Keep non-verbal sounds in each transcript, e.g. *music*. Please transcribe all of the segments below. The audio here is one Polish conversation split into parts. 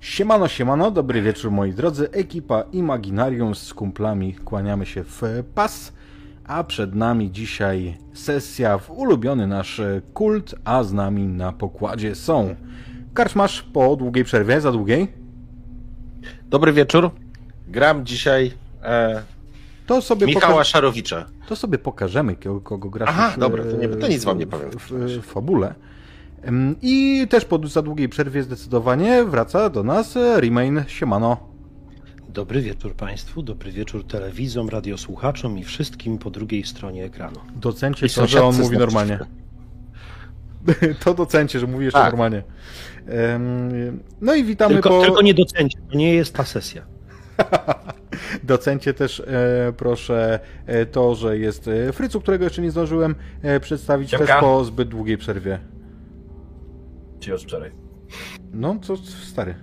Siemano, siemano, dobry wieczór moi drodzy. Ekipa Imaginarium z kumplami kłaniamy się w pas, a przed nami dzisiaj sesja w ulubiony nasz kult, a z nami na pokładzie są Karczmasz po długiej przerwie, za długiej. Dobry wieczór. Gram dzisiaj e, To sobie, Michała poka- Szarowicza. to sobie pokażemy, kogo, kogo grasz Aha, w, dobra, to nie- to nic wam nie powiem. w, w, w fabule. I też po za długiej przerwie zdecydowanie wraca do nas e, Remain Siemano. Dobry wieczór Państwu, dobry wieczór telewizom, radiosłuchaczom i wszystkim po drugiej stronie ekranu. Docencie I to, że on mówi normalnie. *laughs* to docencie, że mówi jeszcze Tak. normalnie. No i witamy Tylko, po... tylko nie docencie, to nie jest ta sesja. *laughs* Docencie też e, proszę e, to, że jest Frycu, którego jeszcze nie zdążyłem przedstawić Siemka. też po zbyt długiej przerwie. Czy już wczoraj? No, co stary.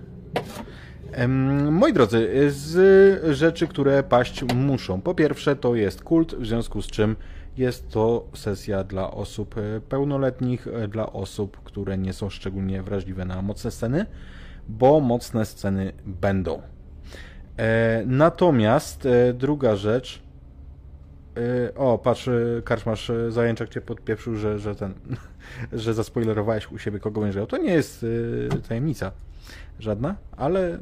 Moi drodzy, z rzeczy, które paść muszą. Po pierwsze, to jest kult, w związku z czym jest to sesja dla osób e, pełnoletnich, e, dla osób, które nie są szczególnie wrażliwe na mocne sceny, bo mocne sceny będą. E, Natomiast druga rzecz. E, O, patrz, e, Karczmasz e, Zajęczak cię podpieprzył, że, że ten, *laughs* że zaspoilerowałeś u siebie kogo będziesz grał. To nie jest tajemnica żadna, ale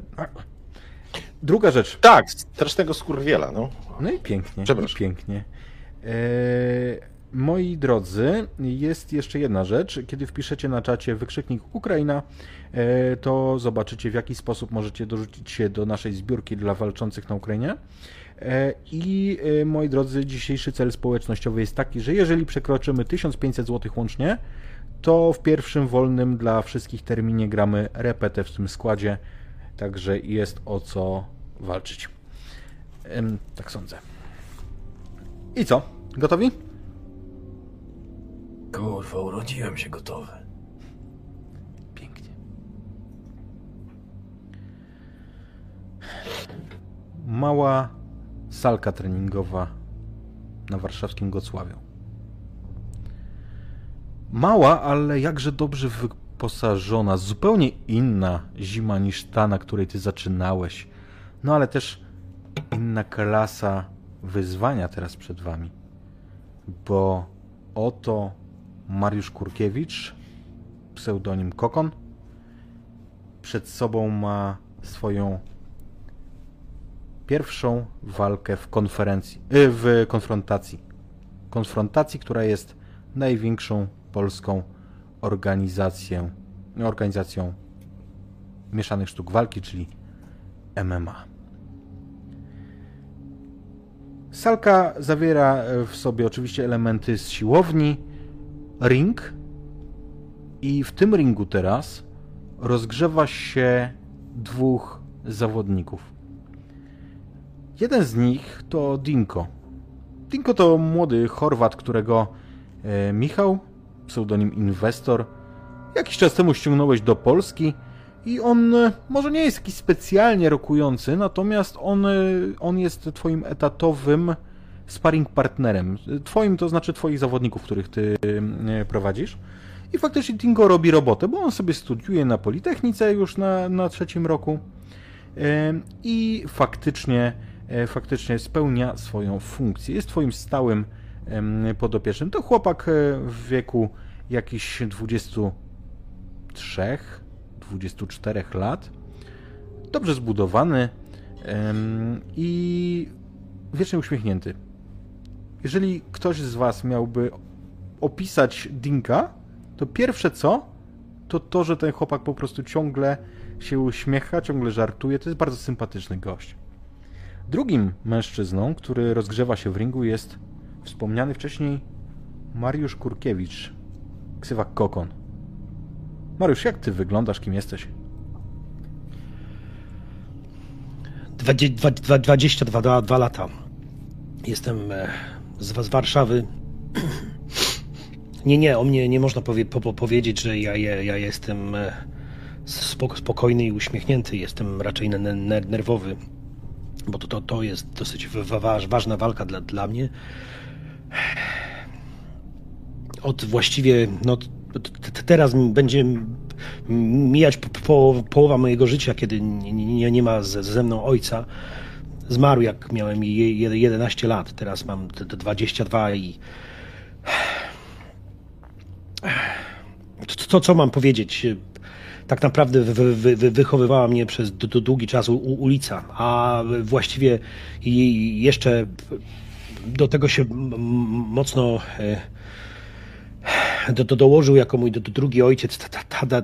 druga rzecz. Tak, strasznego skurwiela, no. No i pięknie, i pięknie. E, moi drodzy, jest jeszcze jedna rzecz. Kiedy wpiszecie na czacie wykrzyknik Ukraina, e, to zobaczycie w jaki sposób możecie dorzucić się do naszej zbiórki dla walczących na Ukrainie. E, I e, moi drodzy, dzisiejszy cel społecznościowy jest taki, że jeżeli przekroczymy 1500 zł łącznie, to w pierwszym wolnym dla wszystkich terminie gramy repetę w tym składzie, także jest o co walczyć. Tak sądzę. I co? Gotowi? Kurwa, urodziłem się gotowy. Pięknie. Mała salka treningowa na warszawskim Gocławiu. Mała, ale jakże dobrze wyposażona, zupełnie inna zima niż ta, na której ty zaczynałeś. No ale też inna klasa wyzwania teraz przed wami. Bo oto Mariusz Kurkiewicz, pseudonim Kokon, przed sobą ma swoją pierwszą walkę w konferencji, y, w konfrontacji. Konfrontacji, która jest największą polską organizacją, organizacją mieszanych sztuk walki, czyli MMA. Salka zawiera w sobie oczywiście elementy z siłowni, ring i w tym ringu teraz rozgrzewa się dwóch zawodników. Jeden z nich to Dinko. Dinko to młody Chorwat, którego e, Michał, pseudonim Inwestor, jakiś czas temu ściągnąłeś do Polski i on e, może nie jest jakiś specjalnie rokujący, natomiast on, e, on jest twoim etatowym sparring partnerem. Twoim to znaczy twoich zawodników, których ty e, prowadzisz. I faktycznie Dingo robi robotę, bo on sobie studiuje na Politechnice już na, na trzecim roku i faktycznie, faktycznie spełnia swoją funkcję. Jest twoim stałym podopiecznym. To chłopak e, w wieku jakichś 23, 24 lat. Dobrze zbudowany i wiecznie uśmiechnięty. Jeżeli ktoś z Was miałby opisać Dinka, to pierwsze co, to to, że ten chłopak po prostu ciągle się uśmiecha, ciągle żartuje. To jest bardzo sympatyczny gość. Drugim mężczyzną, który rozgrzewa się w ringu jest wspomniany wcześniej Mariusz Kurkiewicz, ksywa Kokon. Mariusz, jak ty wyglądasz, kim jesteś? Dwadzie- dwa- dwa- 22 dwa- dwa lata. Jestem e, z, z Warszawy. *clears throat* Nie, nie, o mnie nie można powie, po, po, powiedzieć, że ja, ja, ja jestem e, spok, spokojny i uśmiechnięty. Jestem raczej ne- ne- nerwowy, bo to, to, to jest dosyć wa- wa- ważna walka dla, dla mnie. Od właściwie no, teraz będzie mijać po, po, połowa mojego życia, kiedy nie, nie, nie ma ze, ze mną ojca. Zmarł jak miałem je- je- 11 lat, teraz mam t- t- 22 i... To co mam powiedzieć? Tak naprawdę wy, wy, wy, wychowywała mnie przez długi czas u, ulica, a właściwie i- jeszcze do tego się mocno e, do, do, dołożył jako mój do, do drugi ojciec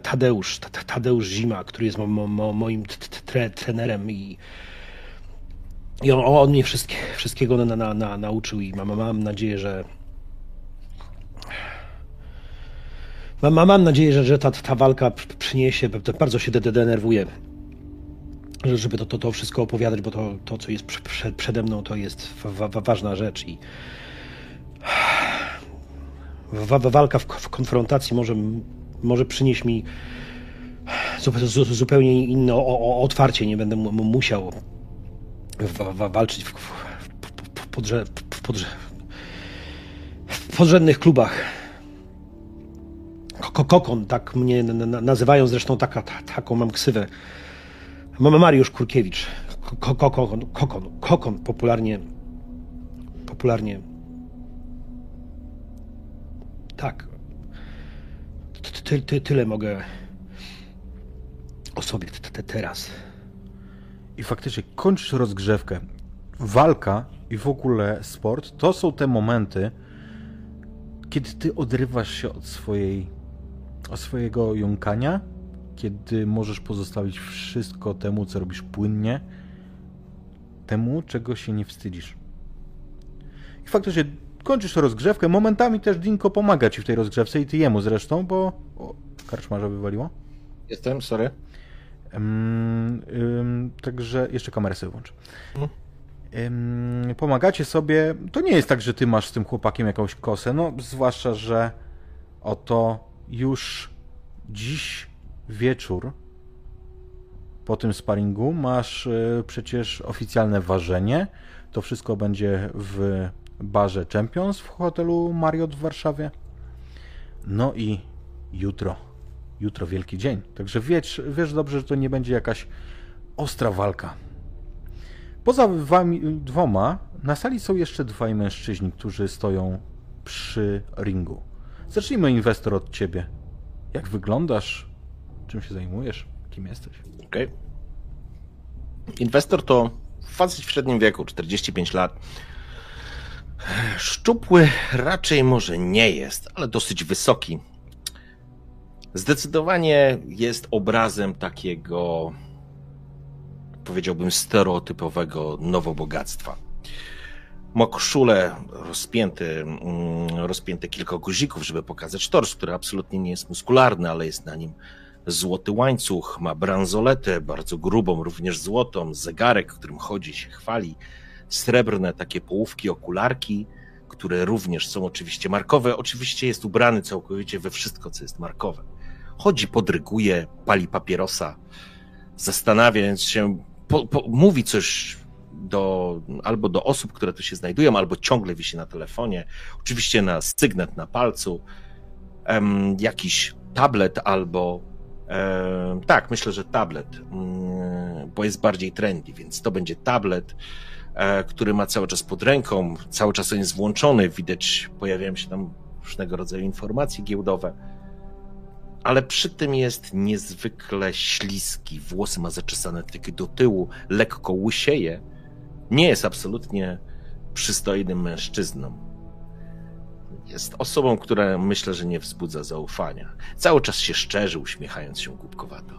Tadeusz, Ta- Ta- Tadeusz Zima, który jest mo, mo, mo, moim tre, trenerem i, i on, on mnie wszystkie, wszystkiego na, na, na, nauczył i mam, mam nadzieję, że mam, mam- nadzieję, że, że ta, ta walka przyniesie, bardzo się de- de- denerwuję, że- żeby to, to, to wszystko opowiadać, bo to, to co jest prze, prze, przede mną, to jest wa, wa, ważna rzecz i wa, wa, walka w, w konfrontacji może, może przynieść mi zu, zu, zupełnie inne o, o, otwarcie. Nie będę mu- musiał wa, wa, walczyć w, w, w, podrze, w, podrze, podrzędnych klubach. Ko- Kokon, tak mnie nazywają, zresztą taka, ta, taką mam ksywę. Mariusz Kurkiewicz. Ko- ko- Kokon, kokon, kokon, popularnie, popularnie tak. Ty, ty, ty, tyle mogę o sobie teraz. I faktycznie kończysz rozgrzewkę. Walka i w ogóle sport to są te momenty, kiedy ty odrywasz się od swojej, swojego jąkania, kiedy możesz pozostawić wszystko temu, co robisz płynnie, temu, czego się nie wstydzisz. I faktycznie kończysz rozgrzewkę. Momentami też Dinko pomaga ci w tej rozgrzewce i ty jemu zresztą, bo. O, karczmarza wywaliło. Jestem, sorry. Ym, ym, także jeszcze kamerę sobie włączę. Ym, pomagacie sobie. To nie jest tak, że ty masz z tym chłopakiem jakąś kosę, no zwłaszcza, że oto już dziś wieczór po tym sparingu masz y, przecież oficjalne ważenie. To wszystko będzie w barze Champions w hotelu Marriott w Warszawie. No i jutro. Jutro wielki dzień. Także wiesz, wiesz dobrze, że to nie będzie jakaś ostra walka. Poza wami dwoma, na sali są jeszcze dwaj mężczyźni, którzy stoją przy ringu. Zacznijmy inwestor od ciebie. Jak wyglądasz? Czym się zajmujesz? Kim jesteś? Okej. Inwestor to facet w średnim wieku, 45 lat. Szczupły raczej może nie jest, ale dosyć wysoki. Zdecydowanie jest obrazem takiego, powiedziałbym, stereotypowego nowobogactwa. Ma koszulę rozpięty, mm, rozpięte kilka guzików, żeby pokazać tors, który absolutnie nie jest muskularny, ale jest na nim złoty łańcuch, ma bransoletę bardzo grubą, również złotą, zegarek, którym chodzi, się chwali, srebrne takie połówki, okularki, które również są oczywiście markowe. Oczywiście jest ubrany całkowicie we wszystko, co jest markowe. Chodzi, podryguje, pali papierosa, zastanawiając się, po, po, mówi coś do, albo do osób, które tu się znajdują, albo ciągle wisi na telefonie. Oczywiście na sygnet na palcu, jakiś tablet albo tak, myślę, że tablet, mm, bo jest bardziej trendy, więc to będzie tablet, e, który ma cały czas pod ręką, cały czas on jest włączony, widać, pojawiają się tam różnego rodzaju informacje giełdowe, ale przy tym jest niezwykle śliski, włosy ma zaczesane tylko do tyłu, lekko łysieje, nie jest absolutnie przystojnym mężczyzną. Jest osobą, która myślę, że nie wzbudza zaufania. Cały czas się szczerzy, uśmiechając się głupkowato.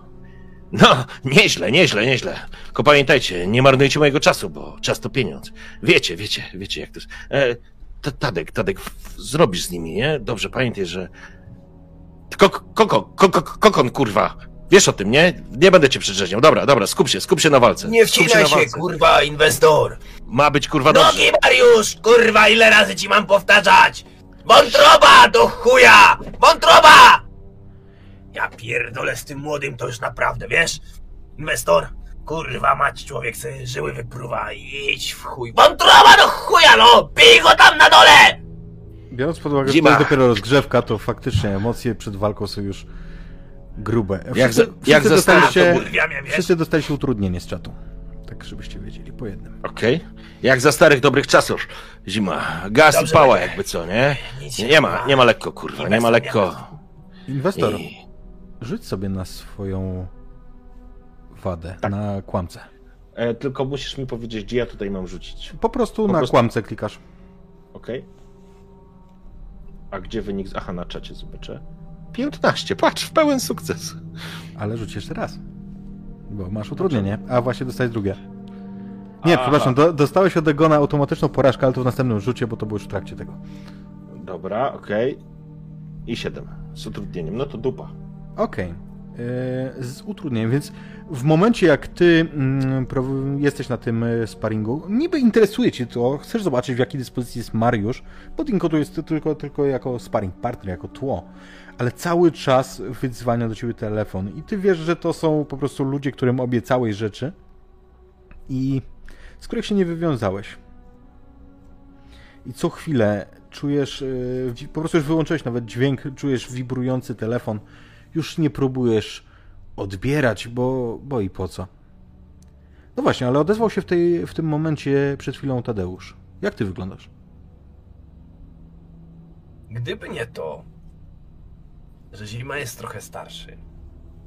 No, nieźle, nieźle, nieźle. Tylko pamiętajcie, nie marnujcie mojego czasu, bo czas to pieniądz. Wiecie, wiecie, wiecie jak to jest. E, Ta- Tadek, Tadek, zrobisz z nimi, nie? Dobrze, pamiętaj, że... Kok, koko, koko, kokon, kurwa. Wiesz o tym, nie? Nie będę cię przedrzeźniał. Dobra, dobra, skup się, skup się na walce. Nie Skup wcinaj na się, walce. kurwa, inwestor! Ma być, kurwa, dobrze. Nogi, Mariusz! Kurwa, ile razy ci mam powtarzać? Wątroba do chuja! Wątroba! Ja pierdolę z tym młodym to już naprawdę, wiesz? Inwestor, kurwa mać, człowiek sobie żyły wypruwa i idź w chuj. Wątroba do chuja, no! Bij go tam na dole! Biorąc pod uwagę, że Zima. to jest dopiero rozgrzewka, to faktycznie emocje przed walką są już grube. Jak Wszyscy, za- jak wszyscy, za dostaliście, wszyscy dostaliście utrudnienie z czatu. Tak, żebyście wiedzieli, po jednym. Okej. Jak za starych dobrych czasów. Zima. Gaz i Dobrze pała będzie. jakby co, nie? Nie, nie ma, nie ma lekko, kurwa, nie ma lekko. Inwestor, I... rzuć sobie na swoją wadę, Tak. na kłamce. E, tylko musisz mi powiedzieć, gdzie ja tutaj mam rzucić. Po prostu Po na prostu- kłamce klikasz. Okej. A gdzie wynik? z- Aha, na czacie zobaczę. 15, patrz, w pełen sukces. Ale rzuć jeszcze raz. Bo masz utrudnienie, a właśnie dostałeś drugie. Nie, Aha. przepraszam, do, dostałeś od Egona automatyczną porażkę, ale to w następnym rzucie, bo to było już w trakcie tego. Dobra, okej. I 7 z utrudnieniem. No to dupa. Okej. Yy, Z utrudnieniem, więc w momencie jak ty mm, jesteś na tym y, sparingu, niby interesuje cię to, chcesz zobaczyć w jakiej dyspozycji jest Mariusz, bo Dinko tu jest tylko, tylko jako sparring partner, jako tło, ale cały czas wyzwania do ciebie telefon i ty wiesz, że to są po prostu ludzie, którym obiecałeś rzeczy i z których się nie wywiązałeś. I co chwilę czujesz, wi- po prostu już wyłączyłeś nawet dźwięk, czujesz wibrujący telefon, już nie próbujesz odbierać, bo, bo i po co. No właśnie, ale odezwał się w, tej, w tym momencie przed chwilą Tadeusz. Jak ty wyglądasz? Gdyby nie to, że Zima jest trochę starszy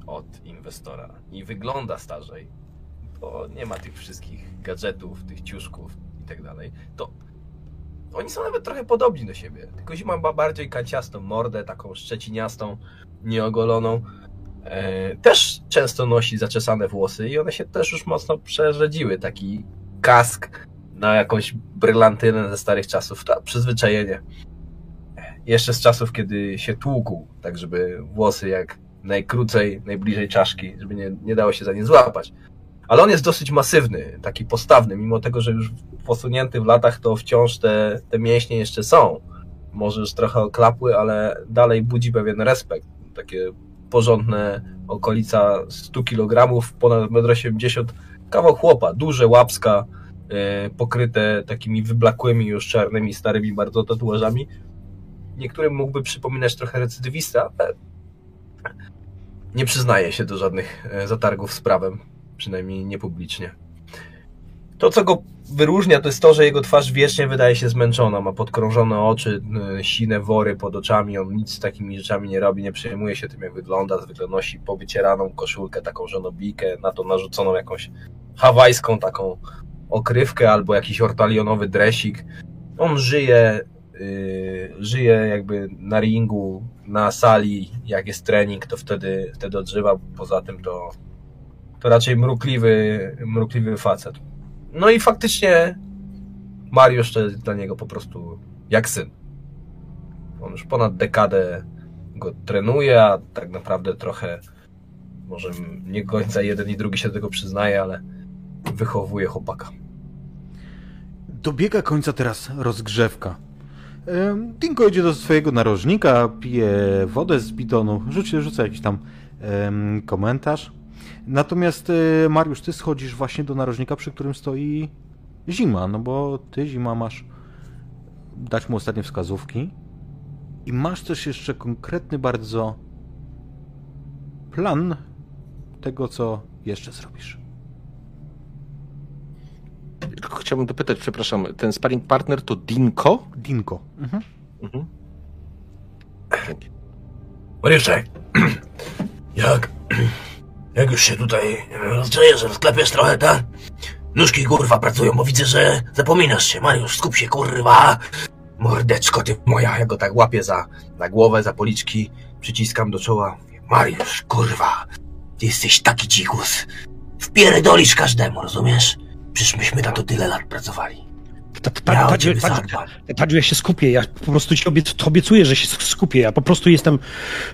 od inwestora i wygląda starzej, bo nie ma tych wszystkich gadżetów, tych ciuszków i tak dalej, to oni są nawet trochę podobni do siebie. Tylko Zima ma bardziej kanciastą mordę, taką szczeciniastą, nieogoloną. E, też często nosi zaczesane włosy i one się też już mocno przerzedziły. Taki kask na jakąś brylantynę ze starych czasów. To przyzwyczajenie jeszcze z czasów, kiedy się tłukł, tak żeby włosy jak najkrócej, najbliżej czaszki, żeby nie, nie dało się za nie złapać. Ale on jest dosyć masywny, taki postawny, mimo tego, że już posunięty w latach, to wciąż te, te mięśnie jeszcze są. Może już trochę oklapły, ale dalej budzi pewien respekt. Takie porządne okolica 100 kg, ponad 1,80 m, kawał chłopa, duże łapska, e, pokryte takimi wyblakłymi już czarnymi, starymi bardzo tatuażami niektórym mógłby przypominać trochę recydywista, ale nie przyznaje się do żadnych e, zatargów z prawem, przynajmniej nie publicznie. To, co go wyróżnia, to jest to, że jego twarz wiecznie wydaje się zmęczona. Ma podkrążone oczy, sine wory pod oczami. On nic z takimi rzeczami nie robi, nie przejmuje się tym, jak wygląda. Zwykle nosi powycieraną koszulkę, taką żonobijkę, na to narzuconą jakąś hawajską taką okrywkę albo jakiś ortalionowy dresik. On żyje żyje jakby na ringu, na sali, jak jest trening, to wtedy, wtedy odżywa. Poza tym to, to raczej mrukliwy, mrukliwy facet. No i faktycznie Mariusz to jest dla niego po prostu jak syn. On już ponad dekadę go trenuje, a tak naprawdę trochę może nie końca jeden i drugi się do tego przyznaje, ale wychowuje chłopaka. Dobiega końca teraz rozgrzewka. Dinko idzie do swojego narożnika, pije wodę z bidonu, rzuci, rzuca jakiś tam komentarz. Natomiast e, Mariusz, ty schodzisz właśnie do narożnika, przy którym stoi Zima, no bo ty, Zima, masz dać mu ostatnie wskazówki i masz też jeszcze konkretny bardzo plan tego, co jeszcze zrobisz. Tylko chciałbym dopytać, przepraszam, ten sparring partner to Dinko? Dinko. Mhm. Mhm. *clears throat* Jak, *clears throat* jak już się tutaj rozgrzeje, że sklepiesz trochę, tak? Nóżki kurwa pracują, bo widzę, że zapominasz się. Mariusz, skup się kurwa. Mordeczko ty moja, ja go tak łapię za, za głowę, za policzki, przyciskam do czoła. Mariusz, kurwa, ty jesteś taki dzikus. Wpierdolisz każdemu, rozumiesz? Przecież myśmy na to tyle lat pracowali. Ta- ta- Ja o Tadziu, Tadziu, ja się skupię, ja po prostu ci obiec, obiecuję, że się skupię, ja po prostu jestem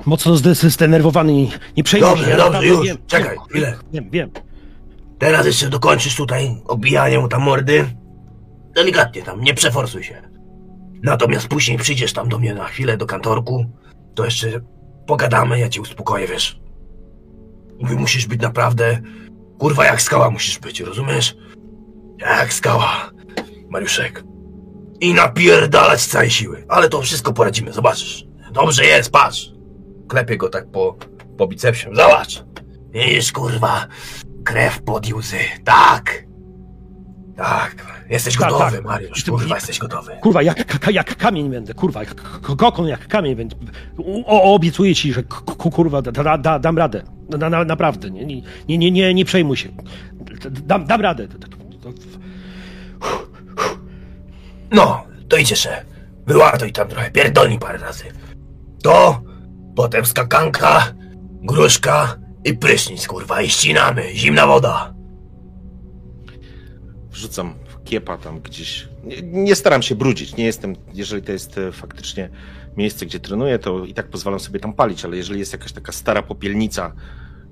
mocno zde- zdenerwowany i nie przejmuj Dobrze, się. dobrze, już, czekaj, chwilę. Wiem, wiem. Teraz jeszcze dokończysz tutaj obijanie mu tam mordy. Delikatnie tam, nie przeforsuj się. Natomiast później przyjdziesz tam do mnie na chwilę do kantorku, to jeszcze pogadamy, ja cię uspokoję, wiesz. Wy musisz być naprawdę, kurwa jak skała musisz być, rozumiesz? Jak skała, Mariuszek. i napierdalać z całej siły. Ale to wszystko poradzimy, zobaczysz. Dobrze jest, patrz. Klepię go tak po, po bicepsie. Zobacz. Widzisz, kurwa, krew pod łzy. Tak. Tak. Jesteś Tak, gotowy, tak. Mariusz. Jestem- Kurwa, jesteś gotowy. Kurwa, jak, jak kamień będę, kurwa, jak kokon jak kamień będę. O, obiecuję ci, że kurwa, da, da, da, dam radę. Na, na, naprawdę, nie, nie, nie, nie, nie, nie przejmuj się. Dam, dam radę. No, to idź jeszcze. Wyłatuj tam trochę, pierdolnij parę razy. To, potem skakanka, gruszka i prysznic, kurwa, i ścinamy. Zimna woda. Wrzucam kiepa tam gdzieś. Nie, nie staram się brudzić. Nie jestem, jeżeli to jest e, faktycznie miejsce, gdzie trenuję, to i tak pozwalam sobie tam palić, ale jeżeli jest jakaś taka stara popielnica,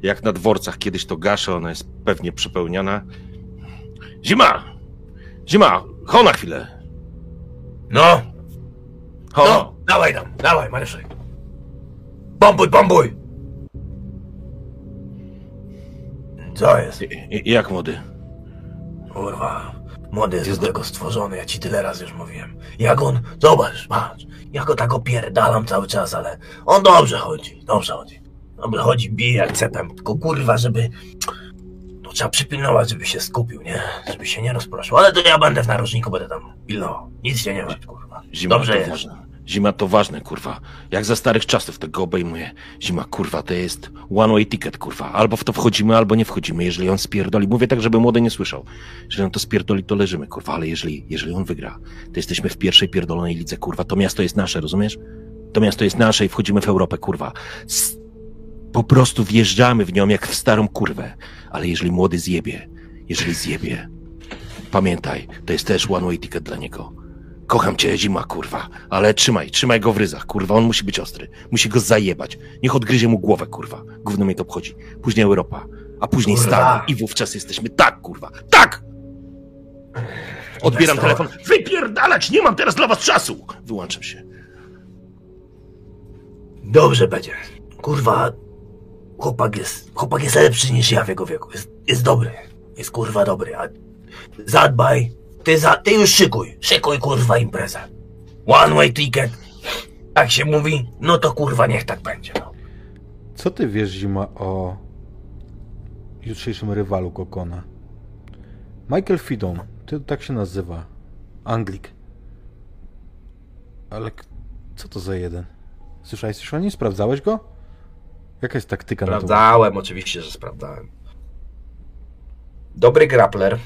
jak na dworcach kiedyś to gaszę, ona jest pewnie przepełniona. Zima! Zima! Ho na chwilę! No, Ho! no, dawaj tam, dawaj, Mariuszek. Bombuj, bombuj! Co jest? I, jak młody? Kurwa, młody jest do tego stworzony, ja ci tyle razy już mówiłem. Jak on, zobacz, patrz, ja go tak opierdalam cały czas, ale on dobrze chodzi, dobrze chodzi. Dobrze chodzi, bije jak cepem, tylko kurwa, żeby... To trzeba przypilnować, żeby się skupił, nie? Żeby się nie rozproszył. Ale to ja będę w narożniku, będę tam pilnował. Nic się nie martw, kurwa. Zima Dobrze to jest. ważne. Zima to ważne, kurwa. Jak za starych czasów tego obejmuje. Zima, kurwa, to jest one way ticket, kurwa. Albo w to wchodzimy, albo nie wchodzimy. Jeżeli on spierdoli, mówię tak, żeby młody nie słyszał. Jeżeli on to spierdoli, to leżymy, kurwa. Ale jeżeli, jeżeli on wygra, to jesteśmy w pierwszej pierdolonej lidze, kurwa. To miasto jest nasze, rozumiesz? To miasto jest nasze i wchodzimy w Europę, kurwa. S po prostu wjeżdżamy w nią jak w starą kurwę. Ale jeżeli młody zjebie, jeżeli zjebie, pamiętaj, to jest też one way ticket dla niego. Kocham cię, zima, kurwa, ale trzymaj, trzymaj go w ryzach, kurwa, on musi być ostry. Musi go zajebać. Niech odgryzie mu głowę, kurwa. Gówno mnie to obchodzi. Później Europa, a później Kurwa. Stany i wówczas jesteśmy tak, kurwa, tak! Odbieram telefon. Wypierdalać, nie mam teraz dla was czasu! Wyłączam się. Dobrze będzie. Kurwa, chłopak jest, chłopak jest lepszy niż ja w jego wieku. Jest, jest dobry. Jest kurwa dobry, a zadbaj. Ty, za, ty już szykuj. Szykuj kurwa imprezę. One way ticket. Tak się mówi, no to kurwa niech tak będzie. No. Co ty wiesz, Zima, o jutrzejszym rywalu Kokona? Michael Fidon, ty tak się nazywa. Anglik. Ale co to za jeden? Słyszałeś o nim? Sprawdzałeś go? Jaka jest taktyka? Sprawdzałem, oczywiście, że sprawdzałem. Dobry grappler.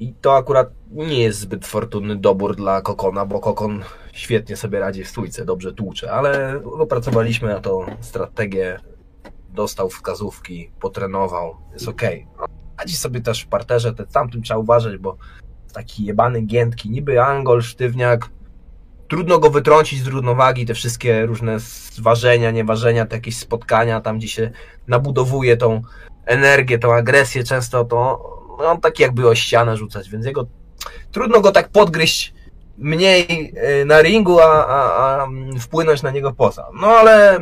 I to akurat nie jest zbyt fortunny dobór dla Kokona, bo Kokon świetnie sobie radzi w stójce, dobrze tłucze, ale opracowaliśmy na to strategię, dostał wskazówki, potrenował, jest okej. Radzi sobie też w parterze, te tamtym trzeba uważać, bo taki jebany giętki, niby angol, sztywniak, trudno go wytrącić z równowagi, te wszystkie różne ważenia, nieważenia, te jakieś spotkania, tam gdzie się nabudowuje tą energię, tą agresję często, to no, on taki jakby o ścianę rzucać, więc jego trudno go tak podgryźć mniej y, na ringu, a, a, a wpłynąć na niego poza. No ale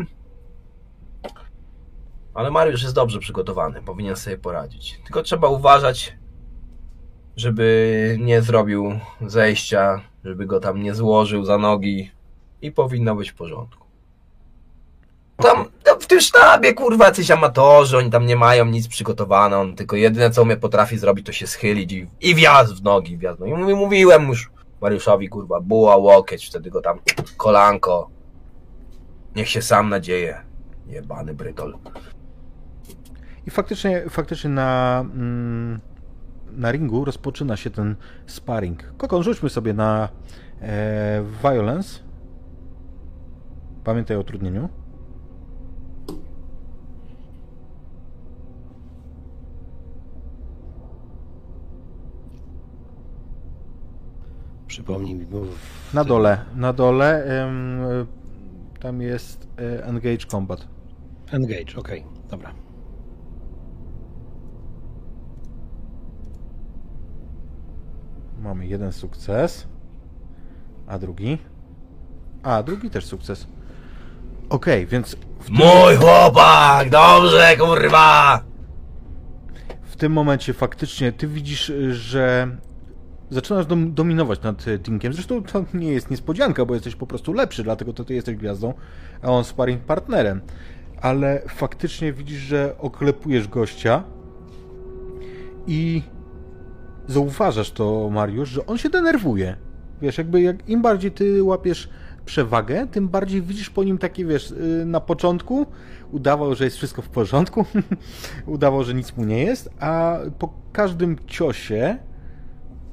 ale Mariusz jest dobrze przygotowany, powinien sobie poradzić. Tylko trzeba uważać, żeby nie zrobił zejścia, żeby go tam nie złożył za nogi i powinno być w porządku. Tam, tam w tym sztabie, kurwa, jacyś amatorzy, oni tam nie mają nic przygotowane, on tylko jedyne, co umie potrafi zrobić, to się schylić i, i wjazd w nogi, wjazd w nogi. Mówi- Mówiłem już Mariuszowi, kurwa, buła, łokieć, wtedy go tam kolanko. Niech się sam nadzieje. Jebany brydol. I faktycznie, faktycznie na, mm, na ringu rozpoczyna się ten sparring. Kokon, rzućmy sobie na e, violence. Pamiętaj o utrudnieniu. Przypomnij mi, bo... Na dole, na dole em, tam jest e, engage combat. Engage, okej, dobra. Mamy jeden sukces. A drugi? A, drugi też sukces. Okej, więc w, Mój chłopak! Dobrze, kurwa! w tym momencie faktycznie ty widzisz, że zaczynasz dom dominować nad e, Dinkiem. Zresztą to nie jest niespodzianka, bo jesteś po prostu lepszy, dlatego to ty jesteś gwiazdą, a on sparring partnerem. Ale faktycznie widzisz, że oklepujesz gościa i zauważasz to, Mariusz, że on się denerwuje. Wiesz, jakby jak im bardziej ty łapiesz przewagę, tym bardziej widzisz po nim takie, wiesz, y, na początku udawał, że jest wszystko w porządku, *laughs* udawał, że nic mu nie jest, a po każdym ciosie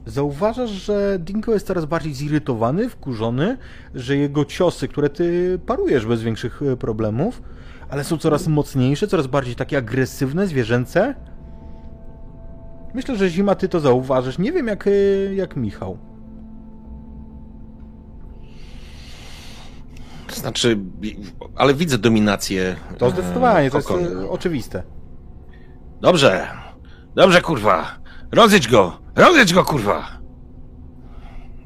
zauważasz, że Dinko jest coraz bardziej zirytowany, wkurzony, że jego ciosy, które ty parujesz bez większych y, problemów, ale są coraz mocniejsze, coraz bardziej takie agresywne, zwierzęce. Myślę, że Zima, ty to zauważysz. Nie wiem, jak, y, jak Michał. Znaczy, ale widzę dominację. To zdecydowanie, to jest e, oczywiste. Dobrze, dobrze, kurwa. Rozjedź go, rozjedź go, kurwa.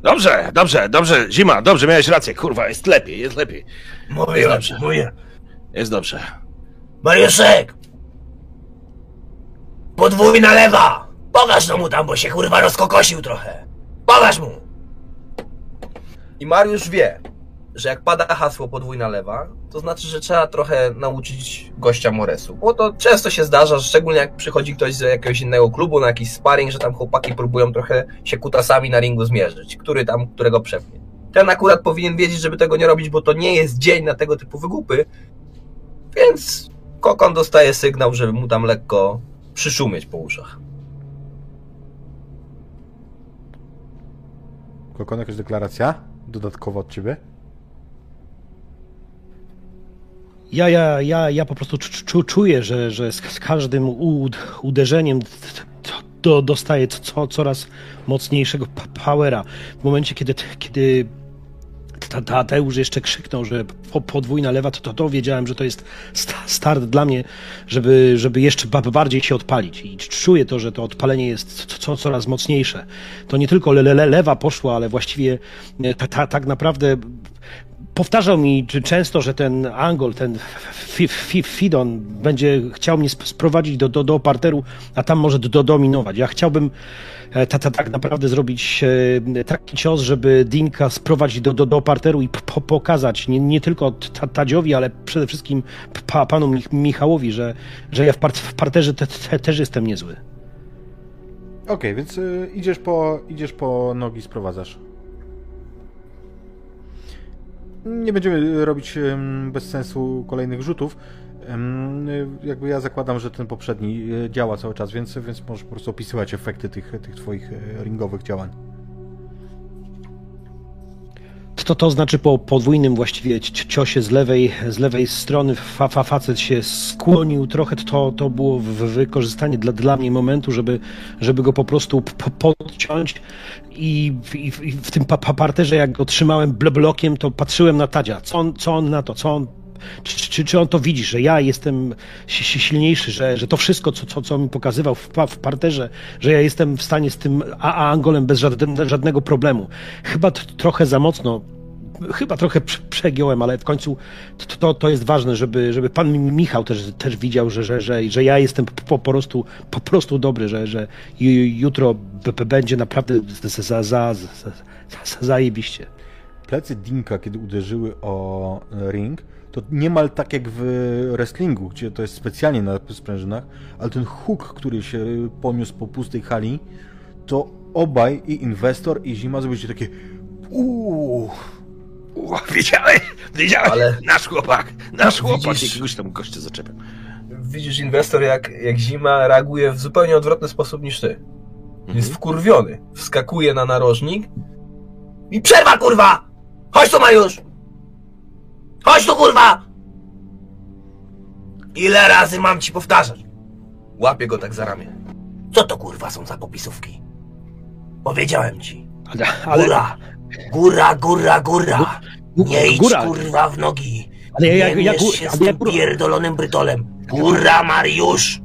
Dobrze, dobrze, dobrze, zima, dobrze, miałeś rację, kurwa, jest lepiej, jest lepiej. Mówię, dobrze. mówię. Jest dobrze. Mariuszek! Podwójna lewa! Pokaż no mu tam, bo się kurwa rozkokosił trochę. Pokaż mu! I Mariusz wie, że jak pada hasło podwójna lewa, to znaczy, że trzeba trochę nauczyć gościa Moresu. Bo to często się zdarza, szczególnie jak przychodzi ktoś z jakiegoś innego klubu na jakiś sparring, że tam chłopaki próbują trochę się kutasami na ringu zmierzyć, który tam, którego przepnie. Ten akurat powinien wiedzieć, żeby tego nie robić, bo to nie jest dzień na tego typu wygłupy, więc Kokon dostaje sygnał, żeby mu tam lekko przyszumieć po uszach. Kokon, jakaś deklaracja dodatkowa od ciebie? Ja, ja, ja, ja po prostu czu- czu- czuję, że, że z, każdym uderzeniem do, dostaję co, coraz mocniejszego powera. W momencie, kiedy, kiedy Tadeusz jeszcze krzyknął, że po, podwójna lewa, to, to, to wiedziałem, że to jest sta- start dla mnie, żeby, żeby jeszcze ba- bardziej się odpalić. I czuję to, że to odpalenie jest co, coraz mocniejsze. To nie tylko le, le, lewa poszła, ale właściwie e, ta, ta, tak naprawdę powtarzał mi czy często, że ten Angol, ten Fi- Fi- Fidon będzie chciał mnie sp- sprowadzić do, do, do parteru, a tam może do, dominować. Ja chciałbym e, ta, ta, tak naprawdę zrobić e, taki cios, żeby Dinka sprowadzić do, do, do parteru i po, pokazać nie, nie tylko ta, Tadziowi, ale przede wszystkim pa, panu Mich- Michałowi, że, że ja w, w parterze te, te, też jestem niezły. Okej, więc y, idziesz, po, idziesz po nogi, sprowadzasz. Nie będziemy robić bez sensu kolejnych rzutów. Jakby ja zakładam, że ten poprzedni y, działa cały czas, więc, więc możesz po prostu opisywać efekty tych, tych twoich y, ringowych działań. To, to znaczy po podwójnym właściwie ci- ciosie z lewej, z lewej strony. Fa, fa, facet się skłonił. Trochę, to, to było wykorzystanie dla, dla mnie momentu, żeby, żeby go po prostu podciąć. I, i, i w tym pa, pa, parterze jak go trzymałem bl- blokiem, to patrzyłem na Tadzia, co on, co on na to, co on czy, czy, czy on to widzi, że ja jestem si- si- silniejszy, że, że to wszystko, co, co, co mi pokazywał w, w parterze, że ja jestem w stanie z tym AA Angolem bez żadne, żadnego problemu. Chyba trochę za mocno, chyba trochę prze- przegiąłem, ale w końcu to, to, jest ważne, żeby, żeby pan Mi- Michał też, też widział, że, że, że, że ja jestem po, po, prostu, po prostu dobry, że, że ju- jutro będzie naprawdę za, za, za, za, za, za, zajebiście. Plecy Dinka, kiedy uderzyły o ring, to niemal tak jak w wrestlingu, gdzie to jest specjalnie na sprężynach, ale ten huk, który się poniósł po pustej hali, to obaj, i inwestor, i zima zrobiliście takie uuu. O, wiedziałeś, wiedziałeś, Ale- nasz chłopak, nasz chłopak, Widzisz- jakiegoś tam gościa zaczepiam. Widzisz inwestor, jak, jak zima reaguje w zupełnie odwrotny sposób niż ty. Mhm. Jest wkurwiony. Wskakuje na narożnik I przerwa, kurwa! Chodź tu, Mariusz! Chodź tu, kurwa! Ile razy mam ci powtarzać? łapie go tak za ramię. Co to, kurwa, są za popisówki? Powiedziałem ci. Ale, ale! Góra, góra, góra! Nie idź, góra, kurwa, w nogi! ale ja, Nie ja, ja, mierz się z ale ja, tym pierdolonym brytolem! Góra, Mariusz!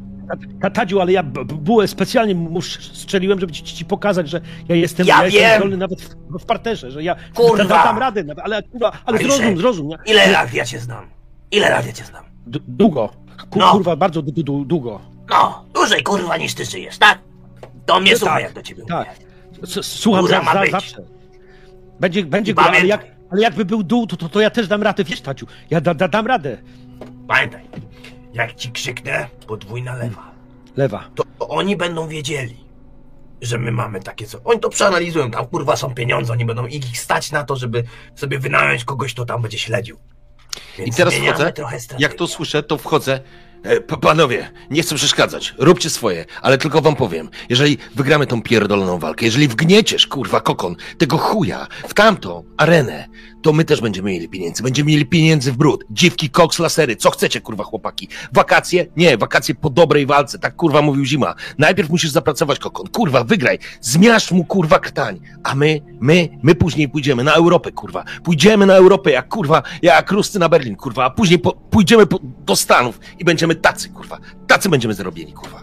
Ta- Tadziu, ale ja byłem specjalnie mu sz- strzeliłem, żeby ci, ci pokazać, że ja jestem, Ja jestem wiem! zdolny nawet w, w parterze, że ja Kurwa! da- dam radę, ale kurwa, ale Mariuszek, zrozum, zrozum. Nie? Ile lat ja cię znam? Ile lat ja cię znam? D- długo, Ku- No. kurwa, bardzo długo. No, dłużej, kurwa, niż ty żyjesz, tak? To mnie No słuchaj, tak, jak do ciebie tak. mówię. Słucham za, za, zawsze. Będzie, będzie góra, ale, jak, ale jakby był dół, to, to, to ja też dam radę, wiesz, Taciu. Ja da, da, dam radę. Pamiętaj, jak ci krzyknę podwójna lewa, Lewa. to oni będą wiedzieli, że my mamy takie co. Oni to przeanalizują, tam kurwa są pieniądze, oni będą ich stać na to, żeby sobie wynająć kogoś, kto tam będzie śledził. Więc I teraz wchodzę, jak to słyszę, to wchodzę. E, Panowie, nie chcę przeszkadzać, róbcie swoje, ale tylko wam powiem, jeżeli wygramy tą pierdoloną walkę, jeżeli wgnieciesz, kurwa, kokon, tego chuja w tamtą arenę, to my też będziemy mieli pieniędzy, będziemy mieli pieniędzy w brud, dziwki, koks, lasery, co chcecie, kurwa, chłopaki. Wakacje? Nie, wakacje po dobrej walce, tak kurwa mówił Zima. Najpierw musisz zapracować, kokon, kurwa, wygraj, zmiasz mu, kurwa, krtań, a my, my, my później pójdziemy na Europę, kurwa, pójdziemy na Europę, jak kurwa, jak Rusty na Berlin, kurwa, a później po, pójdziemy po, do Stanów i będziemy tacy, kurwa, tacy będziemy zrobieni, kurwa.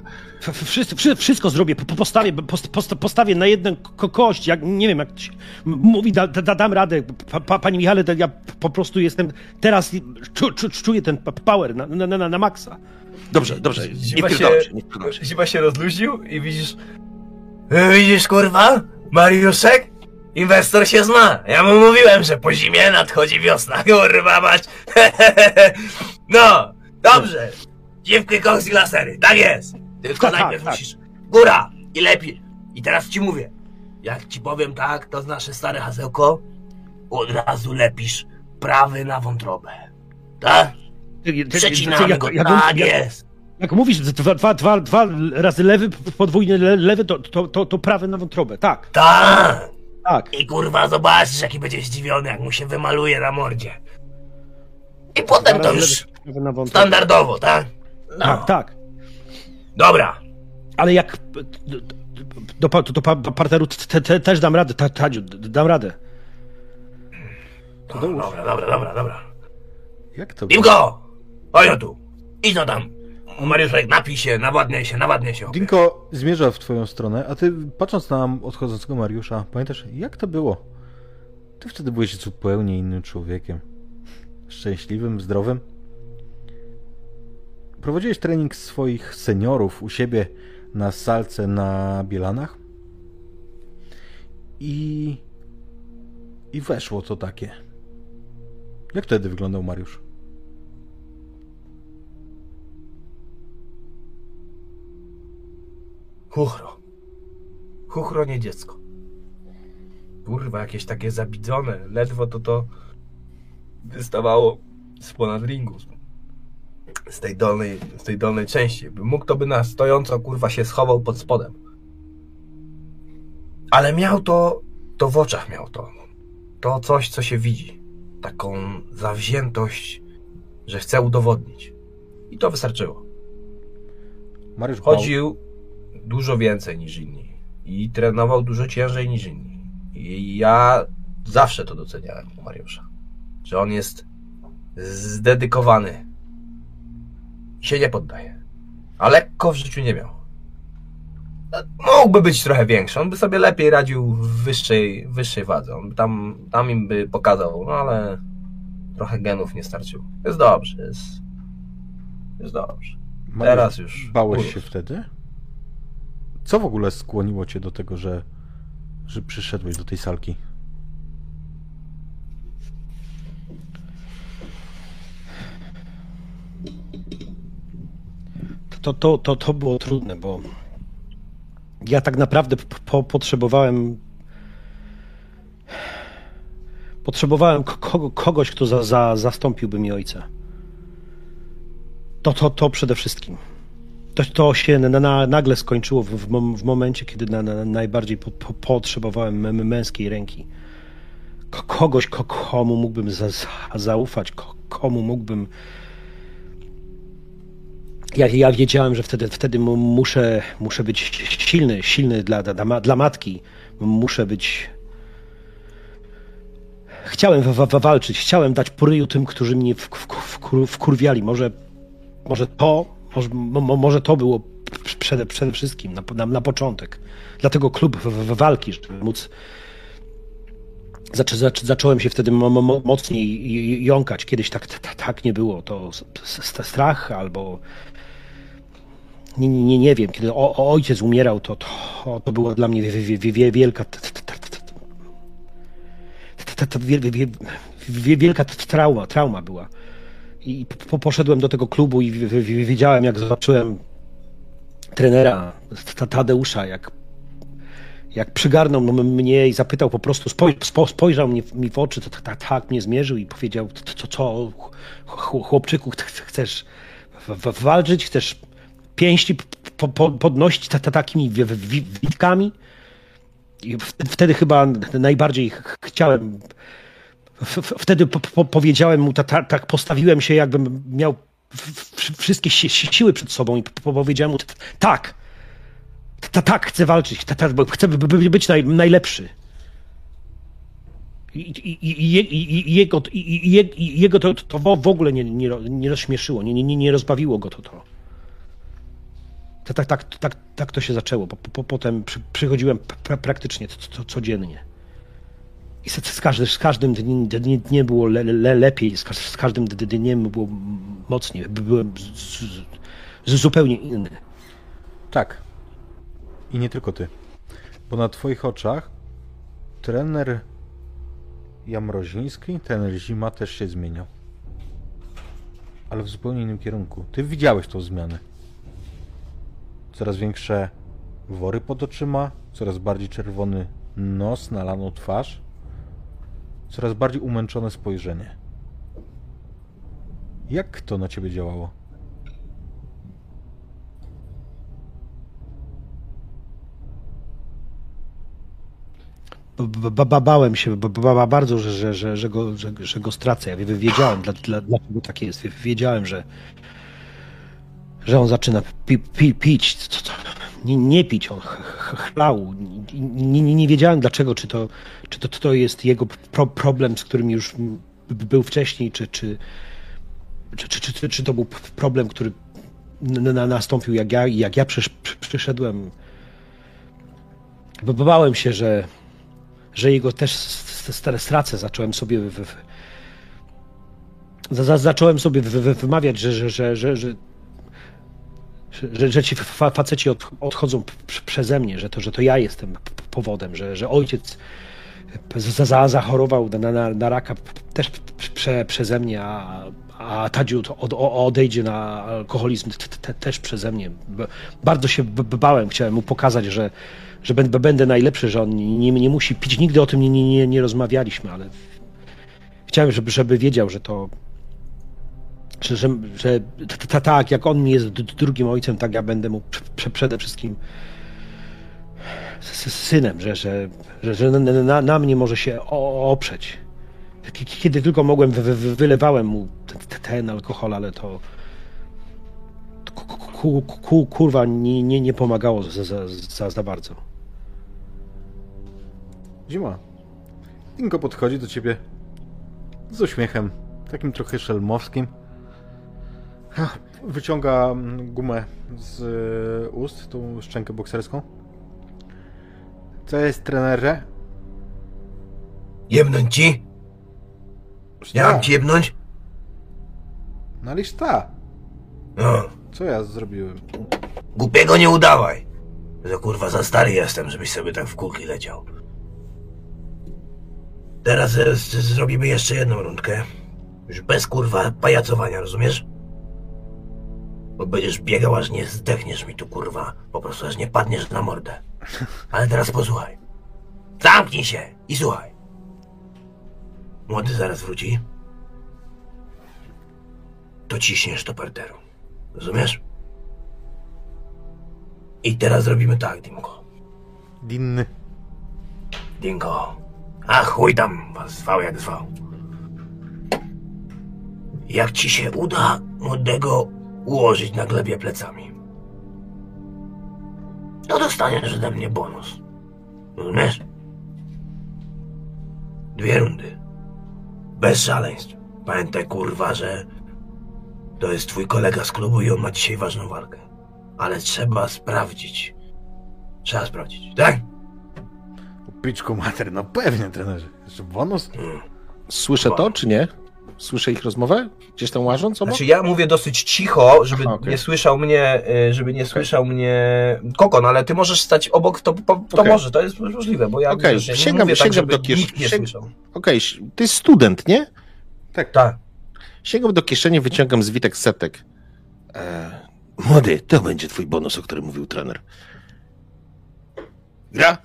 Wszystko, wszy- wszystko zrobię, po- postawię, post- post- postawię na jeden ko- kość, jak nie wiem, jak się mówi, da, da, dam radę. Pa, pa, panie Michale, to ja po prostu jestem, teraz czu, czu, czuję ten power na, na, na, na maksa. Dobrze, dobrze, nie się, się, nie pierdolę się. Zima się rozluźnił i widzisz, E, Widzisz, kurwa? Mariuszek? Inwestor się zna. Ja mu mówiłem, że po zimie nadchodzi wiosna, *laughs* kurwa mać. *laughs* No, dobrze. Dziewki, koks i lasery, tak jest. Tylko Tak, najpierw tak. musisz... Góra i lepiej. I teraz ci mówię. Jak ci powiem tak, to nasze stare hasełko. Od razu lepisz prawy na wątrobę. Tak? Przecinamy go, tak jak, jest. jak mówisz, dwa, dwa, dwa, dwa razy lewy, podwójny le, lewy, to, to, to, to prawy na wątrobę, tak, Tak. tak. I kurwa zobaczysz, jaki będzie zdziwiony, jak mu się wymaluje na mordzie. I potem to już standardowo, tak? No. Tak, tak. Dobra. Ale jak do, do, do, do parteru te, te, też dam radę, Ta- Tadziu, dam radę. No, dobra, dobra, dobra, dobra. Jak to? Dimko! No tu. Idź no tam. Mariuszek, napij się, nawadniaj się, nawadniaj się. chłopie. Dinko zmierza w twoją stronę, a ty patrząc na odchodzącego Mariusza, pamiętasz, jak to było? Ty wtedy byłeś zupełnie innym człowiekiem. Szczęśliwym, zdrowym. Prowadziłeś trening swoich seniorów u siebie na salce na Bielanach i... i weszło to takie. Jak wtedy wyglądał Mariusz? chuchro. Chuchro nie dziecko. Kurwa, jakieś takie zabidzone. Ledwo to to wystawało z ponad ringu. Z tej dolnej, z tej dolnej części. Mógł, to by na stojąco, kurwa, się schował pod spodem. Ale miał to, to w oczach miał to. To coś, co się widzi. Taką zawziętość, że chce udowodnić. I to wystarczyło. Mariusz bał- Chodził dużo więcej niż inni i trenował dużo ciężej niż inni. I ja zawsze to doceniałem u Mariusza, że on jest zdedykowany. Się nie poddaje. A lekko w życiu nie miał. Mógłby być trochę większy, on by sobie lepiej radził w wyższej, wyższej wadze. On by tam, tam im by pokazał, no ale trochę genów nie starczyło. Jest dobrze, jest, jest dobrze. Teraz już Bałeś urósł. się wtedy? Co w ogóle skłoniło cię do tego, że, że przyszedłeś do tej salki? To, to, to, to było trudne, bo ja tak naprawdę po, potrzebowałem potrzebowałem kogo, kogoś, kto za, za, zastąpiłby mi ojca. To, to, to przede wszystkim. To, to się na, na, nagle skończyło w, w, mom- w momencie, kiedy na, na, najbardziej po, po, potrzebowałem męskiej ręki. Ko- Kogoś, ko, komu mógłbym za, za, zaufać, ko, komu mógłbym ja, ja wiedziałem, że wtedy, wtedy mu- muszę, muszę być silny, silny dla, dla, dla matki. Muszę być. Chciałem wa- wa- walczyć, chciałem dać poryju tym, którzy mnie w, w, w, wkurwiali. Może, może to, może, mo- może to było przede, przede wszystkim na, na, na początek. Dlatego klub w, w walki, żeby móc. Zacząłem się wtedy mo, mo, mocniej jąkać. Kiedyś tak, tak, nie było. To strach albo nie, nie, nie wiem, kiedy o, o ojciec umierał, to, to, to dla mnie wie, wie, wie, wie, wielka wielka trauma, trauma była. I po, poszedłem do tego klubu i wi- wi- wiedziałem, jak zobaczyłem trenera Ta- Tadeusza, jak, jak przygarnął mnie i zapytał po prostu, spoj, spo, spojrzał mi w oczy, tak, tak, mnie zmierzył i powiedział, co, co, co ch- chłopczyku, ch- chcesz walczyć, chcesz pięści po, po, podnosić ta, ta, takimi wi- wi- witkami? I wtedy chyba najbardziej ch- chciałem Wtedy po, po, powiedziałem mu, ta, ta, tak postawiłem się, jakbym miał wszystkie si, si, siły przed sobą i po, powiedziałem mu, tak, ta, tak, chcę walczyć, ta, ta, chcę by, by, być naj, najlepszy. I, jego, to, to w ogóle nie, nie, nie rozśmieszyło, nie, nie, nie rozbawiło go to. to. Tak, tak, tak, tak, tak to się zaczęło. Po, po, potem przy, przychodziłem pra, praktycznie co, co, codziennie. I z, każdy, z każdym dniem, dniem, było le, le, lepiej, z, z każdym dniem było mocniej. By- Byłem z, z zupełnie inny. Tak. I nie tylko ty. Bo na twoich oczach trener Jamroziński, trener Zima też się zmieniał. Ale w zupełnie innym kierunku. Ty widziałeś tą zmianę. Coraz większe wory pod oczyma, coraz bardziej czerwony nos, nalaną twarz, coraz bardziej umęczone spojrzenie. Jak to na ciebie działało? B- b- b- Bałem się b- b- bardzo, że, że, że, że, go, że, że go stracę. Ja wie- wiedziałem, dla, dla, dlaczego tak jest. Wie- Wiedziałem, że, że on zaczyna pi, pi, pić. Nie, nie pić, on ch, ch, chlał. Nie, nie, nie wiedziałem dlaczego, czy to, czy to, to jest jego pro, problem, z którym już był wcześniej, czy, czy, czy, czy, czy, czy to był problem, który nastąpił, jak ja, jak ja przysz, przy- przyszedłem. Bałem się, że, że jego też stracę. Zacząłem sobie. W, w, za, za, zacząłem sobie wy, wy, wymawiać, że, że, że, że, że, że, ci fa, faceci od, odchodzą przeze mnie, że to, że to ja jestem powodem, że, że ojciec za, za, zachorował na, na, na raka też prze, przeze mnie, a, a Tadziu to od, odejdzie na alkoholizm też przeze mnie. Bardzo się bałem, chciałem mu pokazać, że, że będę, będę najlepszy, że on nie, nie musi pić. Nigdy o tym nie, nie, nie rozmawialiśmy, ale chciałem, żeby, żeby wiedział, że to. Że, że, że tak, jak on mi jest drugim ojcem, tak ja będę mu prze- prze- przede wszystkim s- synem, że, że, że, na, na, mnie może się oprzeć. Kiedy tylko mogłem, wy, wy, wylewałem mu ten alkohol, ale to. to ku- ku- ku- ku- kurwa nie, nie, nie pomagało za, za, za, bardzo. Zima. Dingo podchodzi do ciebie z uśmiechem, takim trochę szelmowskim. Wyciąga mm, gumę z y, ust, tą szczękę bokserską. Co jest, trenerze? Jebnąć ci? Ja mam ci jebnąć? No ależ ta. No, Co ja zrobiłem? głupiego nie udawaj. Że kurwa za stary jestem, żebyś sobie tak w kulki leciał. Teraz e, z- zrobimy jeszcze jedną rundkę. Już bez kurwa pajacowania, rozumiesz? Bo będziesz biegał, aż nie zdechniesz mi tu kurwa. Po prostu aż nie padniesz na mordę. Ale teraz posłuchaj. Zamknij się i słuchaj. Młody zaraz wróci. To ciśniesz do parteru. Rozumiesz? I teraz zrobimy tak, Dimko. Dinny. Dinko. A chuj tam was zwał jak zwał. Jak ci się uda młodego ułożyć na glebie plecami, to dostaniesz ode mnie bonus. Rozumiesz? Dwie rundy. Bez szaleństw. Pamiętaj kurwa, że to jest twój kolega z klubu i on ma dzisiaj ważną walkę. Ale trzeba sprawdzić. Trzeba sprawdzić, tak? Piczku mater, no pewnie, trenerze. Jeszcze bonus? Słyszę to, czy nie? Słyszę ich rozmowę? Gdzieś tam łażąc obok? Znaczy ja mówię dosyć cicho, żeby Aha, okej. nie słyszał mnie, y, żeby nie słyszał mnie Kokon, ale ty możesz stać obok, to, to, to Okej. może, to jest możliwe, bo ja wiesz, ja nie sięgam- tak, sięgam żeby do kiesz- nikt nie sięg- słyszał. Okej, ty jest student, nie? Tak. Tak. Sięgam do kieszeni, wyciągam zwitek setek. E, młody, to będzie twój bonus, o którym mówił trener. Gra?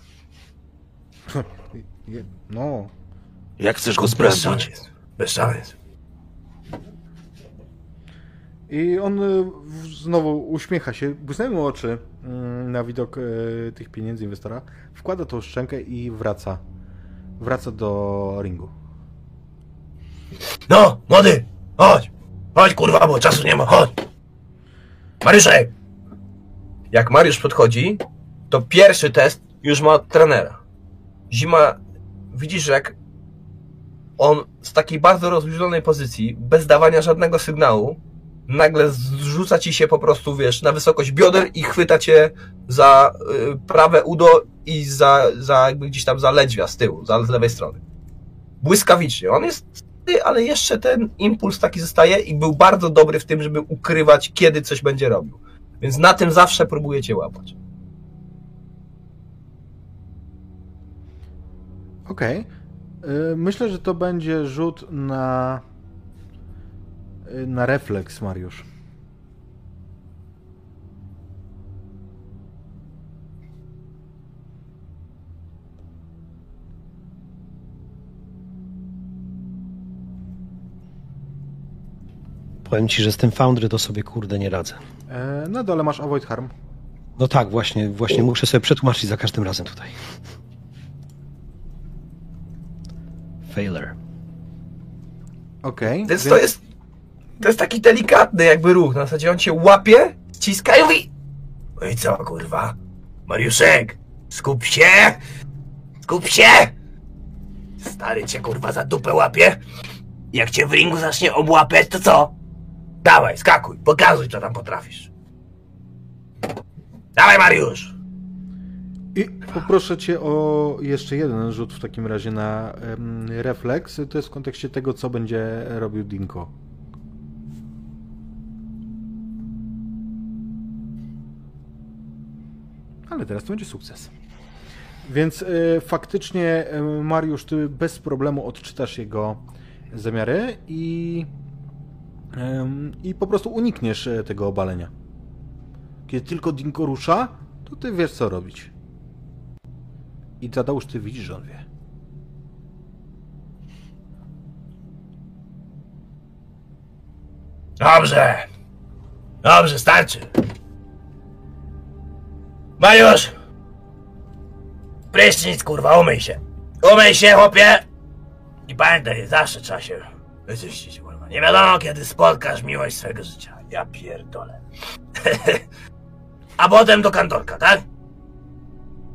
No, Jak chcesz go sprawdzić? Bez szans. I on w- znowu uśmiecha się, błysnęły mu oczy mm, na widok y, tych pieniędzy inwestora, wkłada tą szczękę i wraca. Wraca do ringu. No, młody, chodź. Chodź, kurwa, bo czasu nie ma, chodź. Mariuszek, Jak Mariusz podchodzi, to pierwszy test już ma trenera. Zima, widzisz, jak on z takiej bardzo rozluźnionej pozycji, bez dawania żadnego sygnału, nagle zrzuca ci się po prostu, wiesz, na wysokość bioder i chwyta cię za y, prawe udo i za, za jakby gdzieś tam za lędźwia z tyłu, za, z lewej strony. Błyskawicznie. On jest ale jeszcze ten impuls taki zostaje i był bardzo dobry w tym, żeby ukrywać, kiedy coś będzie robił. Więc na tym zawsze próbujecie łapać. Okej. Y, Myślę, że to będzie rzut na na refleks, Mariusz. Powiem ci, że z tym Foundry to sobie kurde nie radzę. E, Na dole masz avoid harm. No tak, właśnie, właśnie muszę sobie przetłumaczyć za każdym razem tutaj. Failure. Okej. Więc więc- to jest. To jest taki delikatny jakby ruch. Na zasadzie on cię łapie, ściska i mówi. no i co, kurwa? Mariuszek, skup się. Skup się. Stary cię, kurwa, za dupę łapie. Jak cię w ringu zacznie obłapać, to co? Dawaj, skakuj, pokazuj, co tam potrafisz. Dawaj, Mariusz. I poproszę cię o jeszcze jeden rzut w takim razie na em, refleks. To jest w kontekście tego, co będzie robił Dinko. Ale teraz to będzie sukces. Więc e, faktycznie, e, Mariusz, ty bez problemu odczytasz jego zamiary i, em, i po prostu unikniesz e, tego obalenia. Kiedy tylko Dinko rusza, to ty wiesz, co robić. I Tadeusz, ty widzisz, że on wie. Dobrze. Dobrze, starczy. Mariusz! Prysznic, kurwa, umyj się. Umyj się, chłopie! I pamiętaj, zawsze trzeba się wyczyścić, kurwa. Nie wiadomo, kiedy spotkasz miłość swego życia. Ja pierdolę. *laughs* A potem do kantorka, tak?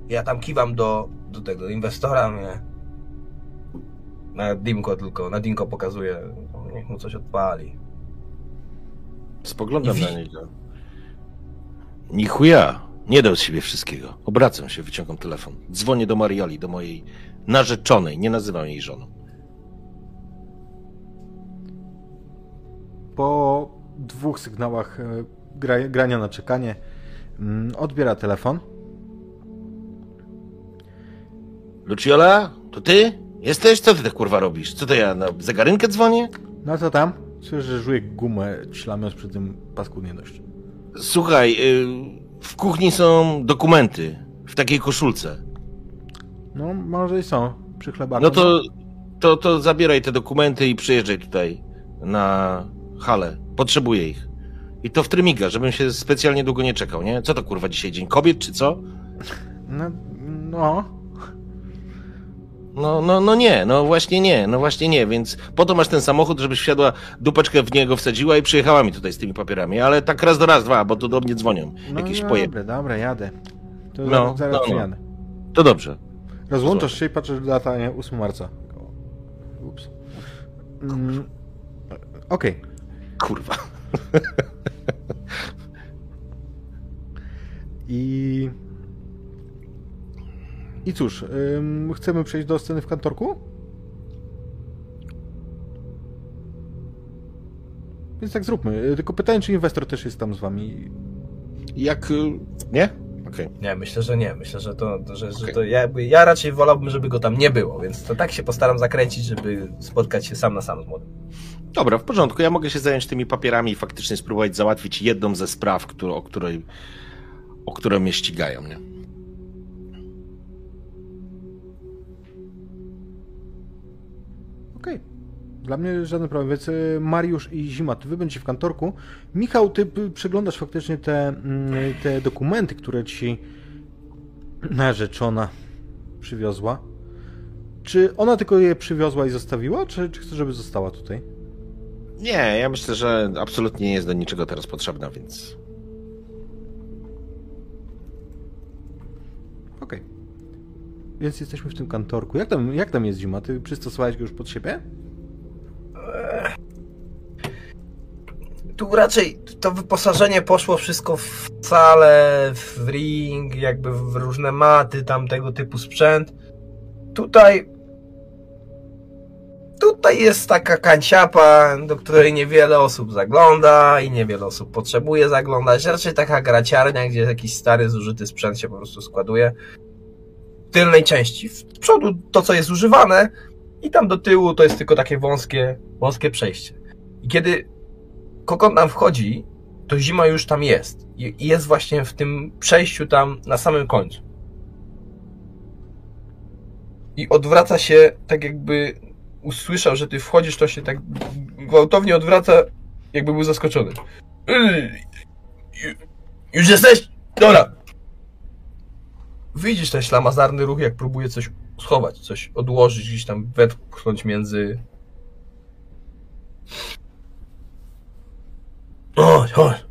Ja tam kiwam do, do tego inwestora, mnie. Na Dimko tylko, na Dinko pokazuje. Niech mu coś odpali. Spoglądam I na niego. Ni chuja, nie dał z siebie wszystkiego. Obracam się, wyciągam telefon. Dzwonię do Marioli, do mojej narzeczonej. Nie nazywam jej żoną. Po dwóch sygnałach e, gra, grania na czekanie mm, odbiera telefon. Luciola, to ty? Jesteś? Co ty tak kurwa robisz? Co to ja na zegarynkę dzwonię? No co tam? Słyszę, że żuje gumę, ślamiąc przy tym paskudnie dość. Słuchaj, y, w kuchni są dokumenty. W takiej koszulce. No, może i są. Przy chlebaku. No to, to, to zabieraj te dokumenty i przyjeżdżaj tutaj na halę. Potrzebuję ich. I to w trymiga, żebym się specjalnie długo nie czekał, nie? Co to kurwa dzisiaj, Dzień Kobiet czy co? No, no. No, no, no nie, no właśnie nie, no właśnie nie, więc po to masz ten samochód, żebyś wsiadła, dupeczkę w niego wsadziła i przyjechała mi tutaj z tymi papierami, ale tak raz do raz, dwa, bo tu do mnie dzwonią. no Jakieś dobra, poje... dobra, jadę. To No, zaraz, no, no. przyjadę. To dobrze. Rozłączasz się i patrzysz data nie, 8 marca. Ups. Mm, Okej. Kurwa. I... I cóż, ym, chcemy przejść do sceny w kantorku? więc tak zróbmy. Tylko pytanie, czy inwestor też jest tam z wami. Jak... y, Nie? Okej. Nie, myślę, że nie. Myślę, że to, że, że Okej. to ja, ja raczej wolałbym, żeby go tam nie było, więc to tak się postaram zakręcić, żeby spotkać się sam na sam z młodym. Dobra, w porządku. Ja mogę się zająć tymi papierami i faktycznie spróbować załatwić jedną ze spraw, którą, o, której, o które mnie ścigają, nie? Okej. Dla mnie żaden problem, więc y, Mariusz i Zima, ty wy będziecie w kantorku. Michał, ty przeglądasz faktycznie te, mm, te dokumenty, które ci narzeczona przywiozła. Czy ona tylko je przywiozła i zostawiła, czy, czy chce, żeby została tutaj? Nie, ja myślę, że absolutnie nie jest do niczego teraz potrzebna, więc Więc jesteśmy w tym kantorku. Jak tam, jak tam jest Zima? Ty przystosowałeś go już pod siebie? Tu raczej to wyposażenie poszło wszystko w w ring, jakby w różne maty, tam tego typu sprzęt. Tutaj. Tutaj jest taka kanciapa, do której niewiele osób zagląda i niewiele osób potrzebuje zaglądać. Raczej taka graciarnia, gdzie jakiś stary, zużyty sprzęt się po prostu składuje. Tylnej części. W przodu to, co jest używane, i tam do tyłu to jest tylko takie wąskie, wąskie przejście. I kiedy kokon tam wchodzi, to zima już tam jest. I jest właśnie w tym przejściu tam na samym końcu. I odwraca się tak jakby usłyszał, że ty wchodzisz, to się tak gwałtownie odwraca, jakby był zaskoczony. Ju- Już jesteś? Dobra. Widzisz ten ślamazarny ruch, jak próbuje coś schować, coś odłożyć, gdzieś tam wepchnąć między... Chodź, chodź.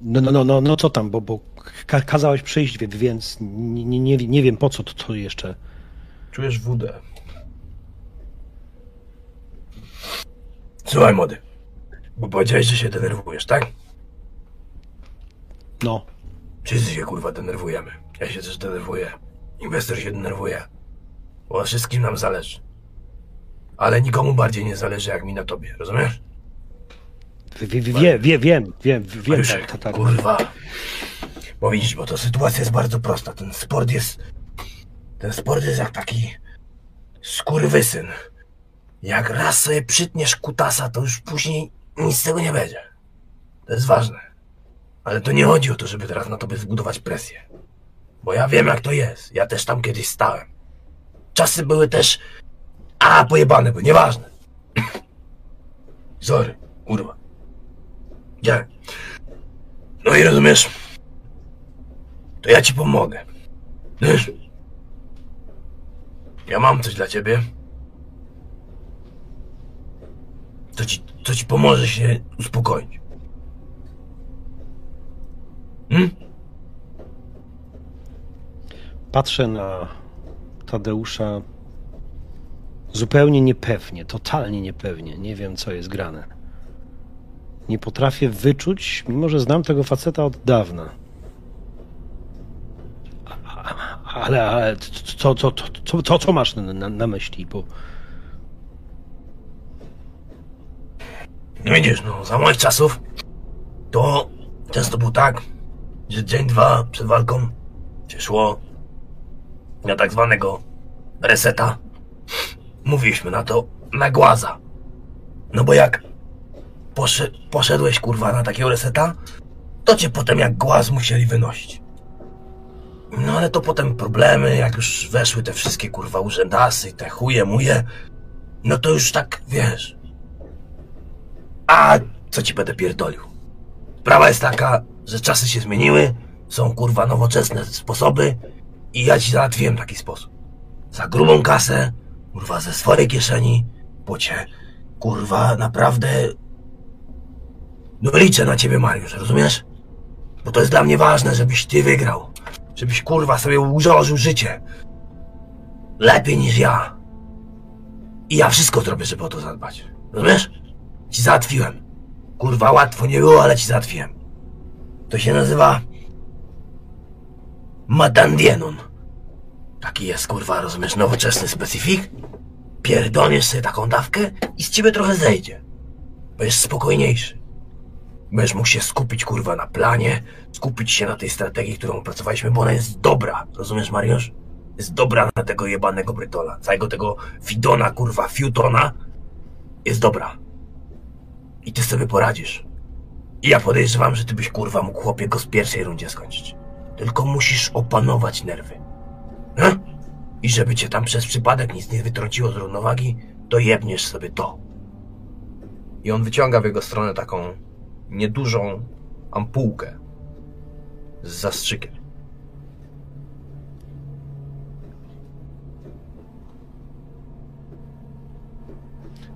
No, no, no, no, no co tam, bo, bo ka- kazałeś przyjść, więc nie, nie, nie, nie wiem po co to, to jeszcze. Czujesz wódę. Słuchaj, młody. Bo powiedziałeś, że się denerwujesz, tak? No, Wszyscy się kurwa denerwujemy. Ja się też denerwuję. Inwestor się denerwuje. Bo wszystkim nam zależy. Ale nikomu bardziej nie zależy jak mi na tobie, rozumiesz? wie, wie, wie, wie, wiem, wiem, wiem, Mariuszek, tak, tak, tak. kurwa. Bo widzisz, bo to sytuacja jest bardzo prosta. Ten sport jest... Ten sport jest jak taki... Skurwysyn. Jak raz sobie przytniesz kutasa, to już później nic z tego nie będzie. To jest ważne. Ale to nie chodzi o to, żeby teraz na tobie zbudować presję. Bo ja wiem jak to jest. Ja też tam kiedyś stałem. Czasy były też... A, pojebane były, nieważne. Sorry, kurwa. Gdzie? No i rozumiesz? To ja ci pomogę. Ja mam coś dla ciebie. Co ci, co ci pomoże się uspokoić. Hmm? Patrzę na Tadeusza zupełnie niepewnie, totalnie niepewnie. Nie wiem, co jest grane. Nie potrafię wyczuć, mimo że znam tego faceta od dawna. Ale, ale co, co, co, co, co, masz na, na, myśli? Bo widzisz, no, za moich czasów to często było tak, że dzień, dwa przed walką się szło na tak zwanego reseta. Mówiliśmy na to na głaza. No bo jak posze, poszedłeś kurwa na takiego reseta, to cię potem jak głaz musieli wynosić. No ale to potem problemy, jak już weszły te wszystkie kurwa urzędasy i te chuje muje, no to już tak, wiesz, a co ci będę pierdolił? Sprawa jest taka, że czasy się zmieniły, są kurwa nowoczesne sposoby i ja ci załatwiłem taki sposób. Za grubą kasę, kurwa ze swojej kieszeni, bo cię, kurwa, naprawdę... No liczę na ciebie, Mariusz, rozumiesz? Bo to jest dla mnie ważne, żebyś ty wygrał. Żebyś, kurwa, sobie ułożył życie. Lepiej niż ja. I ja wszystko zrobię, żeby o to zadbać. Rozumiesz? Ci załatwiłem. Kurwa, łatwo nie było, ale ci załatwiłem. To się nazywa... Madandienon. Taki jest, kurwa, rozumiesz, nowoczesny specyfik. Pierdolniesz sobie taką dawkę i z ciebie trochę zejdzie. Będziesz spokojniejszy. Będziesz mógł się skupić, kurwa, na planie, skupić się na tej strategii, którą opracowaliśmy, bo ona jest dobra. Rozumiesz, Mariusz? Jest dobra na tego jebanego Brytola. Całego tego Fidona, kurwa, Fiutona jest dobra. I ty sobie poradzisz. I ja podejrzewam, że ty byś, kurwa, mógł chłopie go z pierwszej rundzie skończyć. Tylko musisz opanować nerwy. He? I żeby cię tam przez przypadek nic nie wytrąciło z równowagi, to jebniesz sobie to. I on wyciąga w jego stronę taką niedużą ampułkę z zastrzykiem.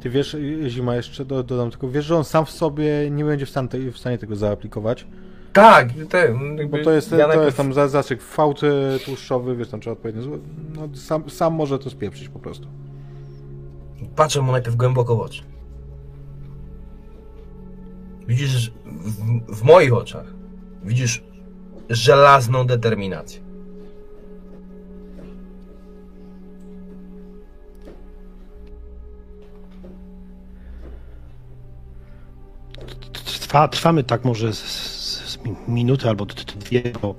Ty wiesz, Zima, jeszcze do, dodam tylko, wiesz, że on sam w sobie nie będzie w stanie, w stanie tego zaaplikować, Tak, te, bo to jest, ja to najpierw- jest tam za- zastrzyk fałty tłuszczowy, wiesz, tam trzeba odpowiednio, no sam, sam może to spieprzyć po prostu. Patrzę mu najpierw głęboko w oczy. Widzisz w, w moich oczach, widzisz żelazną determinację. Trwa, trwamy tak może z, z, z mi- minuty albo dwie, bo,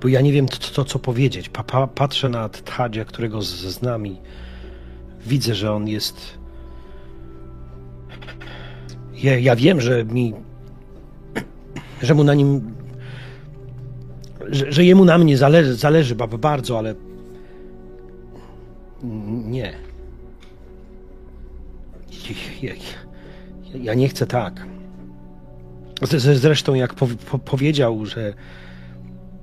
bo ja nie wiem co, co, co powiedzieć. Pa, pa, patrzę na Tadzia, którego z, znam i widzę, że on jest... Ja, ja wiem, że mi... że mu na nim... że, że jemu na mnie zależy, zależy ba- bardzo, ale... Nie. Ja, ja nie chcę tak. Zresztą, jak po, po, powiedział, że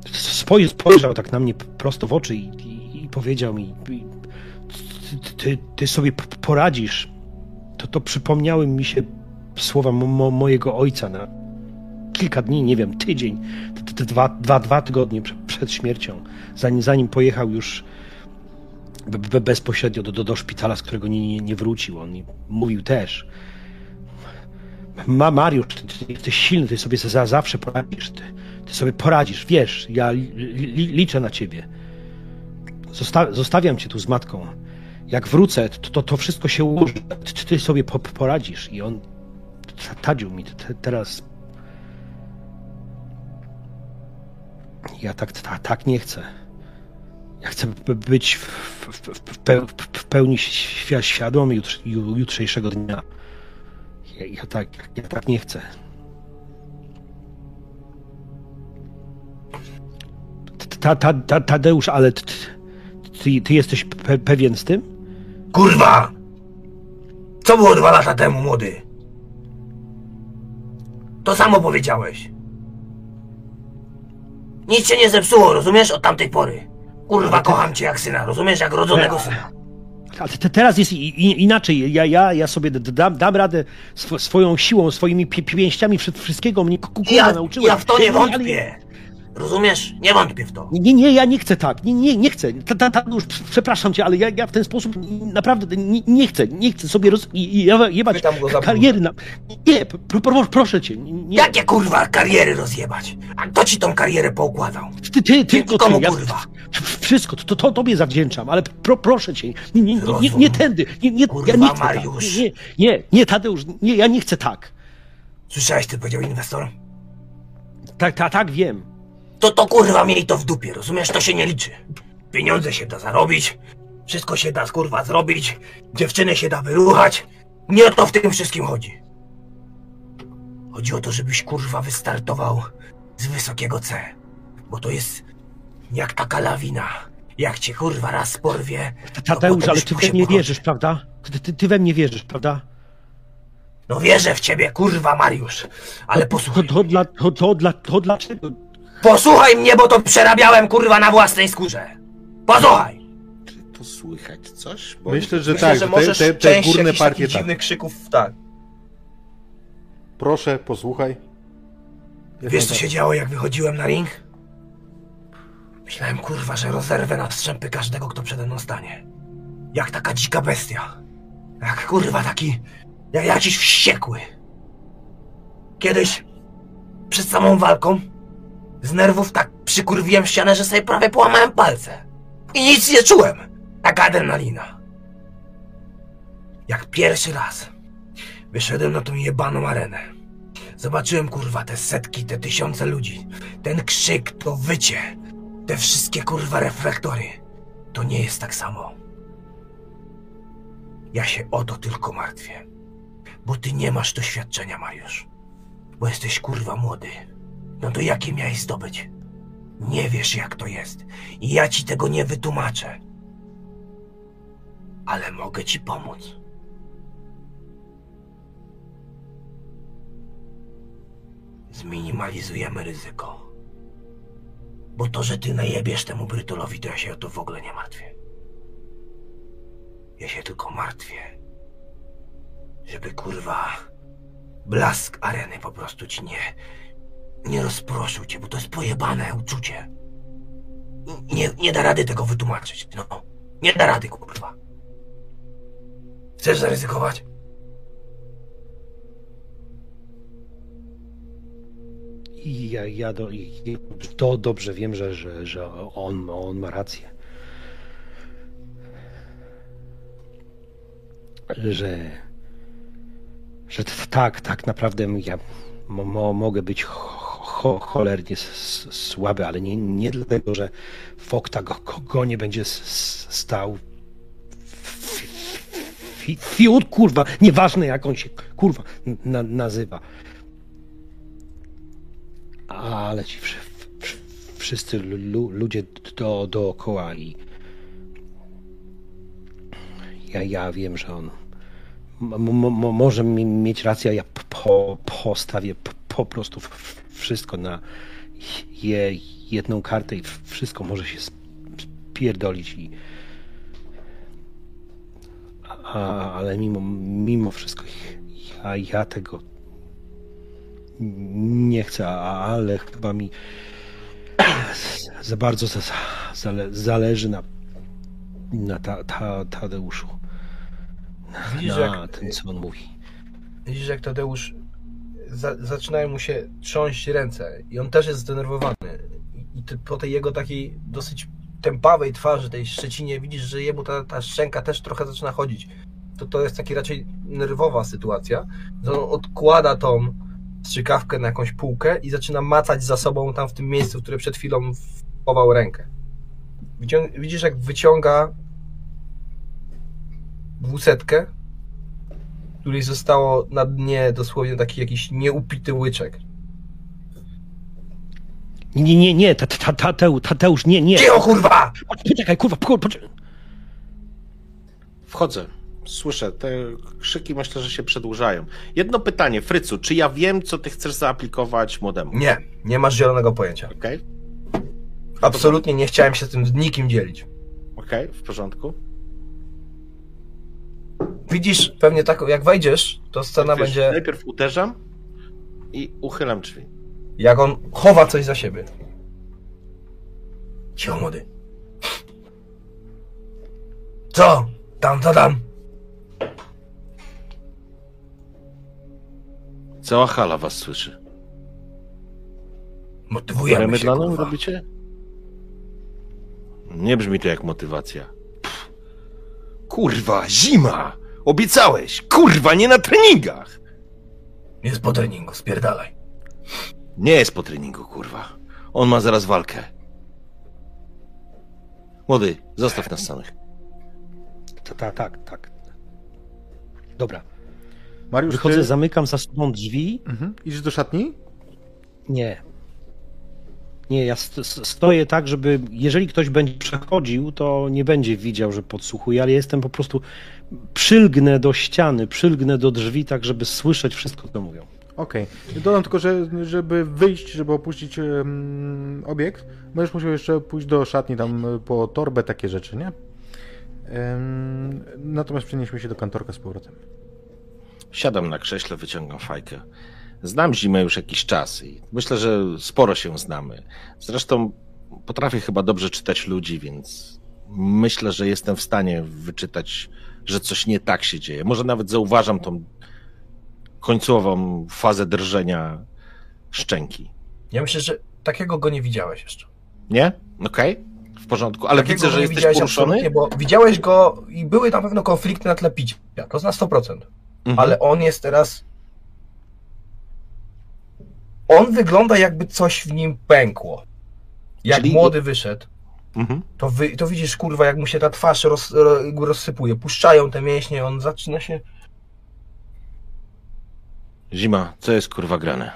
spoj- spojrzał tak na mnie prosto w oczy i, i, i powiedział mi: ty, ty, sobie poradzisz, to, to przypomniały mi się słowa mo, mo, mojego ojca na kilka dni, nie wiem, tydzień, dwa, dwa, dwa tygodnie przed, śmiercią, zanim, zanim pojechał już be, be, bezpośrednio do, do, do szpitala, z którego nie, nie, nie wrócił. On mówił też. Ma Mariusz, ty, ty jesteś silny, ty sobie za zawsze poradzisz. Ty, ty sobie poradzisz, wiesz, ja li, li, liczę na ciebie. Zosta, zostawiam cię tu z matką. Jak wrócę, to, to, to wszystko się ułoży. Ty, ty sobie po, poradzisz. I on tadził mi te, teraz. Ja tak, tak, tak nie chcę. Ja chcę być w, w, w, w, peł- w pełni świ- świadomy jutr, ju- jutrzejszego dnia. Ja, ja, tak, ja tak nie chcę. Ta, ta, ta, Tadeusz, ale t- ty, ty jesteś pe, pewien z tym? Kurwa! Co było dwa lata temu, młody? To samo powiedziałeś. Nic się nie zepsuło, rozumiesz, od tamtej pory. Kurwa, kocham cię jak syna, rozumiesz, jak rodzonego syna. Ale te, teraz jest i, i, inaczej. Ja, ja, ja sobie dam, dam radę sw, swoją siłą, swoimi pi, pięściami, wszy- wszystkiego mnie ku- kurwa Ja, nauczyłem. ja w to nie wątpię. Rozumiesz? Nie wątpię w to. Nie, nie, ja nie chcę tak. Nie, nie, nie chcę. Ta, ta, ta, już przepraszam cię, ale ja, ja w ten sposób naprawdę nie, nie chcę. Nie chcę sobie roz, jebać kariery na... Nie, pro, pro, proszę cię. Nie, Jakie kurwa kariery rozjebać? A kto ci tą karierę poukładał? Ty, ty, tylko Komu ty. Ja, kurwa? wszystko, to, to tobie zawdzięczam, ale pro, proszę cię, nie, nie, nie, nie, tędy. Nie, nie, ja Kurwa, nie chcę Mariusz. tak. Nie, nie, nie, Tadeusz, nie, ja nie chcę tak. Słyszałeś, ty powiedział inwestor? Tak, tak, tak, wiem. To to kurwa miej to w dupie, rozumiesz? To się nie liczy. Pieniądze się da zarobić, wszystko się da kurwa zrobić, dziewczynę się da wyruchać. Nie o to w tym wszystkim chodzi. Chodzi o to, żebyś kurwa wystartował z wysokiego C. Bo to jest jak taka lawina. Jak cię kurwa raz porwie. to Tadeusz, ale ty we mnie wierzysz, prawda? Ty, ty, ty we mnie wierzysz, prawda? No wierzę w ciebie, kurwa Mariusz. Ale To, posłuchaj. to, dla, to, to, dla, to dlaczego? Posłuchaj mnie, bo to przerabiałem kurwa na własnej skórze. Posłuchaj. Czy tu słychać coś? Bo Myślę, że Myślę, tak, że te, możesz te, te część górne jakichś partie takich tak. dziwnych krzyków, tak. Proszę, posłuchaj. Wiesz co się działo jak wychodziłem na ring? Myślałem kurwa, że rozerwę na strzępy każdego, kto przede mną stanie. Jak taka dzika bestia. Jak kurwa taki... Jak jakiś wściekły. Kiedyś, przed samą walką, z nerwów tak przykurwiłem ścianę, że sobie prawie połamałem palce. I nic nie czułem. Taka adrenalina. Jak pierwszy raz Wyszedłem na tą jebaną arenę. Zobaczyłem, kurwa, te setki, te tysiące ludzi. Ten krzyk, to wycie. Te wszystkie, kurwa, reflektory. To nie jest tak samo. Ja się o to tylko martwię. Bo ty nie masz doświadczenia, Mariusz. Bo jesteś, kurwa, młody. No to jakie miałeś zdobyć? Nie wiesz, jak to jest. I ja ci tego nie wytłumaczę. Ale mogę ci pomóc. Zminimalizujemy ryzyko. Bo to, że ty najebiesz temu Brytolowi, to ja się o to w ogóle nie martwię. Ja się tylko martwię, żeby kurwa blask areny po prostu ci nie, nie rozproszył cię, bo to jest pojebane uczucie. Nie, nie da rady tego wytłumaczyć, no. Nie da rady, kurwa. Chcesz zaryzykować? I ja, ja do, i, to dobrze wiem, że, że, że on, on ma rację. Że, że tak, tak naprawdę ja mo, mo, mogę być cho, cho, cholernie słaby, ale nie, nie dlatego, że Fokta go, go, nie będzie stał. Fi- Fiut, kurwa, nieważne jak on się, kurwa, na, nazywa. Ale ci wszy, wszy, wszyscy lu, ludzie do, dookoła i ja, ja wiem, że on może mi- mieć rację, ja po, postawię po prostu w- wszystko na je, jedną kartę i wszystko może się sp- spierdolić i a, ale mimo, mimo wszystko ja, ja tego nie chcę, a- ale chyba mi za bardzo za, zale, zależy na, na ta, ta, Tadeuszu. Widzisz, na jak, tym, co on mówi. widzisz, jak Tadeusz za, zaczynają mu się trząść ręce i on też jest zdenerwowany. I, ty, po tej jego takiej dosyć tępawej twarzy, tej szczecinie, widzisz, że jemu ta, ta szczęka też trochę zaczyna chodzić. To, to jest taki raczej nerwowa sytuacja, że on odkłada tą strzykawkę na jakąś półkę i zaczyna macać za sobą tam w tym miejscu, które przed chwilą wchował rękę. Widzisz, jak wyciąga dwusetkę, której zostało na dnie dosłownie taki jakiś nieupity łyczek. Nie, nie, nie, ta, ta, ta, Tadeu- Tadeusz, nie, nie. Cicho, kurwa! Poczekaj, kurwa, kurwa, poczekaj. Wchodzę. Słyszę, te krzyki myślę, że się przedłużają. Jedno pytanie, Frycu, czy ja wiem, co ty chcesz zaaplikować młodemu? Nie, nie masz zielonego pojęcia. Okej, Absolutnie nie chciałem się tym z nikim dzielić. okej, w porządku. Widzisz, pewnie tak, jak wejdziesz, to scena Wiesz, będzie, Najpierw uderzam i uchylam drzwi. jak on chowa coś za siebie. Cicho, młody. Co? Tam, co tam? Cała hala was słyszy. Motywujemy się, Remydlaną kurwa. robicie? Nie brzmi to jak motywacja. Pff. Kurwa, zima! Obiecałeś! Kurwa, nie na treningach! Jest po treningu, spierdalaj. Nie jest po treningu, kurwa. On ma zaraz walkę. Młody, zostaw nas samych. Tak, tak, tak. Dobra. Mariusz, Wychodzę, ty... zamykam za sobą drzwi. Mhm. Idziesz do szatni? Nie. Nie, ja st- st- stoję tak, żeby jeżeli ktoś będzie przechodził, to nie będzie widział, że podsłuchuję, ale jestem po prostu przylgnę do ściany, przylgnę do drzwi, tak żeby słyszeć wszystko, co mówią. Okej. Dodam tylko, że żeby wyjść, żeby opuścić em, obiekt, będziesz musiał jeszcze pójść do szatni tam e, po torbę, takie rzeczy, nie? Em, natomiast przenieśmy się do kantorka z powrotem. Siadam na krześle, wyciągam fajkę. Znam zimę już jakiś czas i myślę, że sporo się znamy. Zresztą potrafię chyba dobrze czytać ludzi, więc myślę, że jestem w stanie wyczytać, że coś nie tak się dzieje. Może nawet zauważam tą końcową fazę drżenia szczęki. Ja myślę, że takiego go nie widziałeś jeszcze. Nie? Okej, w porządku. Ale takiego widzę, że jesteś widziałeś poruszony. Bo widziałeś go i były na pewno konflikty na tle picia. To na 100%. Mhm. ale on jest teraz. On wygląda jakby coś w nim pękło. Jak Czyli- młody wyszedł, Mhm. to, wy, to widzisz, kurwa, jak mu się ta twarz roz, ro, rozsypuje. Puszczają te mięśnie, on zaczyna się. Zima, co jest kurwa grane?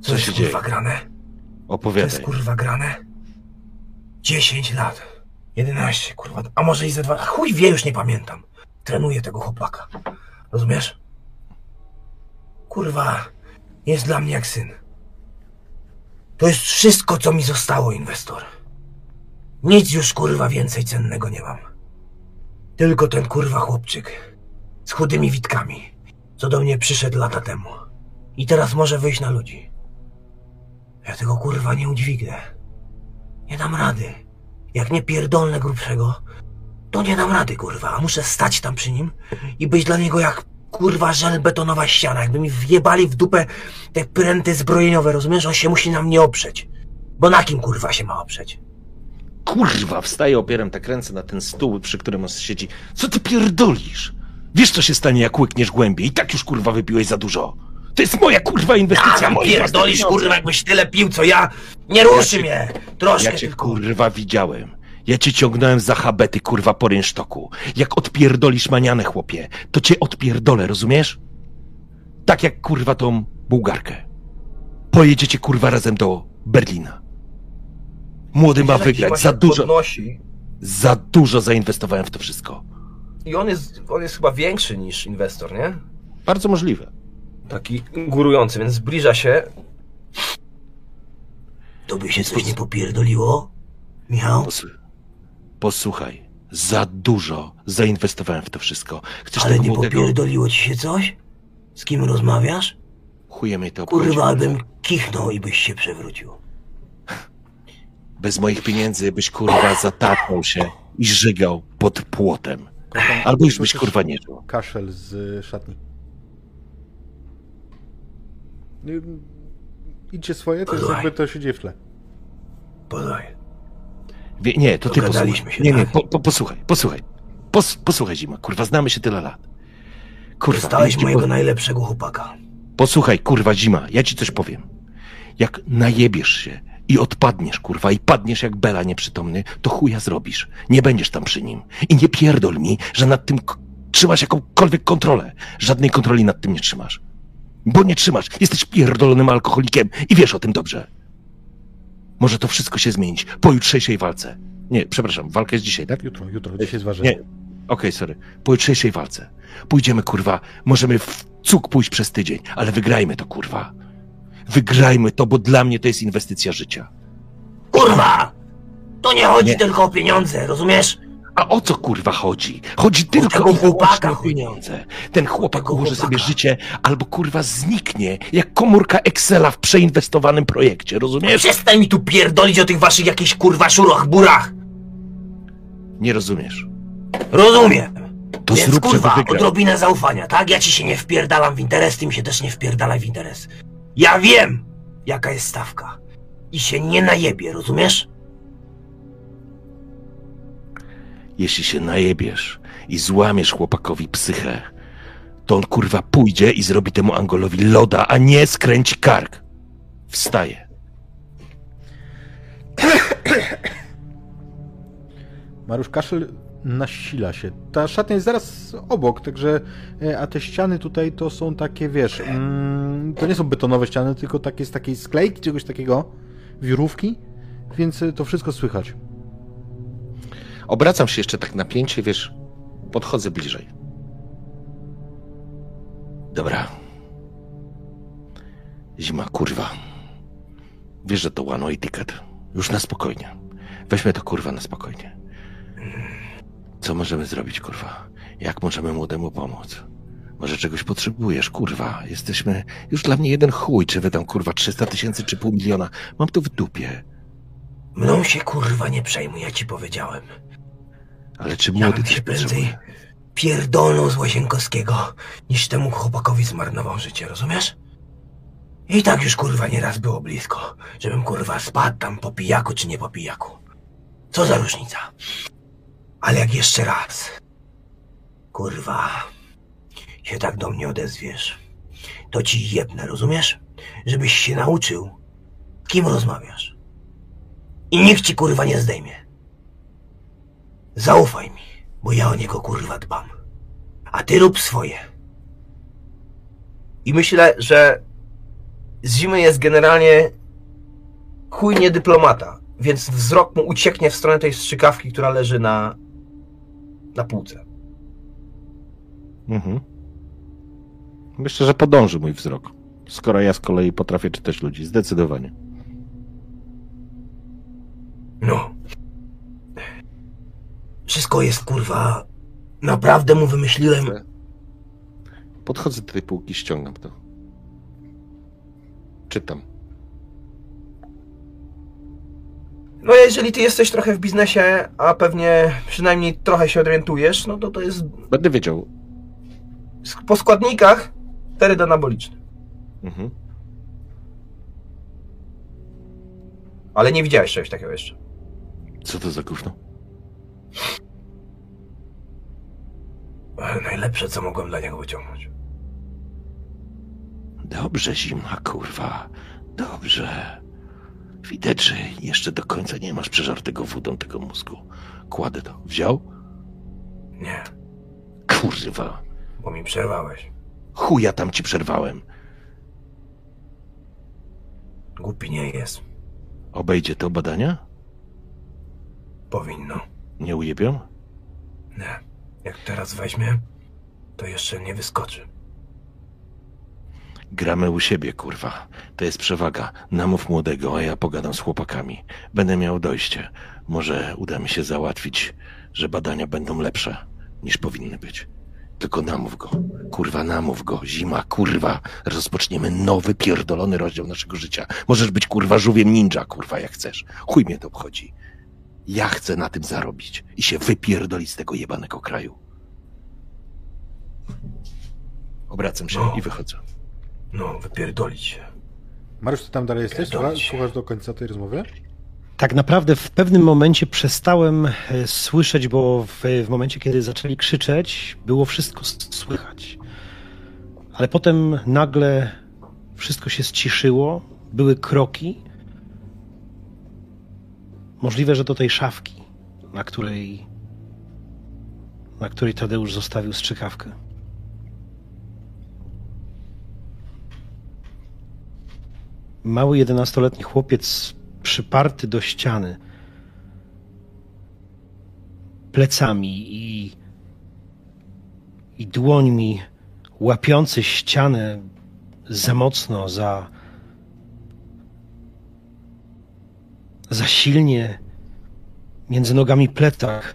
Co, Co jest się kurwa dzieje? grane? To jest Opowiadaj. kurwa grane? 10 lat. 11, kurwa. A może i ze dwa. Chuj wie, już nie pamiętam. Trenuję tego chłopaka. Rozumiesz? Kurwa, jest dla mnie jak syn. To jest wszystko, co mi zostało, inwestor. Nic już kurwa więcej cennego nie mam. Tylko ten kurwa chłopczyk z chudymi witkami, co do mnie przyszedł lata temu. I teraz może wyjść na ludzi. Ja tego kurwa nie udźwignę. Nie dam rady. Jak nie pierdolnę grubszego, to nie dam rady, kurwa. Muszę stać tam przy nim i być dla niego jak kurwa żelbetonowa ściana. Jakby mi wjebali w dupę te pręty zbrojeniowe, rozumiesz? On się musi na mnie oprzeć. Bo na kim kurwa się ma oprzeć? Kurwa, wstaję, opieram tak ręce na ten stół, przy którym on siedzi. Co ty pierdolisz? Wiesz, co się stanie, jak łykniesz głębiej. I tak już, kurwa, wypiłeś za dużo. To jest moja, kurwa, inwestycja. A, moje własne pierdolisz kurwa, jakbyś tyle pił, co ja. Nie ruszy Ja cię- mnie. Troszkę Ja cię, tylko. kurwa, widziałem. Ja cię ciągnąłem za habety, kurwa, po rynsztoku. Jak odpierdolisz manianę, chłopie, to cię odpierdolę, rozumiesz? Tak jak, kurwa, tą Bułgarkę. Pojedziecie, kurwa, razem do Berlina. Młody ma wygrać. Za dużo, Podnosi, za dużo zainwestowałem w to wszystko. I on jest, on jest chyba większy niż inwestor, nie? Bardzo możliwe. Taki górujący, więc zbliża się. To by się coś nie popierdoliło? Michał? Posł- Posłuchaj, za dużo zainwestowałem w to wszystko. Chcesz Ale tego nie młodego? popierdoliło ci się coś? Z kim rozmawiasz? Chuje mnie to Kurwa, bym kichnął i byś się przewrócił. Bez moich pieniędzy byś kurwa zataczał się i żygał pod płotem. Albo już byś kurwa nie żył. Kaszel z y, szatni. Y, Idźcie swoje, to jest jakby to się dzieje w tle. Podaj. Wie, nie, to ty posłuchaj. się, Nie, nie, tak? po, po, posłuchaj, posłuchaj. Pos, posłuchaj, Zima, kurwa, znamy się tyle lat. Kurwa, Dostałeś ja mojego najlepszego chłopaka. Posłuchaj, kurwa, Zima, ja ci coś powiem. Jak najebiesz się i odpadniesz, kurwa, i padniesz jak Bela nieprzytomny, to chuja zrobisz. Nie będziesz tam przy nim. I nie pierdol mi, że nad tym trzymasz jakąkolwiek kontrolę. Żadnej kontroli nad tym nie trzymasz. Bo nie trzymasz. Jesteś pierdolonym alkoholikiem i wiesz o tym dobrze. Może to wszystko się zmienić po jutrzejszej walce. Nie, przepraszam, walka jest dzisiaj, tak? Jutro, jutro, dzisiaj jest ważne. Nie. Okej, sorry. Po jutrzejszej walce. Pójdziemy, kurwa. Możemy w cuk pójść przez tydzień, ale wygrajmy to, kurwa. Wygrajmy to, bo dla mnie to jest inwestycja życia. Kurwa! To nie chodzi Nie. tylko o pieniądze, rozumiesz? A o co kurwa chodzi? Chodzi tylko o chłopaka pieniądze. Ten chłopak tego ułoży sobie życie albo kurwa zniknie jak komórka Excela w przeinwestowanym projekcie, rozumiesz? Przestań mi tu pierdolić o tych waszych jakichś kurwa szurach, burach! Nie rozumiesz. Rozumiem. To Więc zrób, kurwa, odrobinę zaufania, tak? Ja ci się nie wpierdalam w interes, ty mi się też nie wpierdalaj w interes. Ja wiem, jaka jest stawka. I się nie najebie, rozumiesz? Jeśli się najebiesz i złamiesz chłopakowi psychę, to on kurwa pójdzie i zrobi temu Angolowi loda, a nie skręci kark. Wstaje. *coughs* Mariusz Kaszel nasila się. Ta szatnia jest zaraz obok, także e, a te ściany tutaj to są takie, wiesz, mm, to nie są betonowe ściany, tylko takie z takiej sklejki, czegoś takiego, wiórówki, więc e, to wszystko słychać. Obracam się jeszcze tak na pięcie, wiesz, podchodzę bliżej. Dobra. Zima, kurwa. Wiesz, że to one way ticket. Już na spokojnie. Weźmy to kurwa na spokojnie. Co możemy zrobić, kurwa? Jak możemy młodemu pomóc? Może czegoś potrzebujesz, kurwa. Jesteśmy już dla mnie jeden chuj, czy wy tam kurwa 300 tysięcy czy pół miliona. Mam to w dupie. Mną się kurwa nie przejmuj, ja ci powiedziałem. Ale czy młody się prędzej pierdolnął z Łazienkowskiego, niż temu chłopakowi zmarnował życie, rozumiesz? I tak już kurwa nieraz było blisko, żebym kurwa spadł tam po pijaku czy nie po pijaku. Co za różnica? Ale jak jeszcze raz, kurwa, się tak do mnie odezwiesz, to ci jedne, rozumiesz? Żebyś się nauczył, kim rozmawiasz. I nikt ci kurwa nie zdejmie. Zaufaj mi, bo ja o niego kurwa dbam. A ty rób swoje. I myślę, że z zimy jest generalnie chujnie dyplomata, więc wzrok mu ucieknie w stronę tej strzykawki, która leży na, na półce. Mhm. Myślę, że podąży mój wzrok. Skoro ja z kolei potrafię czytać ludzi. Zdecydowanie. No. Wszystko jest kurwa. Naprawdę mu wymyśliłem. Podchodzę do tej półki, ściągam to. Czytam. No jeżeli ty jesteś trochę w biznesie, a pewnie przynajmniej trochę się orientujesz, no to to jest Będę wiedział. po składnikach steryt anaboliczny. Mhm. Ale nie widziałeś czegoś takiego jeszcze. Co to za gówno? Ale najlepsze, co mogłem dla niego wyciągnąć. Dobrze, zima, kurwa. Dobrze. Widać, że jeszcze do końca nie masz przeżartego wodą tego mózgu. Kładę to. Wziął? Nie, Kurwa. bo mi przerwałeś. Chuja tam ci przerwałem. Głupi nie jest. Obejdzie to badania? Powinno. Nie ujebią? Nie. Jak teraz weźmie, to jeszcze nie wyskoczy. Gramy u siebie, kurwa. To jest przewaga. Namów młodego, a ja pogadam z chłopakami. Będę miał dojście. Może uda mi się załatwić, że badania będą lepsze niż powinny być. Tylko namów go. Kurwa, namów go. Zima, kurwa. Rozpoczniemy nowy, pierdolony rozdział naszego życia. Możesz być, kurwa, żółwiem ninja, kurwa, jak chcesz. Chuj mnie to obchodzi. Ja chcę na tym zarobić i się wypierdolić z tego jebanego kraju. Obracam się No. i wychodzę. No, wypierdolić się. Mariusz, ty tam dalej jesteś? Słuchasz do końca tej rozmowy? Tak naprawdę w pewnym momencie przestałem e, słyszeć, bo w, w momencie, kiedy zaczęli krzyczeć, było wszystko słychać. Ale potem nagle wszystko się ściszyło, były kroki. Możliwe, że do tej szafki, na której, na której Tadeusz zostawił strzykawkę. Mały jedenastoletni chłopiec przyparty do ściany plecami i, i dłońmi łapiący ścianę za mocno, za, za silnie między nogami plecach,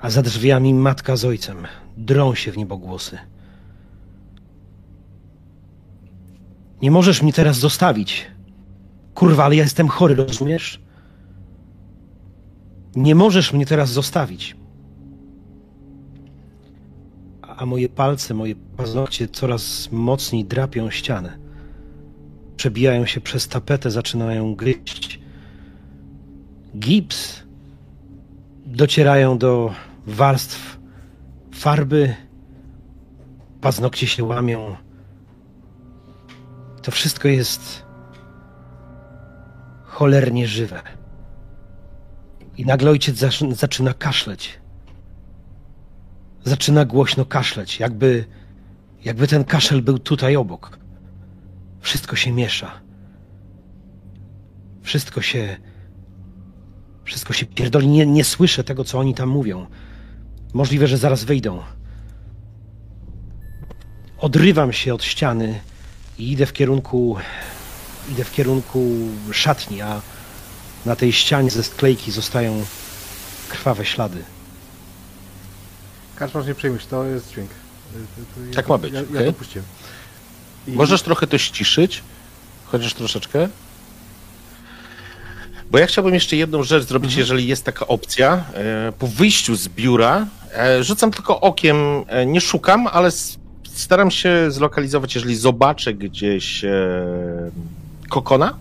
a za drzwiami matka z ojcem drą się w niebogłosy. Nie możesz mnie teraz zostawić. Kurwa, ale ja jestem chory, rozumiesz? Nie możesz mnie teraz zostawić. A moje palce, moje paznokcie coraz mocniej drapią ścianę. Przebijają się przez tapetę, zaczynają gryźć. Gips docierają do warstw farby. Paznokcie się łamią. To wszystko jest cholernie żywe. I nagle ojciec zaczy- zaczyna kaszleć. Zaczyna głośno kaszleć, jakby, jakby ten kaszel był tutaj obok. Wszystko się miesza. Wszystko się. Wszystko się pierdoli. Nie, nie słyszę tego, co oni tam mówią. Możliwe, że zaraz wyjdą. Odrywam się od ściany i idę w kierunku idę w kierunku szatni, a na tej ścianie ze sklejki zostają krwawe ślady. Kaczmarz, nie przejmuj się, to jest dźwięk. Ja Tak to- ma być, Ja, ja okej? to puściłem. I- Możesz trochę to ściszyć? Chociaż troszeczkę? Bo ja chciałbym jeszcze jedną rzecz zrobić, jeżeli jest taka opcja. E, Po wyjściu z biura e, rzucam tylko okiem, e, nie szukam, ale staram się zlokalizować, jeżeli zobaczę gdzieś kokona,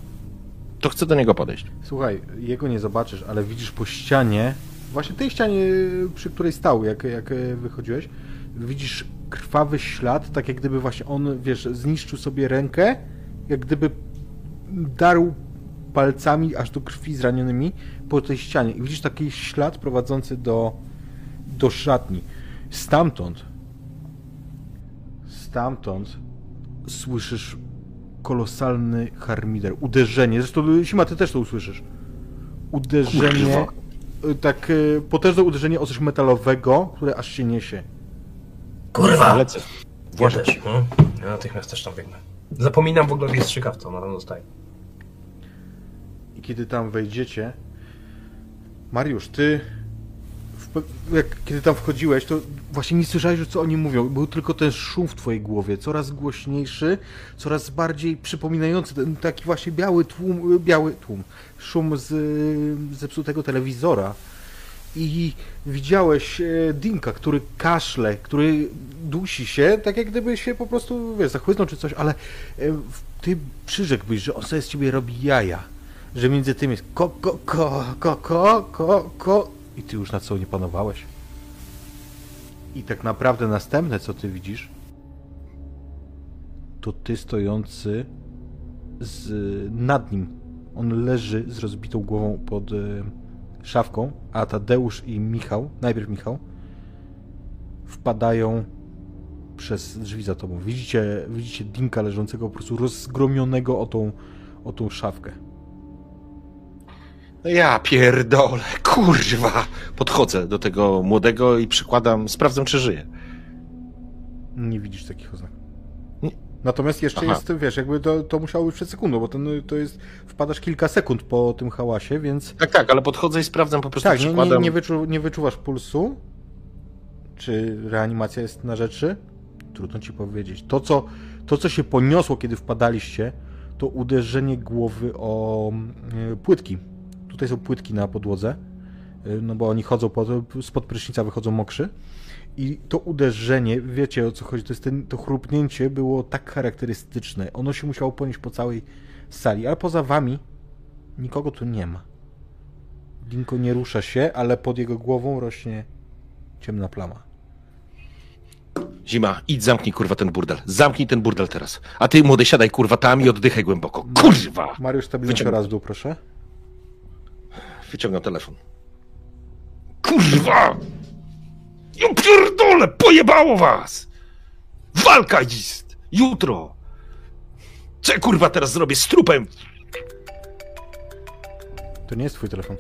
to chcę do niego podejść. Słuchaj, jego nie zobaczysz, ale widzisz po ścianie, właśnie tej ścianie, przy której stał, jak, jak wychodziłeś, widzisz krwawy ślad, tak jak gdyby właśnie on, wiesz, zniszczył sobie rękę, jak gdyby darł palcami aż do krwi zranionymi po tej ścianie. I widzisz taki ślad prowadzący do, do szatni. Stamtąd, stamtąd słyszysz kolosalny harmider, uderzenie. Zresztą Sima, ty też to usłyszysz. Uderzenie, y, tak y, potężne uderzenie o coś metalowego, które aż się niesie. Kurwa! Lecę. Ja też. No. Ja natychmiast też tam biegnę. Zapominam w ogóle o strzykawce, ona tam zostaje. Kiedy tam wejdziecie, Mariusz, ty, jak, kiedy tam wchodziłeś, to właśnie nie słyszałeś, co oni mówią. Był tylko ten szum w twojej głowie, coraz głośniejszy, coraz bardziej przypominający ten taki właśnie biały tłum, biały tłum, szum z zepsutego telewizora. I widziałeś e, Dinka, który kaszle, który dusi się, tak jak gdyby się po prostu, wiesz, zachłysnął czy coś, ale e, ty przyrzekłbyś, że on sobie z ciebie robi jaja. Że między tym jest ko, ko, ko, ko, ko, ko, ko i ty już nad sobą nie panowałeś. I tak naprawdę następne, co ty widzisz, to ty stojący z, nad nim. On leży z rozbitą głową pod e, szafką, a Tadeusz i Michał, najpierw Michał, wpadają przez drzwi za tobą. Widzicie, widzicie Dinka leżącego po prostu rozgromionego o tą, o tą szafkę. No ja pierdolę, kurwa! Podchodzę do tego młodego i przykładam, sprawdzam, czy żyje. Nie widzisz takich oznak. Nie. Natomiast jeszcze Aha. jest, wiesz, jakby to, to musiało być przed sekundą, bo ten, to jest, wpadasz kilka sekund po tym hałasie, więc Tak, tak, ale podchodzę i sprawdzam, po prostu tak, nie, nie, przykładam. nie, wyczu, nie wyczuwasz pulsu, czy reanimacja jest na rzeczy, trudno ci powiedzieć. To co, to, co się poniosło, kiedy wpadaliście, to uderzenie głowy o y, płytki. Tutaj są płytki na podłodze, y, no bo oni chodzą, pod, spod prysznica wychodzą mokrzy. I to uderzenie, wiecie o co chodzi, to jest ten, to chrupnięcie było tak charakterystyczne. Ono się musiało ponieść po całej sali, ale poza wami nikogo tu nie ma. Dinko nie rusza się, ale pod jego głową rośnie ciemna plama. Zima, idź zamknij kurwa ten burdel. Zamknij ten burdel teraz. A ty młody siadaj kurwa tam i oddychaj głęboko. Kurwa! Mariusz, stabilizuj się Wyciągnę. raz w dół, proszę. Wyciągam telefon. Kurwa! Ja pierdolę, pojebało was! Walka jest! Jutro! Co ja kurwa teraz zrobię z trupem? To nie jest twój telefon.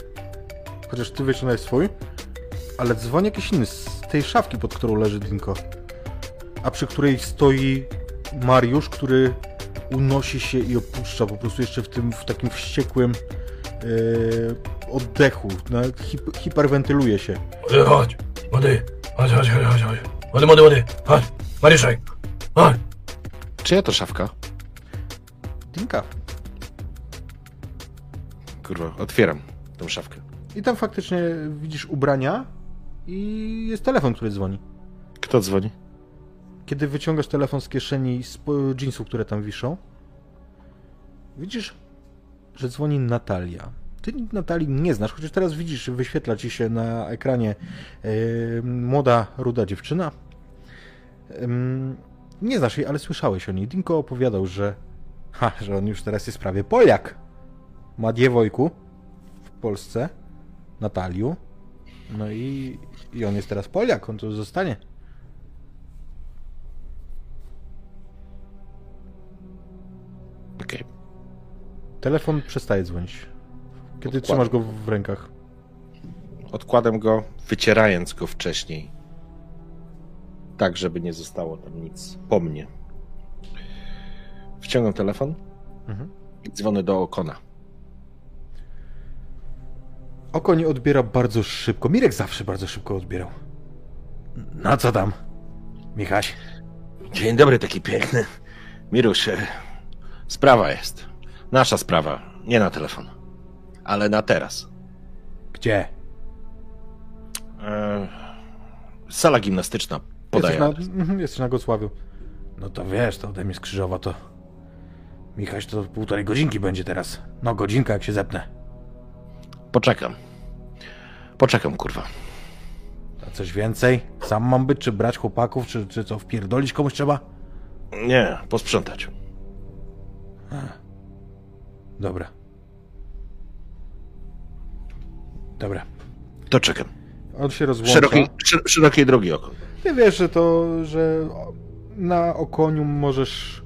Chociaż ty wyciągnąłeś swój, ale dzwoni jakiś inny z tej szafki, pod którą leży Dinko. A przy której stoi Mariusz, który unosi się i opuszcza po prostu jeszcze w tym, w takim wściekłym oddechu. No, hip, hiperwentyluje się. Młody, chodź! Młody! Chodź, chodź, chodź, chodź, chodź! Młody, młody, młody! Chodź! Mariuszek! Chodź! Czyja to szafka? Dinka. Kurwa, otwieram tą szafkę. I tam faktycznie widzisz ubrania i jest telefon, który dzwoni. Kto dzwoni? Kiedy wyciągasz telefon z kieszeni z po- jeansów, które tam wiszą, widzisz, że dzwoni Natalia. Ty Natalii nie znasz, chociaż teraz widzisz, wyświetla ci się na ekranie e, młoda, ruda dziewczyna. Em, nie znasz jej, ale słyszałeś o niej. Dinko opowiadał, że, ha, że on już teraz jest prawie Polak. Ma Diewojku w Polsce, Nataliu. No i, i on jest teraz Polak, on tu zostanie. Okej. Telefon przestaje dzwonić. Kiedy Odkładam. trzymasz go w rękach. Odkładam go, wycierając go wcześniej. Tak, żeby nie zostało tam nic po mnie. Wciągam telefon Mhm. i dzwonię do Okona. Oko nie odbiera bardzo szybko. Mirek zawsze bardzo szybko odbierał. No co tam? Michaś? Dzień dobry, taki piękny. Miruś, e, sprawa jest. Nasza sprawa, nie na telefon. Ale na teraz. Gdzie? E, sala gimnastyczna Jesteś podaje. na, adres. mhm, jesteś na Gocławiu. No to wiesz, to ode mnie skrzyżowa to... Michaś to półtorej godzinki będzie teraz. No godzinka jak się zepnę. Poczekam. Poczekam, kurwa. A coś więcej? Sam mam być, czy brać chłopaków, czy, czy co, wpierdolić komuś trzeba? Nie, posprzątać. Dobra. Dobra. To czekam. On się rozłącza. Szerokiej, szer- szerokiej drogi oko. Ty wiesz, że to, że na okoniu możesz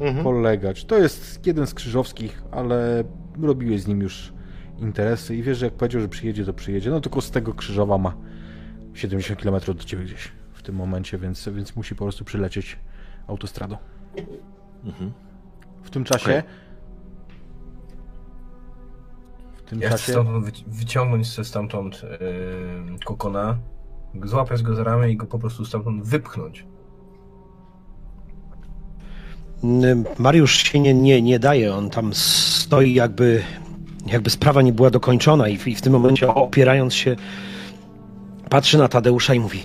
Mhm. polegać. To jest jeden z krzyżowskich, ale robiłeś z nim już interesy i wiesz, że jak powiedział, że przyjedzie, to przyjedzie. No tylko z tego krzyżowa ma 70 km do ciebie gdzieś w tym momencie, więc, więc musi po prostu przylecieć autostradą. Mhm. W tym czasie. Okej. Tym Ja chcę czasie. wyci- wyciągnąć sobie stamtąd yy, kokona, złapać go za ramię i go po prostu stamtąd wypchnąć. N- Mariusz się nie, nie, nie daje, on tam stoi jakby, jakby sprawa nie była dokończona i w, i w tym momencie opierając się patrzy na Tadeusza i mówi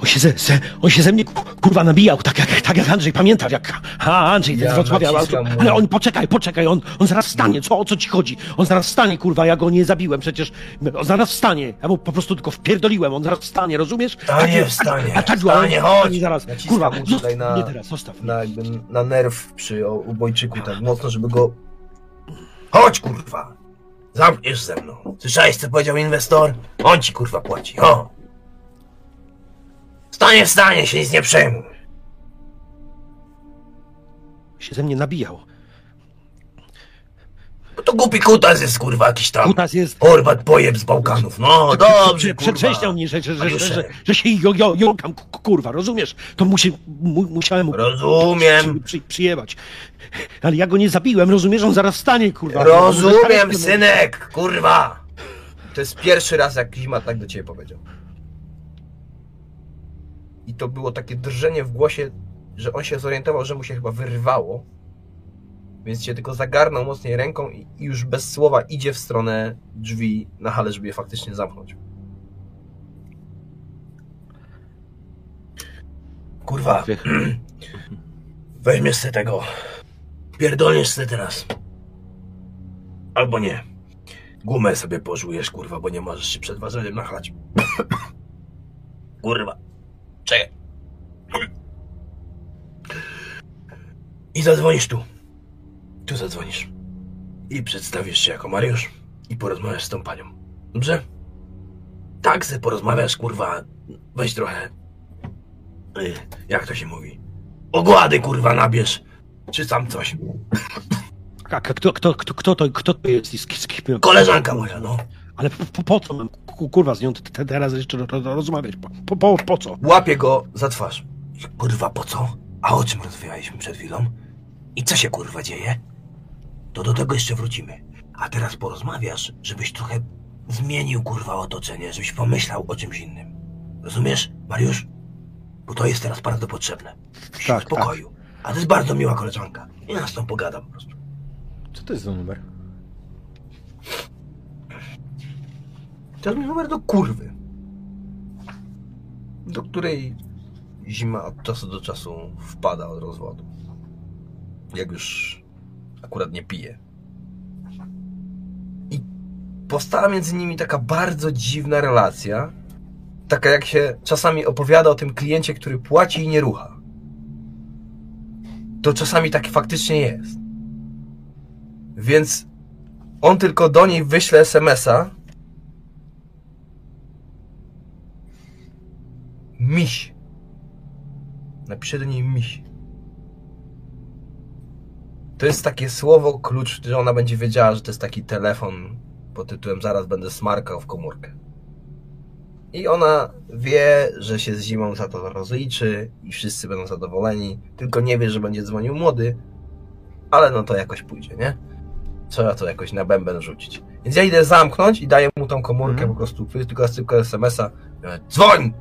on się ze, ze, on się ze mnie ku- kurwa nabijał, tak jak, tak jak Andrzej, pamiętasz jak a, Andrzej Ja rozmawiał, ale, on poczekaj, poczekaj, on, on zaraz wstanie, co, o co ci chodzi? On zaraz wstanie, kurwa, ja go nie zabiłem, przecież on zaraz wstanie, ja mu po prostu tylko wpierdoliłem, on zaraz wstanie, rozumiesz? Wstanie, a- wstanie, a tak wstanie, chodź. zaraz, Naciskam kurwa, zostaw tutaj na- mnie teraz, zostaw. Na, jakby na nerw przy o- ubojczyku tak mocno, żeby go... Chodź kurwa! Zamkniesz ze mną. Słyszałeś co powiedział inwestor? On ci kurwa płaci, o! Stanie, wstanie, się nic nie przejmuj. się ze mnie nabijał. Bo to głupi kutas jest kurwa jakiś tam. Kutas jest... Chorwat pojeb z Bałkanów. No dobrze, kurwa. Przetrześniał mnie, że, że, że, że, że, się jąkam, ku- kurwa, rozumiesz? To musi, mu, musiałem mu Rozumiem. przy, przyjebać. Ale ja go nie zabiłem, rozumiesz? On zaraz wstanie, kurwa. Rozumiem, synek, kurwa! To jest pierwszy raz, jak Zima tak do ciebie powiedział. I to było takie drżenie w głosie, że on się zorientował, że mu się chyba wyrwało. Więc cię tylko zagarnął mocniej ręką i już bez słowa idzie w stronę drzwi na halę, żeby je faktycznie zamknąć. Kurwa, *clears throat* weźmiesz sobie tego. Pierdolniesz sobie teraz. Albo nie. Gumę sobie pożujesz, kurwa, bo nie możesz się przed ważeniem nachlać. *clears throat* kurwa. Czekaj. I zadzwonisz tu. Tu zadzwonisz. I przedstawisz się jako Mariusz i porozmawiasz z tą panią. Dobrze? Tak, se porozmawiasz, kurwa. Weź trochę. y, Jak to się mówi? Ogłady, kurwa, nabierz. Czy tam coś. A kto, kto, kto, kto, to, kto to jest? Z, z, kim- Koleżanka moja, no. Ale po, po, po co mam ku- kurwa z nią te- te- teraz jeszcze ro- ro- rozmawiać? Po, po, po, po co? Łapie go za twarz. Kurwa, po co? A o czym rozmawialiśmy przed chwilą? I co się kurwa dzieje? To do tego jeszcze wrócimy. A teraz porozmawiasz, żebyś trochę zmienił kurwa otoczenie, żebyś pomyślał o czymś innym. Rozumiesz, Mariusz? Bo to jest teraz bardzo potrzebne. Tak, Tak, w spokoju. A to jest bardzo miła koleżanka. I ja z tą pogadam po prostu. Co to jest za numer? To jest numer do kurwy. Do której zima od czasu do czasu wpada od rozwodu. Jak już akurat nie pije. I powstała między nimi taka bardzo dziwna relacja. Taka jak się czasami opowiada o tym kliencie, który płaci i nie rucha. To czasami tak faktycznie jest. Więc on tylko do niej wyśle SMS-a, Miś. Napiszę do niej miś. To jest takie słowo klucz, że ona będzie wiedziała, że to jest taki telefon pod tytułem Zaraz będę smarkał w komórkę. I ona wie, że się z zimą za to rozliczy i wszyscy będą zadowoleni. Tylko nie wie, że będzie dzwonił młody, ale no to jakoś pójdzie, nie? Trzeba to jakoś na bęben rzucić. Więc ja idę zamknąć i daję mu tą komórkę Mhm. po prostu, tylko tylko SMS-a. Dzwoń!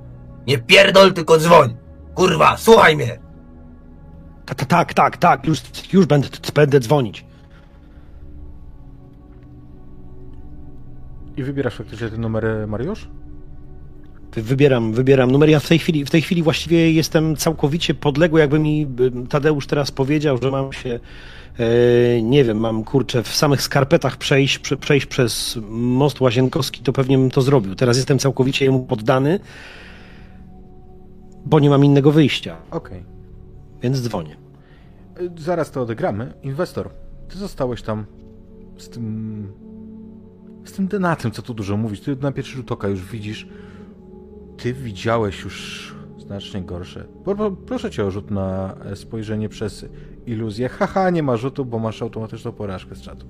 Nie pierdol, tylko dzwoń! Kurwa, słuchaj mnie! Ta- ta- Tak, tak, tak, już, już będę, będę dzwonić. I wybierasz faktycznie ten numer, Mariusz? Wy- Wybieram, wybieram numer. Ja w tej chwili, w tej chwili właściwie jestem całkowicie podległy, jakby mi Tadeusz teraz powiedział, że mam się, e, nie wiem, mam kurczę w samych skarpetach przejść, prze, przejść przez most Łazienkowski, to pewnie bym to zrobił. Teraz jestem całkowicie jemu poddany. Bo nie mam innego wyjścia, Okej. więc dzwonię. Y, Zaraz to odegramy. Inwestor, ty zostałeś tam z tym. z tym denatem, co tu dużo mówić. Ty na pierwszy rzut oka już widzisz. Ty widziałeś już znacznie gorsze. Pro- pro- Proszę cię o rzut na spojrzenie przez iluzję. Haha, nie ma rzutu, bo masz automatyczną porażkę z czatu.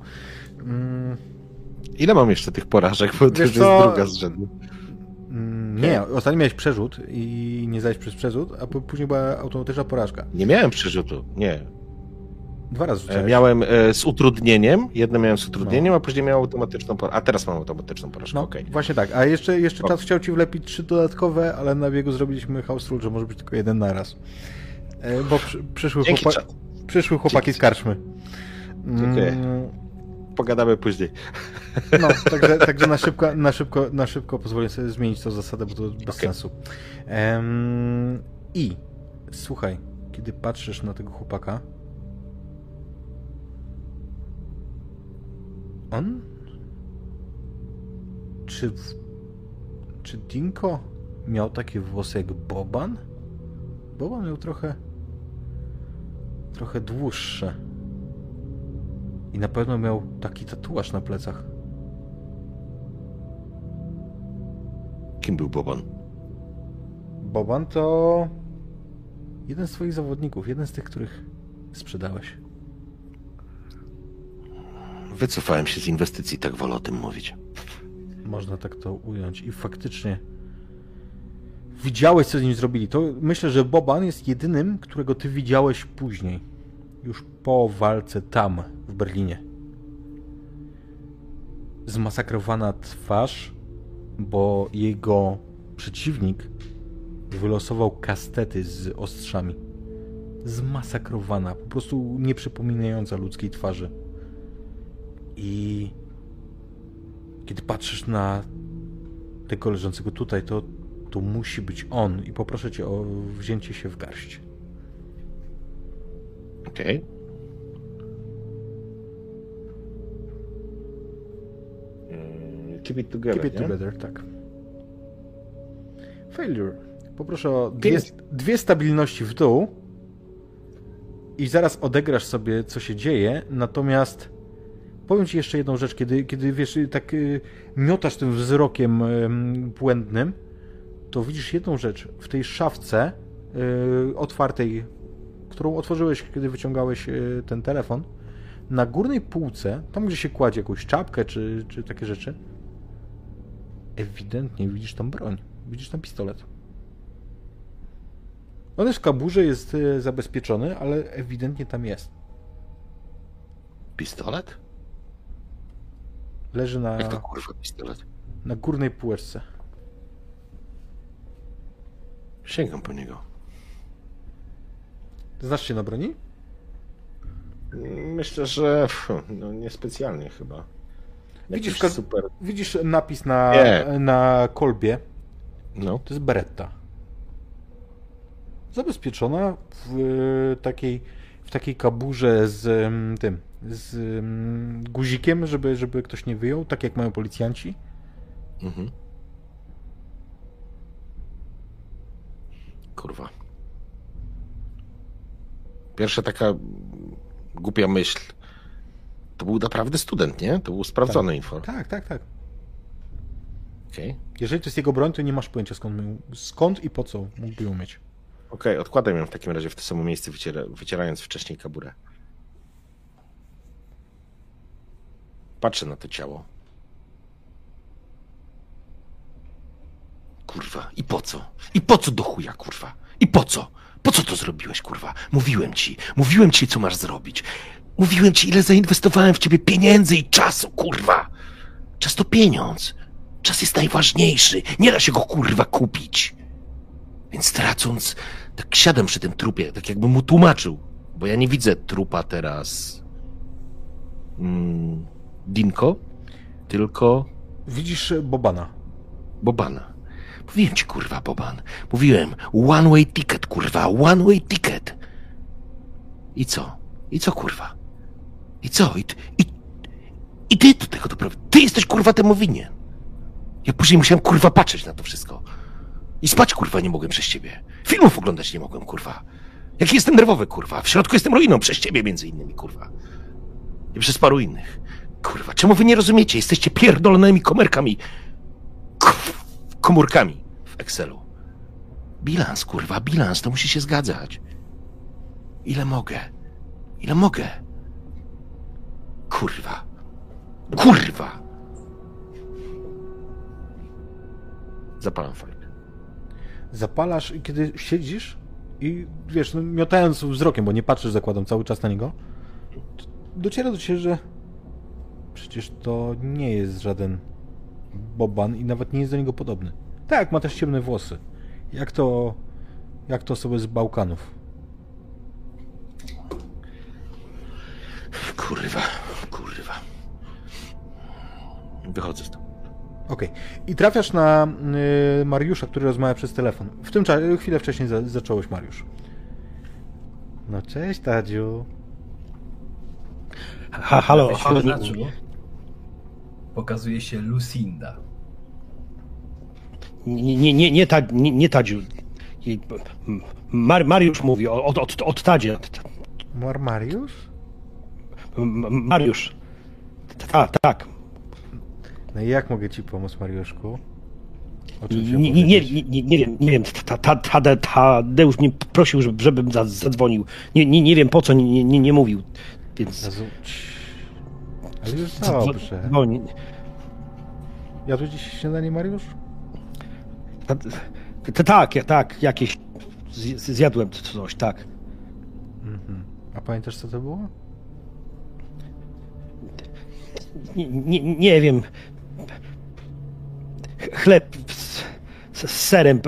Mm, Ile mam jeszcze tych porażek, bo to już jest druga z rzędu. Mm, nie, ostatnio miałeś przerzut i nie zdałeś przez przerzut, a później była automatyczna porażka. Nie miałem przerzutu, nie. Dwa razy E, rzucałeś. Miałem e, z utrudnieniem, jedno miałem z utrudnieniem, a później miałem automatyczną porażkę. A teraz mam automatyczną porażkę, No, okej. właśnie tak. A jeszcze, jeszcze czas chciał ci wlepić trzy dodatkowe, ale na biegu zrobiliśmy house rule, że może być tylko jeden naraz. E, Bo przy, przyszły, chłopa- przyszły chłopaki Dzięki, z karczmy. Dziękuję. Pogadamy później. No, *laughs* także, także na, szybko, na, szybko, na szybko pozwolę sobie zmienić tą zasadę, bo to bez Okej. sensu. Em, I słuchaj, kiedy patrzysz na tego chłopaka, on? Czy, czy Dinko miał takie włosy jak Boban? Boban miał trochę trochę dłuższe. I na pewno miał taki tatuaż na plecach. Kim był Boban? Boban to jeden z twoich zawodników, jeden z tych, których sprzedałeś. Wycofałem się z inwestycji, tak wolę o tym mówić. Można tak to ująć. I faktycznie widziałeś, co z nim zrobili. To myślę, że Boban jest jedynym, którego ty widziałeś później. Już po walce tam, w Berlinie. Zmasakrowana twarz, bo jego przeciwnik wylosował kastety z ostrzami. Zmasakrowana, po prostu nieprzypominająca ludzkiej twarzy. I kiedy patrzysz na tego leżącego tutaj, to, to musi być on. I poproszę cię o wzięcie się w garść. Okej. Mm, Keep it together, Keep it nie? together, tak. Failure. Poproszę o dwie, dwie stabilności w dół i zaraz odegrasz sobie, co się dzieje, natomiast powiem ci jeszcze jedną rzecz, kiedy, kiedy wiesz, tak y, miotasz tym wzrokiem ym, błędnym, to widzisz jedną rzecz. W tej szafce y, otwartej, którą otworzyłeś, kiedy wyciągałeś y, ten telefon, na górnej półce, tam gdzie się kładzie jakąś czapkę czy, czy takie rzeczy, ewidentnie widzisz tam broń. Widzisz tam pistolet. On jest w kaburze, jest e, zabezpieczony, ale ewidentnie tam jest. Pistolet? Leży na, Jak to kurwa pistolet? na górnej półeczce. Sięgam po niego. Znasz się na broni? Myślę, że no, niespecjalnie chyba. Widzisz, ka- super. Widzisz napis na, Nie. na kolbie. No. To jest beretta. Zabezpieczona w e, takiej, w takiej kaburze z tym, z em, guzikiem, żeby, żeby ktoś nie wyjął, tak jak mają policjanci. Mhm. Kurwa. Pierwsza taka głupia myśl. To był naprawdę student, nie? To był sprawdzony info. Tak, tak, tak. Okej. Jeżeli to jest jego broń, to nie masz pojęcia skąd, skąd i po co mógłby ją mieć. Okej, odkładam ją w takim razie w to samo miejsce, wyciera, wycierając wcześniej kaburę. Patrzę na to ciało. Kurwa, i po co? I po co do chuja, kurwa? I po co? Po co to zrobiłeś, kurwa? Mówiłem ci, mówiłem ci, co masz zrobić. Mówiłem ci, ile zainwestowałem w ciebie pieniędzy i czasu, kurwa. Czas to pieniądz. Czas jest najważniejszy. Nie da się go, kurwa, kupić. Więc tracąc, tak siadam przy tym trupie, tak jakbym mu tłumaczył, bo ja nie widzę trupa teraz. Mm, Dinko, tylko Widzisz e, Bobana. Bobana. Mówiłem ci, kurwa, Boban. Mówiłem, one way ticket, kurwa, one way ticket. I co? I co, kurwa? I co? I, i, i ty do tego doprowadziłeś. Ty jesteś, kurwa, temu winien. Ja później musiałem, kurwa, patrzeć na to wszystko. I spać, kurwa, nie mogłem przez ciebie. Filmów oglądać nie mogłem, kurwa. Jaki jestem nerwowy, kurwa. W środku jestem ruiną przez ciebie, między innymi, kurwa. I przez paru innych. Kurwa, czemu wy nie rozumiecie? Jesteście pierdolonymi komerkami. Komórkami Excelu. Bilans, kurwa, bilans, to musi się zgadzać. Ile mogę? Ile mogę? Kurwa. Kurwa! Zapalam fajkę. Zapalasz i kiedy siedzisz i wiesz, no, miotając wzrokiem, bo nie patrzysz, zakładam cały czas na niego, dociera do ciebie, że przecież to nie jest żaden Boban i nawet nie jest do niego podobny. Tak, ma też ciemne włosy. Jak to, jak to osoby z Bałkanów. Kurwa, kurwa. Wychodzę stąd. Okej. I trafiasz na y, Mariusza, który rozmawia przez telefon. W tym czasie, chwilę wcześniej za, zacząłeś, Mariusz. No cześć, Tadziu. Ha, halo, halo. Pokazuje się Lucinda. Nie, nie, nie, nie, ta, nie, nie Tadziu. Mar, Mariusz mówi o- od, od, od Tadzie. Mar Mariusz? Mariusz. Tak, tak. No i jak mogę ci pomóc, Mariuszku? Nie, nie, nie, nie, nie wiem, nie wiem. Ta, ta, ta, Tadeusz mnie prosił, żeby- żebym za- zadzwonił. Nie, nie, nie wiem po co nie, nie, nie mówił. Więc. Jezu. Ale już dobrze. Dzwoni. Jadłeś dziś śniadanie, Mariusz? Ta- ta- Tak, ja- tak, jakieś. Zjadłem coś, tak. Mhm. A pamiętasz, co to było? Nie, nie, nie wiem. Chleb z, z serem.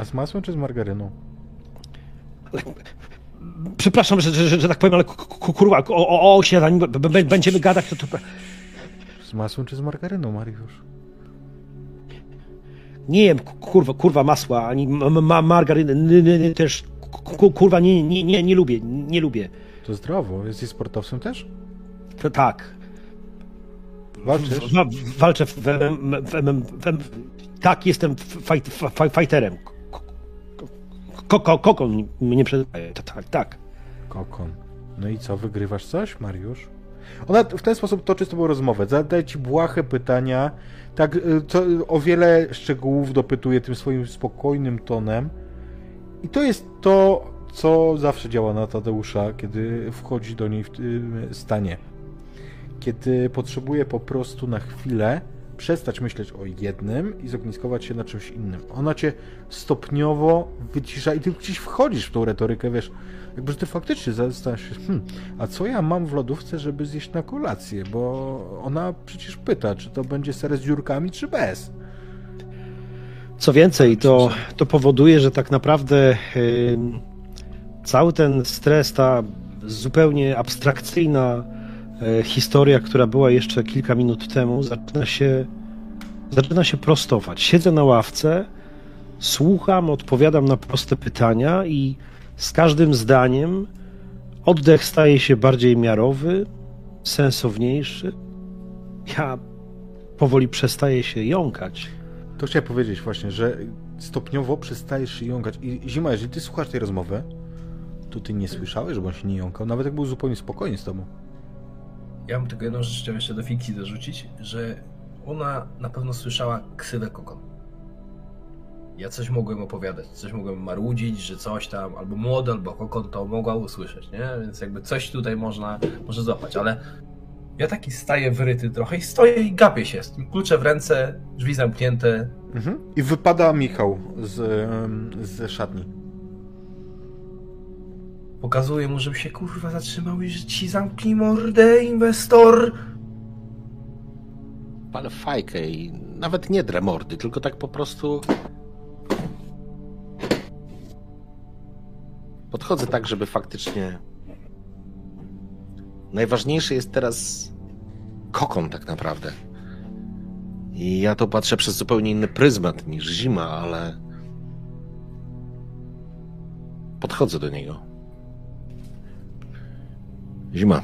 A z masłem czy z margaryną? Przepraszam, że, że, że, tak powiem, ale ku- ku- kurwa, o, o, o śniadaniu będziemy gadać, to, to Z masłem czy z margaryną, Mariusz? Nie wiem, ku- kurwa, kurwa masła, ani ma, ma, margaryny ny, ny, ny, też, ku- kurwa, nie, nie, nie, nie lubię, nie lubię. To zdrowo. Jesteś sportowcem też? To tak. Walczysz? Wa- walczę w, w, MM w, tak, jestem. Ko, ko, kokon mnie przydaje, to tak, tak. Kokon. No i co, wygrywasz coś, Mariusz? Ona w ten sposób toczy z tobą rozmowę. Zadaje ci błahe pytania, tak y, co, o wiele szczegółów dopytuje tym swoim spokojnym tonem. I to jest to, co zawsze działa na Tadeusza, kiedy wchodzi do niej w tym stanie. Kiedy potrzebuje po prostu na chwilę przestać myśleć o jednym i zogniskować się na czymś innym. Ona cię stopniowo wycisza i ty gdzieś wchodzisz w tą retorykę, wiesz, jakby że ty faktycznie zastanawiasz się, hmm, a co ja mam w lodówce, żeby zjeść na kolację, bo ona przecież pyta, czy to będzie ser z dziurkami, czy bez. Co więcej, to, to powoduje, że tak naprawdę y, cały ten stres, ta zupełnie abstrakcyjna y, historia, która była jeszcze kilka minut temu, zaczyna się, zaczyna się prostować. Siedzę na ławce, słucham, odpowiadam na proste pytania i z każdym zdaniem oddech staje się bardziej miarowy, sensowniejszy. Ja powoli przestaję się jąkać. To chciałem powiedzieć właśnie, że stopniowo przestajesz się jąkać. I Zima, jeżeli ty słuchasz tej rozmowy, to ty nie słyszałeś, żeby on się nie jąkał, nawet jak był zupełnie spokojny z tobą. Ja bym tylko jedną rzecz chciał jeszcze do fikcji dorzucić, że ona na pewno słyszała ksywę kokon. Ja coś mogłem opowiadać, coś mogłem marudzić, że coś tam, albo młody, albo kokon to mogła usłyszeć, nie? Więc jakby coś tutaj można, może złapać, ale ja taki staję wyryty trochę i stoję i gapię się z tym klucze w ręce, drzwi zamknięte. Mhm. I wypada Michał z, z szatni. Pokazuję mu, żeby się kurwa zatrzymał i że ci zamknij mordę, inwestor! Palę fajkę i nawet nie drę mordy, tylko tak po prostu... Podchodzę tak, żeby faktycznie... Najważniejszy jest teraz kokon tak naprawdę. I ja to patrzę przez zupełnie inny pryzmat niż zima, ale... Podchodzę do niego. Zima.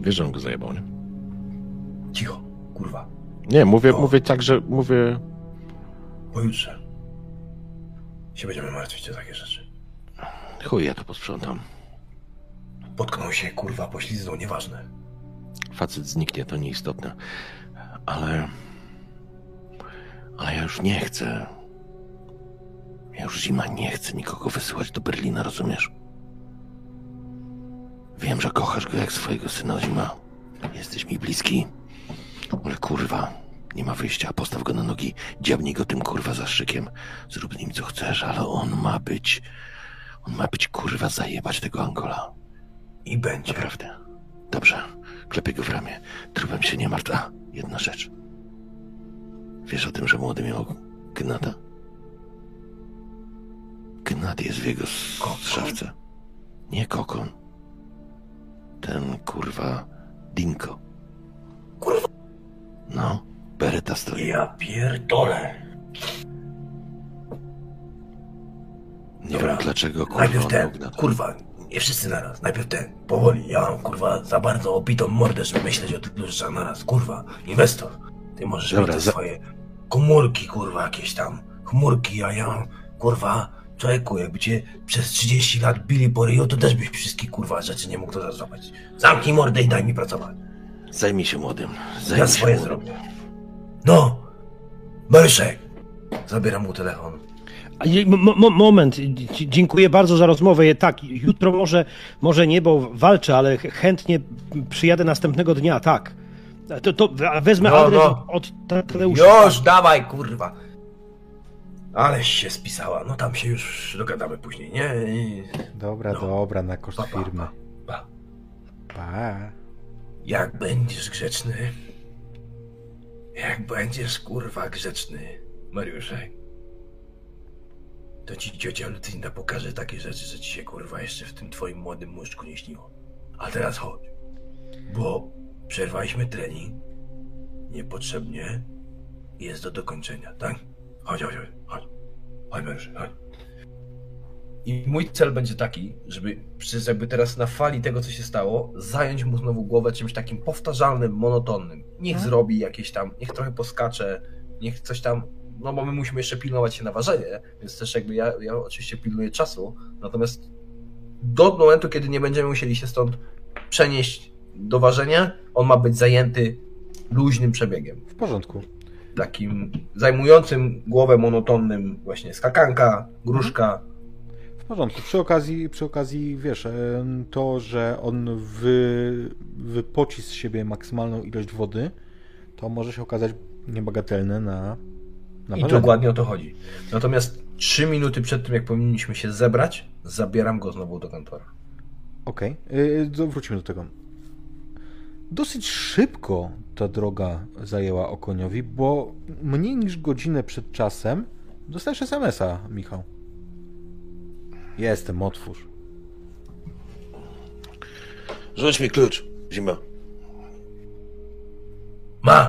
Wiesz, że on go zajebał, nie? Cicho, kurwa. Nie, mówię, O. mówię tak, że mówię Pojutrze się będziemy martwić o takie rzeczy. Chuj, ja to posprzątam. Potknął się, kurwa, poślizgnął, nieważne. Facet zniknie, to nieistotne. Ale... Ale ja już nie chcę. Ja już zima nie chcę nikogo wysyłać do Berlina, rozumiesz? Wiem, że kochasz go jak swojego syna zima. Jesteś mi bliski. Ale kurwa, nie ma wyjścia. Postaw go na nogi, dziabnij go tym kurwa zastrzykiem. Zrób z nim co chcesz, ale on ma być... On ma być kurwa zajebać tego Angola. I będzie. Naprawdę. Dobrze. Klepię go w ramię. Trupem się nie martw. A, jedna rzecz. Wiesz o tym, że młody miał gnata? Gnat jest w jego s- Kokon? szafce. Nie kokon. Ten kurwa Dinko. Kurwa. No, bereta stoi. Ja pierdolę. Nie Dobra. wiem dlaczego kurwa Najpierw ten, kurwa, nie wszyscy naraz. Najpierw ten, powoli. Ja mam, kurwa, za bardzo opitą mordę, żeby myśleć o tylu rzeczach naraz. Kurwa, inwestor. Ty możesz Dobra, mieć te za- swoje komórki, kurwa, jakieś tam chmurki, a ja mam, kurwa, człowieku, jakby cię przez 30 lat bili po ryju, to też byś wszystkich, kurwa, rzeczy nie mógł to złapać. Zamknij mordę i daj mi pracować. Zajmij się młodym. Zajmij Ja swoje młodym. zrobię. No, Maryszek. Zabieram mu telefon. Moment, dziękuję bardzo za rozmowę. Tak, jutro może, może nie, bo walczę, ale ch- chętnie przyjadę następnego dnia, tak. To, to wezmę No, adres no. od Tadeusza. Już, dawaj, kurwa. Aleś się spisała. No tam się już dogadamy później, nie? I- Dobra, No. dobra, na koszt Pa, pa, firmy. pa. Pa. Jak będziesz grzeczny, jak będziesz kurwa grzeczny, Mariuszek, to ci ciocia Lucinda pokaże takie rzeczy, że ci się kurwa jeszcze w tym twoim młodym muszczku nie śniło. A teraz chodź, bo przerwaliśmy trening niepotrzebnie jest do dokończenia, tak? Chodź, chodź, chodź, chodź, chodź chodź. I mój cel będzie taki, żeby przez jakby teraz na fali tego, co się stało, zająć mu znowu głowę czymś takim powtarzalnym, monotonnym. Niech Mhm. zrobi jakieś tam, niech trochę poskacze, niech coś tam, no bo my musimy jeszcze pilnować się na ważenie, więc też jakby ja, ja oczywiście pilnuję czasu, natomiast do momentu, kiedy nie będziemy musieli się stąd przenieść do ważenia, on ma być zajęty luźnym przebiegiem. W porządku. Takim zajmującym głowę monotonnym właśnie skakanka, gruszka, W porządku. Przy okazji, przy okazji wiesz, to, że on wy, wypoci z siebie maksymalną ilość wody, to może się okazać niebagatelne na, na I dokładnie o to chodzi. Natomiast trzy minuty przed tym, jak powinniśmy się zebrać, zabieram go znowu do kantora. Okej, okay. wrócimy do tego. Dosyć szybko ta droga zajęła Okoniowi, bo mniej niż godzinę przed czasem dostajesz SMS-a, Michał. Jestem, otwórz. Rzuć mi klucz, zima. Ma,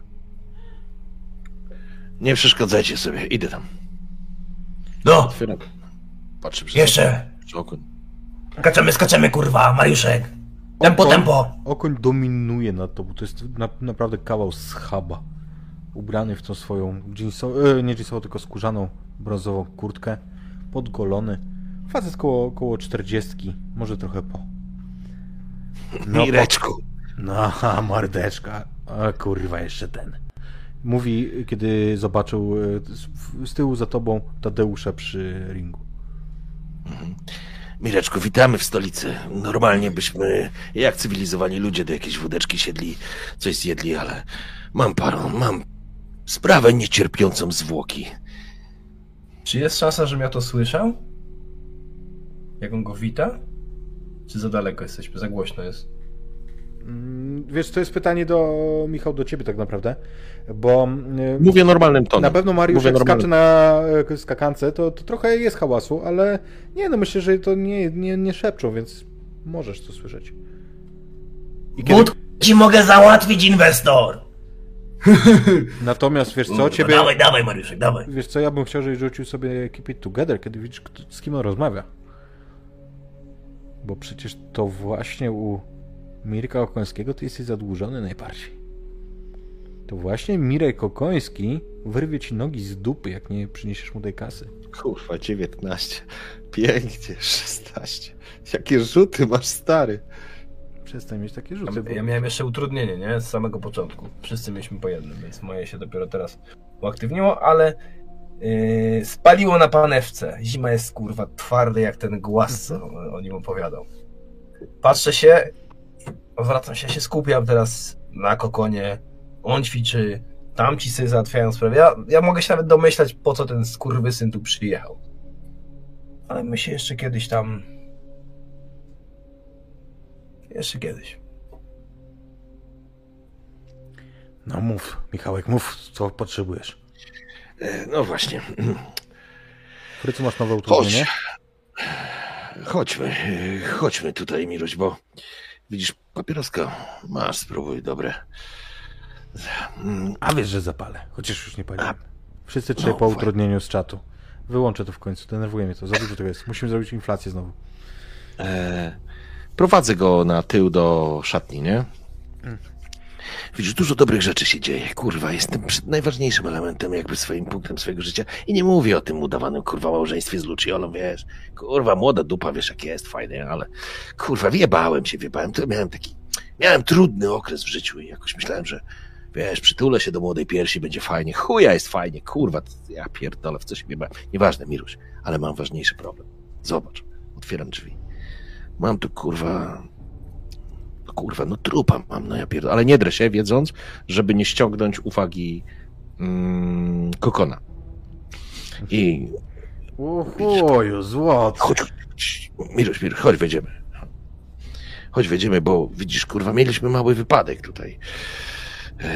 Nie przeszkadzajcie sobie, idę tam. no, Otwieram. Patrzę przez jeszcze, okno. skaczemy, skaczemy kurwa, Mariuszek, tempo, Okoń- tempo. Okoń dominuje nad tobą. To jest na, naprawdę kawał schaba. Ubrany w tą swoją jeansową, e, nie jeansową, tylko skórzaną brązową kurtkę. Podgolony. Facet koło, koło 40, może trochę po. No, Mireczku. No, a mordeczka. A kurwa, jeszcze ten. Mówi, kiedy zobaczył e, z, z tyłu za tobą Tadeusza przy ringu. Mireczku, witamy w stolicy. Normalnie byśmy, jak cywilizowani ludzie, do jakiejś wódeczki siedli, coś zjedli, ale mam parą, mam sprawę niecierpiącą zwłoki. Czy jest szansa, żebym ja to słyszał? Jak on go wita? Czy za daleko jesteśmy? Za głośno jest. Mm, Wiesz, to jest pytanie do Michał, do ciebie tak naprawdę, bo e, Mówię normalnym tonem. na pewno Mariusz Mówię jak skacze na e, skakance, to, to trochę jest hałasu, ale nie, no myślę, że to nie, nie, nie szepczą, więc możesz to słyszeć. I kiedy, But ci mogę załatwić, inwestor. *laughs* natomiast wiesz co, Kurwa, ciebie, Dawaj, dawaj, Mariuszek, dawaj. wiesz co, ja bym chciał, żebyś rzucił sobie Keep It Together, kiedy widzisz, z kim on rozmawia. Bo przecież to właśnie u Mirka Okońskiego ty jesteś zadłużony najbardziej. To właśnie Mirek Okoński Wyrwie ci nogi z dupy, jak nie przyniesiesz mu tej kasy. Kurwa, 19. Pięknie, 16. Jakie rzuty masz, stary. Przestań mieć takie rzuty. Bo... Ja miałem jeszcze utrudnienie, nie? Z samego początku. Wszyscy mieliśmy po jednym, więc moje się dopiero teraz uaktywniło, ale yy, spaliło na panewce. Zima jest kurwa twardy jak ten głaz, co o nim opowiadał. Patrzę się, odwracam się, się skupiam teraz na kokonie. On ćwiczy, tamci sobie załatwiają sprawę. Ja, ja mogę się nawet domyślać, po co ten skurwysyn tu przyjechał. Ale my się jeszcze kiedyś tam... Jeszcze kiedyś. No mów, Michałek, mów, co potrzebujesz. E, No właśnie. Frycu, masz nowe utrudnienie? Chodźmy, e, chodźmy tutaj, Miruś, bo widzisz, papieroska masz, spróbuj, dobre. Mm, A wiesz, że zapalę, chociaż już nie paliłem. Wszyscy trzej No, po utrudnieniu z czatu. Wyłączę to w końcu, denerwuje mnie to, za dużo tego jest. Musimy zrobić inflację znowu. E, prowadzę go na tył do szatni, nie? Widzisz, dużo dobrych rzeczy się dzieje. Kurwa, jestem przed najważniejszym elementem, jakby swoim punktem swojego życia. I nie mówię o tym udawanym, kurwa, małżeństwie z Luciolą, wiesz. Kurwa, młoda dupa, wiesz, jak jest, fajnie, ale kurwa, wjebałem się, wjebałem. To miałem taki, miałem trudny okres w życiu i jakoś myślałem, że wiesz, przytulę się do młodej piersi, będzie fajnie. Chuja jest fajnie, kurwa, ja pierdolę, w co się wjebałem. Nieważne, Miruś, ale mam ważniejszy problem. Zobacz, otwieram drzwi. Mam tu, kurwa, kurwa, no trupa mam, no ja pierdolę. Ale nie drę się, wiedząc, żeby nie ściągnąć uwagi mm, kokona. I Uchuju, złot. chodź, chodź, Miruś, Miruś, chodź, wejdziemy. Chodź, wejdziemy, bo widzisz, kurwa, mieliśmy mały wypadek tutaj. Eee,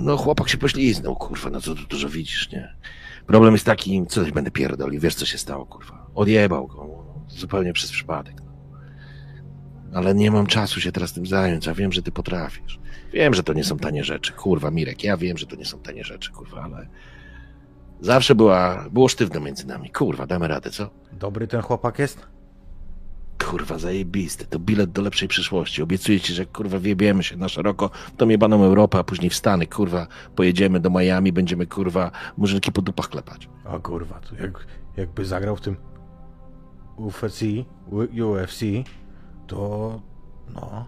No, chłopak się pośliznął, kurwa, no co tu dużo widzisz, nie? Problem jest taki, co też będę pierdolił, wiesz, co się stało, kurwa. Odjebał go, zupełnie przez przypadek. Ale nie mam czasu się teraz tym zająć, a wiem, że ty potrafisz. Wiem, że to nie są tanie rzeczy, kurwa, Mirek, ja wiem, że to nie są tanie rzeczy, kurwa, ale zawsze była, było sztywno między nami, kurwa, damy radę, co? Dobry ten chłopak jest? Kurwa, zajebisty. To bilet do lepszej przyszłości. Obiecuję ci, że kurwa wiebiemy się na szeroko w tą jebaną Europę, a później w Stany, kurwa, pojedziemy do Miami, będziemy kurwa murzynki po dupach klepać. O kurwa, to jak, jakby zagrał w tym UFC, UFC, to no,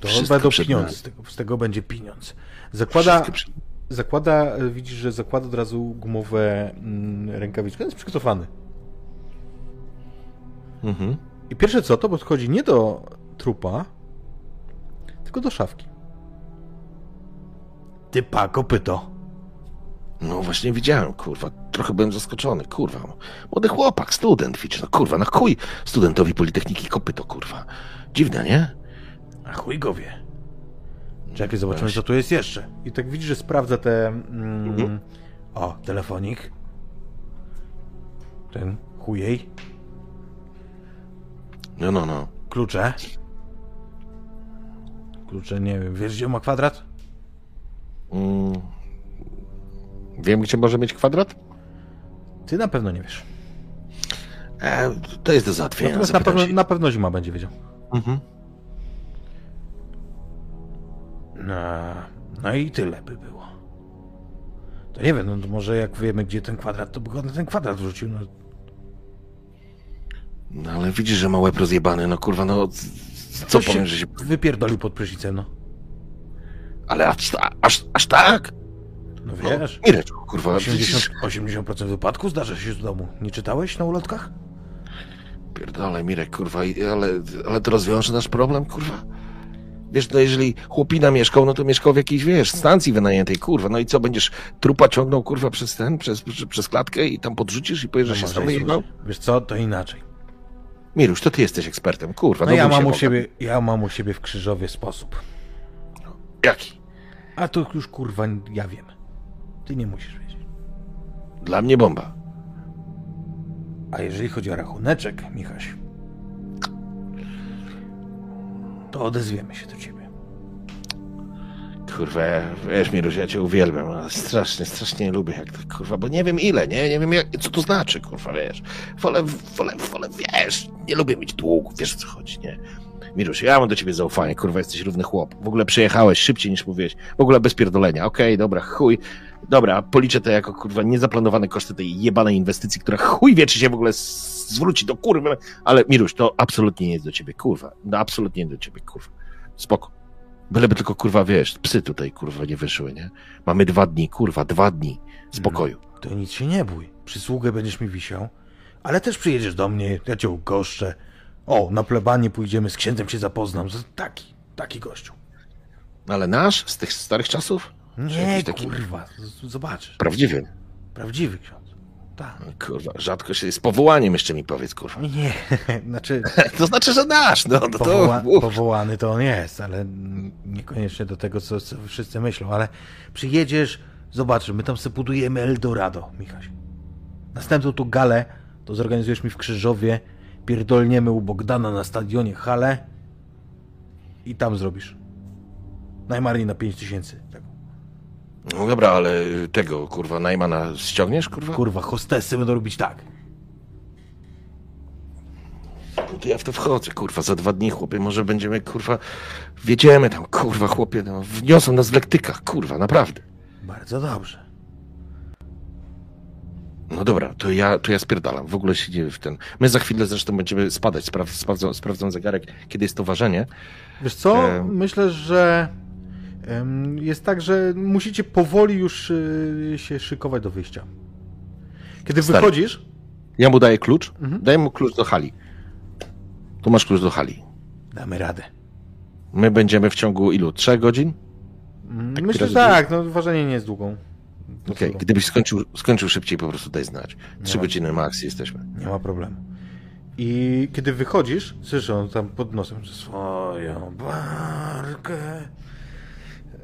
to Wszystko będą pieniądze, z tego, z tego będzie pieniądz. Zakłada, przy- zakłada, e, widzisz, że zakłada od razu gumowe mm, rękawiczki, on jest przygotowany. Mhm. I pierwsze co, to podchodzi nie do trupa, tylko do szafki. Typa, kopyto. No właśnie widziałem, kurwa. Trochę byłem zaskoczony, kurwa. Młody chłopak, student, widzisz, no kurwa, na chuj studentowi Politechniki kopyto, kurwa. Dziwne, nie? A chuj go wie. Czekaj, zobaczymy co tu jest jeszcze. I tak widzisz, że sprawdza te... Mm, Mhm. O, telefonik. Ten chujej. No, no, no. Klucze. Klucze, nie wiem. Wiesz, gdzie ma kwadrat? Mm. Wiem, gdzie może mieć kwadrat? Ty na pewno nie wiesz. E, to jest do załatwienia. Natomiast na pewno, się. na pewno zima będzie wiedział. Mhm. No, no i tyle by było. To nie wiem, no to może jak wiemy, gdzie ten kwadrat, to by go na ten kwadrat wrzucił. No, No ale widzisz, że ma łeb rozjebany, no kurwa, no co powiem, że się... Wypierdolił pod prysznicem, no. Ale aż, aż, aż tak? No No, wiesz. Mireczku, kurwa, 80, przecież... 80% wypadków zdarza się w domu. Nie czytałeś na ulotkach? Pierdolę, Mirek, kurwa, ale, ale to rozwiąże nasz problem, kurwa? Wiesz, no jeżeli chłopina mieszkał, no to mieszkał w jakiejś, wiesz, stacji wynajętej, kurwa, no i co, będziesz trupa ciągnął, kurwa, przez ten, przez, przez, klatkę i tam podrzucisz i powiesz, że się i wyjebał? słusznie. Wiesz co, to inaczej. Miruś, to ty jesteś ekspertem, kurwa, No ja się mam, u siebie, ja mam u siebie w Krzyżowie sposób. Jaki? A to już kurwa ja wiem. Ty nie musisz wiedzieć. Dla mnie bomba. A jeżeli chodzi o rachuneczek, Michaś, to odezwiemy się do ciebie. Kurwa, ja- wiesz, Miruś, ja cię uwielbiam, ale strasznie, strasznie nie lubię, jak to, kurwa, bo nie wiem ile, nie? Nie wiem, jak, co to znaczy, kurwa, wiesz. Wolę, wolę, wolę, wiesz, nie lubię mieć długów, wiesz o co chodzi, nie? Mirusz, ja mam do ciebie zaufanie, kurwa, jesteś równy chłop. W ogóle przyjechałeś szybciej niż mówiłeś. W ogóle bez pierdolenia. Okej, dobra, chuj. Dobra, policzę to jako, kurwa, niezaplanowane koszty tej jebanej inwestycji, która chuj wie, czy się w ogóle zwróci do kurwy. Ale Mirusz, to absolutnie nie jest do ciebie, kurwa. No absolutnie nie do ciebie, kurwa. Spoko. Byleby tylko, kurwa, wiesz, psy tutaj, kurwa, nie wyszły, nie? Mamy dwa dni, kurwa, dwa dni spokoju. To nic się nie bój. Przysługę będziesz mi wisiał. Ale też przyjedziesz do mnie, ja cię ugoszczę. O, na plebanie pójdziemy, z księdzem się zapoznam. Taki, taki gościu. Ale nasz, z tych starych czasów? Nie, taki kurwa, zobaczysz. Prawdziwy. Prawdziwy ksiądz. Tak. Kurwa, rzadko się z powołaniem jeszcze mi powiedz, kurwa. Nie, *laughs* znaczy *laughs* To znaczy, że nasz, no, no to... powoła, mów. powołany to on jest, ale niekoniecznie do tego, co, co wszyscy myślą. Ale przyjedziesz, zobaczysz, my tam sobie budujemy Eldorado, Michaś. Następną tu galę to zorganizujesz mi w Krzyżowie, pierdolniemy u Bogdana na stadionie halę i tam zrobisz. Najmarniej na 5 tysięcy. No dobra, ale tego, kurwa, Najmana ściągniesz, kurwa? Kurwa, hostessy będą robić tak. No to ja w to wchodzę, kurwa, za dwa dni, chłopie, może będziemy, kurwa, wiedziemy tam, kurwa, chłopie, no, wniosą nas w lektykach, kurwa, naprawdę. Bardzo dobrze. No dobra, to ja, to ja spierdalam, w ogóle się dzieje w ten... My za chwilę zresztą będziemy spadać, spraw, sprawdzą, sprawdzą zegarek, kiedy jest to ważenie. Wiesz co? Em. Myślę, że jest tak, że musicie powoli już y, się szykować do wyjścia. Kiedy Stary. wychodzisz, Ja mu daję klucz, Mhm. daję mu klucz do hali. Tu masz klucz do hali. damy radę. My będziemy w ciągu ilu? Trzech godzin? Mm, Tak, Myślę, że tak, no ważenie nie jest długą. Okej, Docelowo. gdybyś skończył, skończył szybciej, po prostu daj znać. Trzy godziny max jesteśmy. Nie ma problemu. I kiedy wychodzisz, słyszę on tam pod nosem, swoją barkę.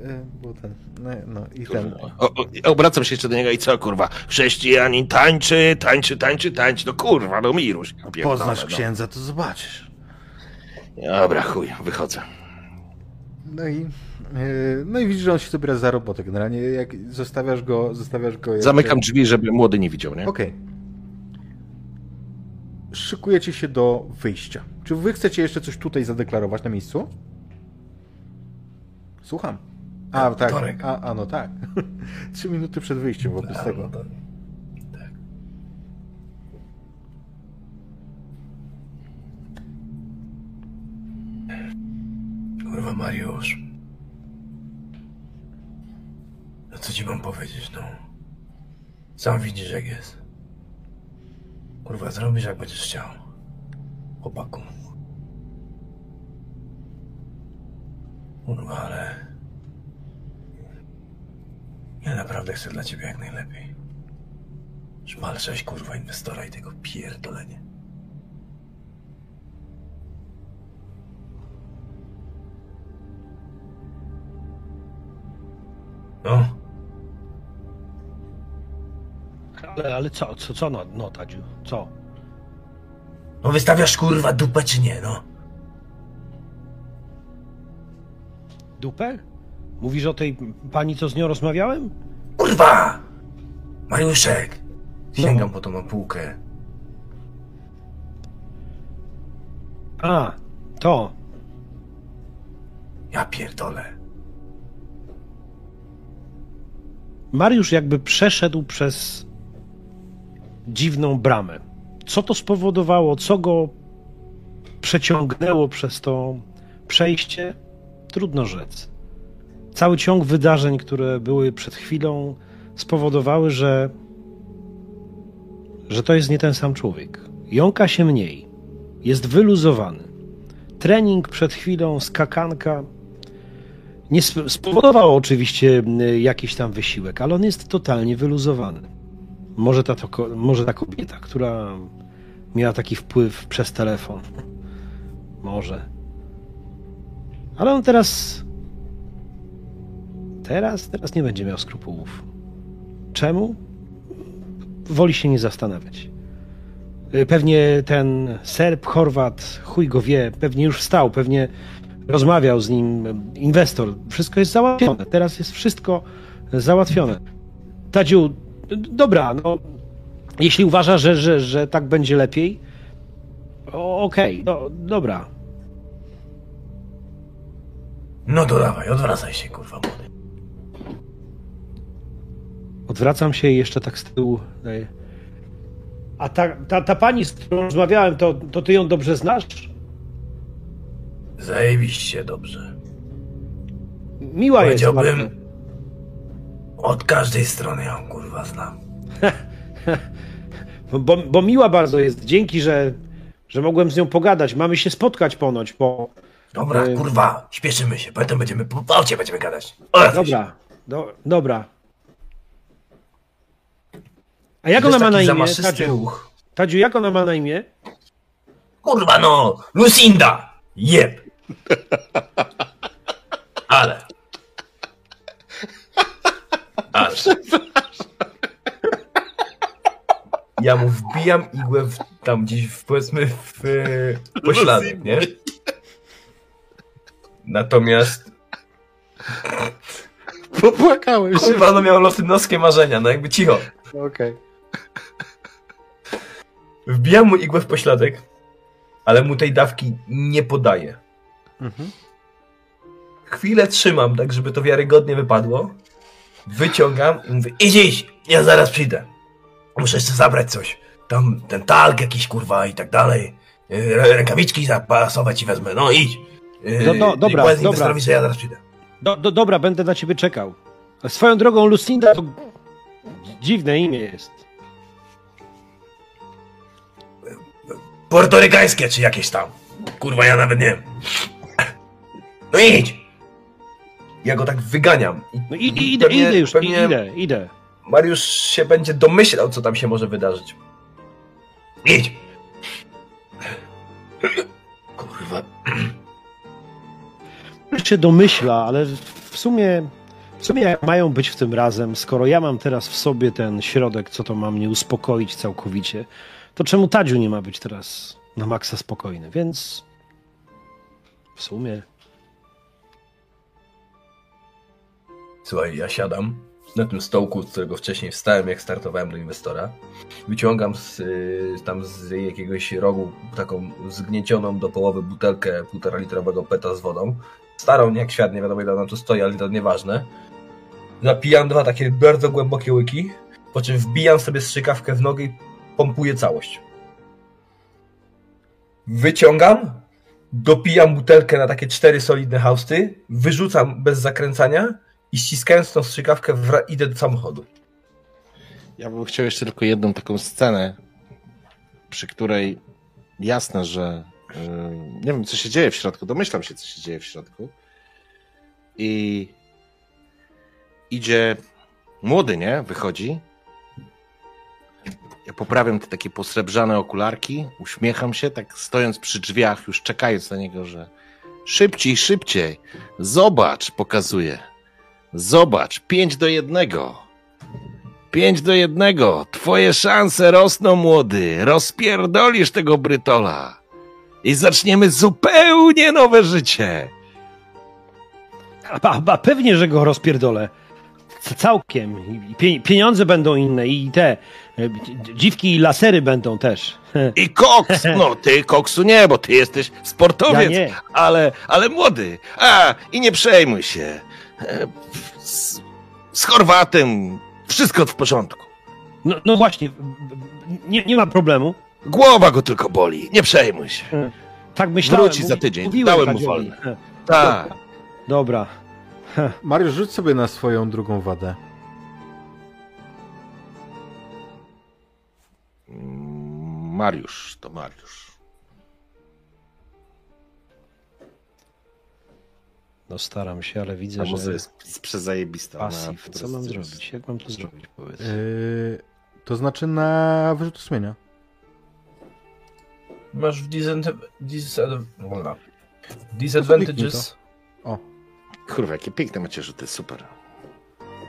Y, ten, no, no i ten. O, o, obracam się jeszcze do niego i co, kurwa? Chrześcijanin tańczy, tańczy, tańczy, tańczy. No kurwa, no Miruś. pierdolę, Poznasz no. księdza, to zobaczysz. Dobra, chuj, wychodzę. No i, yy, no i widzisz, że on się zabiera za robotę. Generalnie jak zostawiasz go, zostawiasz go. jeszcze- Zamykam drzwi, żeby młody nie widział, nie? Okej. Szykujecie się do wyjścia. Czy wy chcecie jeszcze coś tutaj zadeklarować na miejscu? Słucham. A, tak. A, a no tak. *laughs* Trzy minuty przed wyjściem wobec A, tego. no to- tak. Kurwa, Mariusz. No co ci mam powiedzieć, no? Sam widzisz, jak jest. Kurwa, zrobisz, jak będziesz chciał. Chłopaku. Kurwa, ale... Ja naprawdę chcę dla ciebie jak najlepiej. Szmal sześć kurwa inwestora i tego pierdolenie. No, Ale, ale co, co, co no, no Tadziu, co? no wystawiasz kurwa dupę czy nie, no? Dupę? Mówisz o tej pani, co z nią rozmawiałem? Kurwa! Mariuszek! Sięgam po tą półkę. A, to. Ja pierdolę. Mariusz jakby przeszedł przez dziwną bramę. Co to spowodowało, co go przeciągnęło przez to przejście, trudno rzec. Cały ciąg wydarzeń, które były przed chwilą, spowodowały, że, że to jest nie ten sam człowiek. Jąka się mniej, jest wyluzowany. Trening przed chwilą, skakanka, nie sp- spowodowało oczywiście y, jakiś tam wysiłek, ale on jest totalnie wyluzowany. Może ta, to, może ta kobieta, która miała taki wpływ przez telefon. *laughs* Może. Ale on teraz. Teraz, teraz nie będzie miał skrupułów. Czemu? Woli się nie zastanawiać. Y, Pewnie ten Serb, Chorwat, chuj go wie, pewnie już wstał, pewnie rozmawiał z nim inwestor. Wszystko jest załatwione. Teraz jest wszystko załatwione. Tadziu, dobra, no, jeśli uważa, że, że, że tak będzie lepiej, okej, no, dobra. No to dawaj, odwracaj się, kurwa, młody. Odwracam się i jeszcze tak z tyłu daję. A ta, ta, ta pani, z którą rozmawiałem, to, to ty ją dobrze znasz? Zajebiście dobrze. Miła jest. bardzo. Powiedziałbym, od każdej strony ją, kurwa, znam. *laughs* Bo, bo miła bardzo jest. Dzięki, że, że mogłem z nią pogadać. Mamy się spotkać ponoć, bo... Dobra, Ej. kurwa, śpieszymy się, potem będziemy, po po aucie będziemy gadać. Się. Dobra, do, dobra. A jak ona ma na imię? Tadziu, ruch. Tadziu, jak ona ma na imię? Kurwa no, Lucinda! Jeb! Ale. Ale. Ja mu wbijam igłę w, tam gdzieś w, powiedzmy w e, pośladek, nie? Natomiast Popłakałeś się. kurwa no miał lotynowskie marzenia, no jakby cicho. Okej. Wbijam mu igłę w pośladek, ale mu tej dawki nie podaję. Mhm. Chwilę trzymam, tak żeby to wiarygodnie wypadło. Wyciągam i mówię, Idź, idź, ja zaraz przyjdę. Muszę jeszcze zabrać coś. Tam ten talk jakiś, kurwa, i tak dalej. Yy, Rękawiczki zapasować i wezmę. No idź. Yy, No, no, dobra, powiedz dobra. ja zaraz przyjdę. Do, do, dobra, będę na ciebie czekał. Swoją drogą, Lucinda to dziwne imię jest. Portorykańskie czy jakieś tam. Kurwa, ja nawet nie wiem. No idź! ja go tak wyganiam. I No i, i, idę, pewnie- idę już, pewnie idę, idę. Mariusz się będzie domyślał, co tam się może wydarzyć. Idź! Kurwa. Się domyśla, ale w sumie, w sumie jak mają być w tym razem, skoro ja mam teraz w sobie ten środek, co to ma mnie uspokoić całkowicie, to czemu Tadziu nie ma być teraz na maksa spokojny? Więc w sumie Słuchaj, ja siadam na tym stołku, z którego wcześniej wstałem, jak startowałem do inwestora. Wyciągam z, y, tam z jakiegoś rogu taką zgniecioną do połowy butelkę półtora litrowego peta z wodą. Starą, jak świat, nie wiadomo ile ona tu stoi, ale to nieważne. Zapijam dwa takie bardzo głębokie łyki, po czym wbijam sobie strzykawkę w nogę i pompuję całość. Wyciągam, dopijam butelkę na takie cztery solidne hausty, wyrzucam bez zakręcania i ściskając tą strzykawkę idę do samochodu. Ja bym chciał jeszcze tylko jedną taką scenę, przy której jasne, że yy, nie wiem, co się dzieje w środku. Domyślam się, co się dzieje w środku. I idzie młody, nie? Wychodzi. Ja poprawiam te takie posrebrzane okularki, uśmiecham się, tak stojąc przy drzwiach, już czekając na niego, że szybciej, szybciej. Zobacz, pokazuje. Zobacz, pięć do jednego. Pięć do jednego. Twoje szanse rosną, młody. Rozpierdolisz tego brytola. I zaczniemy zupełnie nowe życie. A, a pewnie, że go rozpierdolę. Całkiem. I pieniądze będą inne i te e, dziwki i lasery będą też. I koks. No, ty koksu nie, bo ty jesteś sportowiec. Ja. Ale, ale młody. A, i nie przejmuj się. E, Z, z Chorwatem wszystko w porządku. No, no właśnie, nie, nie ma problemu. Głowa go tylko boli. Nie przejmuj się. Tak myślałem. Wróci za tydzień. Mówiłem Dałem mu wolne. Tak. Dobra. *laughs* Mariusz, rzuć sobie na swoją drugą wadę. Mariusz, to Mariusz. No staram się, ale widzę, A że muza jest, przezajebista. pasyw. Co mam zrobić? Jak mam to zrobić, powiedz? Yy, to znaczy na wyrzut sumienia. Masz w disad- disad- dobra. Kliknij disadvantages. O, Kurwa, jakie piękne macie rzuty, super.